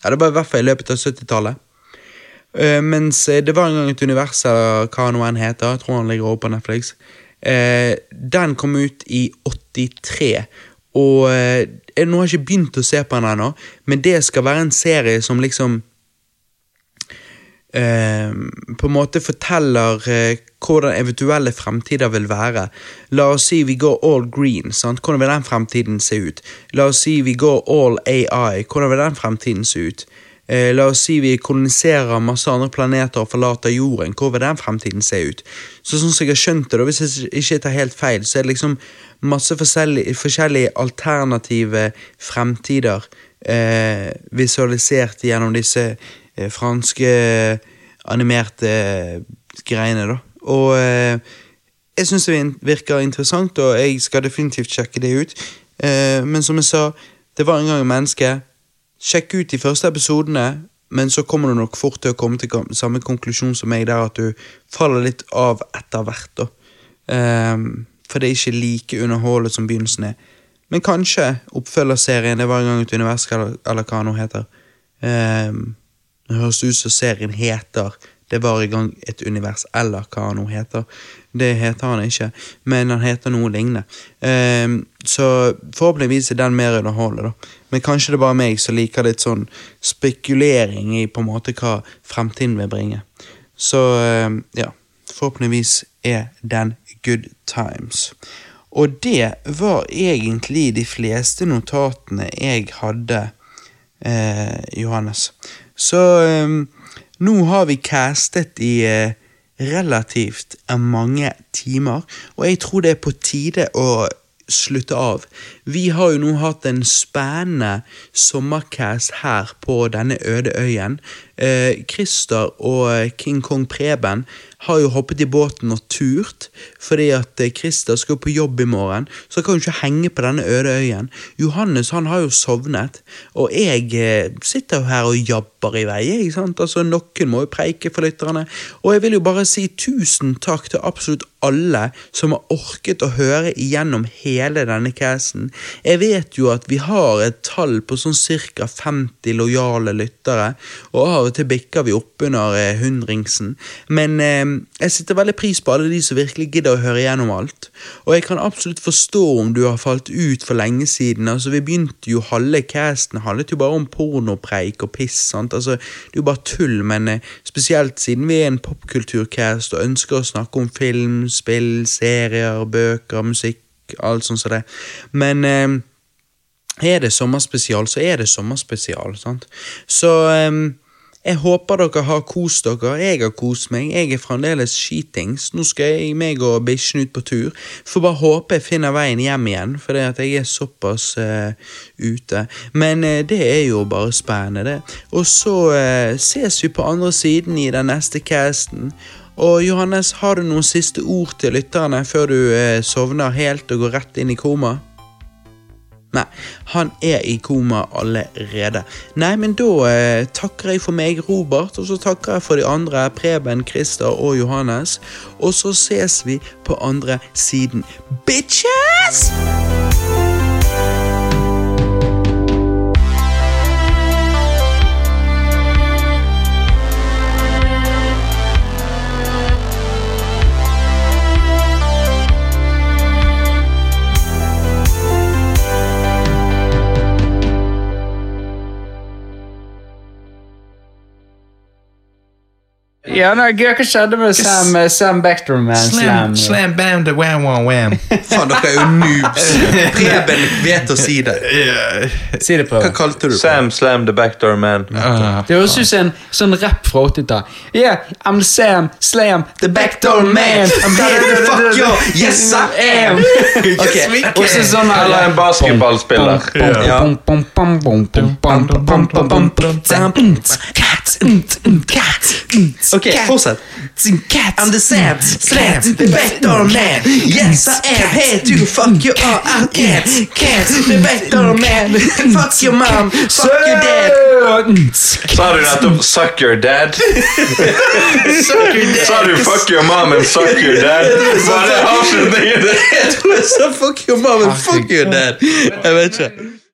Ja, det var i hvert fall i løpet av 70-tallet. Uh, mens det var en gang et univers, eller hva nå enn heter. Jeg tror han ligger over på Netflix. Den kom ut i 83. Og eh, jeg nå har jeg ikke begynt å se på den ennå, men det skal være en serie som liksom eh, på en måte forteller eh, hvordan eventuelle fremtider vil være. La oss si vi går all green, sant? hvordan vil den fremtiden se ut? La oss si vi går all AI, hvordan vil den fremtiden se ut? Eh, la oss si vi koloniserer masse andre planeter og forlater jorden, hvor vil den fremtiden se ut? Så sånn som jeg har skjønt det, da, hvis jeg ikke tar helt feil, så er det liksom masse forskjellige, alternative fremtider eh, visualisert gjennom disse eh, franske animerte greiene, da. og eh, jeg syns det virker interessant, og jeg skal definitivt sjekke det ut. Eh, men som jeg sa, det var en gang et menneske. Sjekk ut de første episodene, men så kommer du nok fort til å komme til samme konklusjon som meg, der at du faller litt av etter hvert. da. Ehm, for det er ikke like underholdende som begynnelsen er. Men kanskje oppfølgerserien Det var en gang et univers, eller, eller hva nå heter. Um, det høres ut som serien heter Det var i gang et univers, eller hva nå heter. Det heter han ikke, men han heter noe lignende. Um, så forhåpentligvis er den mer underholdende, da. Men kanskje det er bare meg som liker litt sånn spekulering i på en måte hva fremtiden vil bringe. Så um, ja, forhåpentligvis er den good times. Og det var egentlig de fleste notatene jeg hadde, eh, Johannes. Så eh, nå har vi castet i eh, relativt mange timer, og jeg tror det er på tide å slutte av. Vi har jo nå hatt en spennende sommercast her på denne øde øyen. Eh, Christer og King Kong Preben har jo hoppet i båten og turt, fordi at eh, Christer skal på jobb i morgen, så kan jo ikke henge på denne øde øyen. Johannes han har jo sovnet, og jeg eh, sitter jo her og jabber i vei, ikke sant? Altså, noen må jo preike for lytterne, og jeg vil jo bare si tusen takk til absolutt alle som har orket å høre igjennom hele denne casen. Jeg vet jo at vi har et tall på sånn cirka 50 lojale lyttere, og av og til bikker vi oppunder eh, hundringsen, men eh, jeg setter veldig pris på alle de som virkelig gidder å høre gjennom alt, og jeg kan absolutt forstå om du har falt ut for lenge siden, altså vi begynte jo halve casten, handlet jo bare om pornopreik og piss, sant, altså det er jo bare tull, men eh, spesielt siden vi er en popkulturcast og ønsker å snakke om film, spill, serier, bøker, musikk, alt sånt som det, men eh, er det sommerspesial, så er det sommerspesial, sant? Så ehm, jeg håper dere har kost dere. Jeg har kost meg. Jeg er fremdeles skitings. Nå skal jeg meg og bikkjen ut på tur. Får bare håpe jeg finner veien hjem igjen, fordi at jeg er såpass uh, ute. Men uh, det er jo bare spennende, det. Og så uh, ses vi på andre siden i den neste casten. Og Johannes, har du noen siste ord til lytterne før du sovner helt og går rett inn i koma? Nei, han er i koma allerede. Nei, men da eh, takker jeg for meg, Robert, og så takker jeg for de andre, Preben, Christer og Johannes. Og så ses vi på andre siden. Bitches! Ja, nei, Hva skjedde med Sam, eh, Sam Bectorman? Slam, slam, bam, the wham, wham, wham. Faen, dere er jo noobs. Preben vet å si det. Si det, Hva kalte du det? Sam Slam the Backdoor Man. Ah, Det høres ut som en sånn rapp fra 80-tallet. Yeah, I'm Sam, Slam, the backdoor man. I'm Baby, fuck you. Yes, I am. Okay. Og så sånn Eller en basketballspiller. Ja. Ok, fortsett. I'm the Sam, Slam, the backdoor man. Yes, I am. Here to fuck you all out, cat, cat, the backdoor man. Fuck your mom, fuck your dad. Sa du nettopp 'suck your dad'? Sa du 'fuck your mom and suck your dad'? Var det avslutningen? Jeg tror jeg sa fuck your mom and fuck your dad. Jeg vet ikke.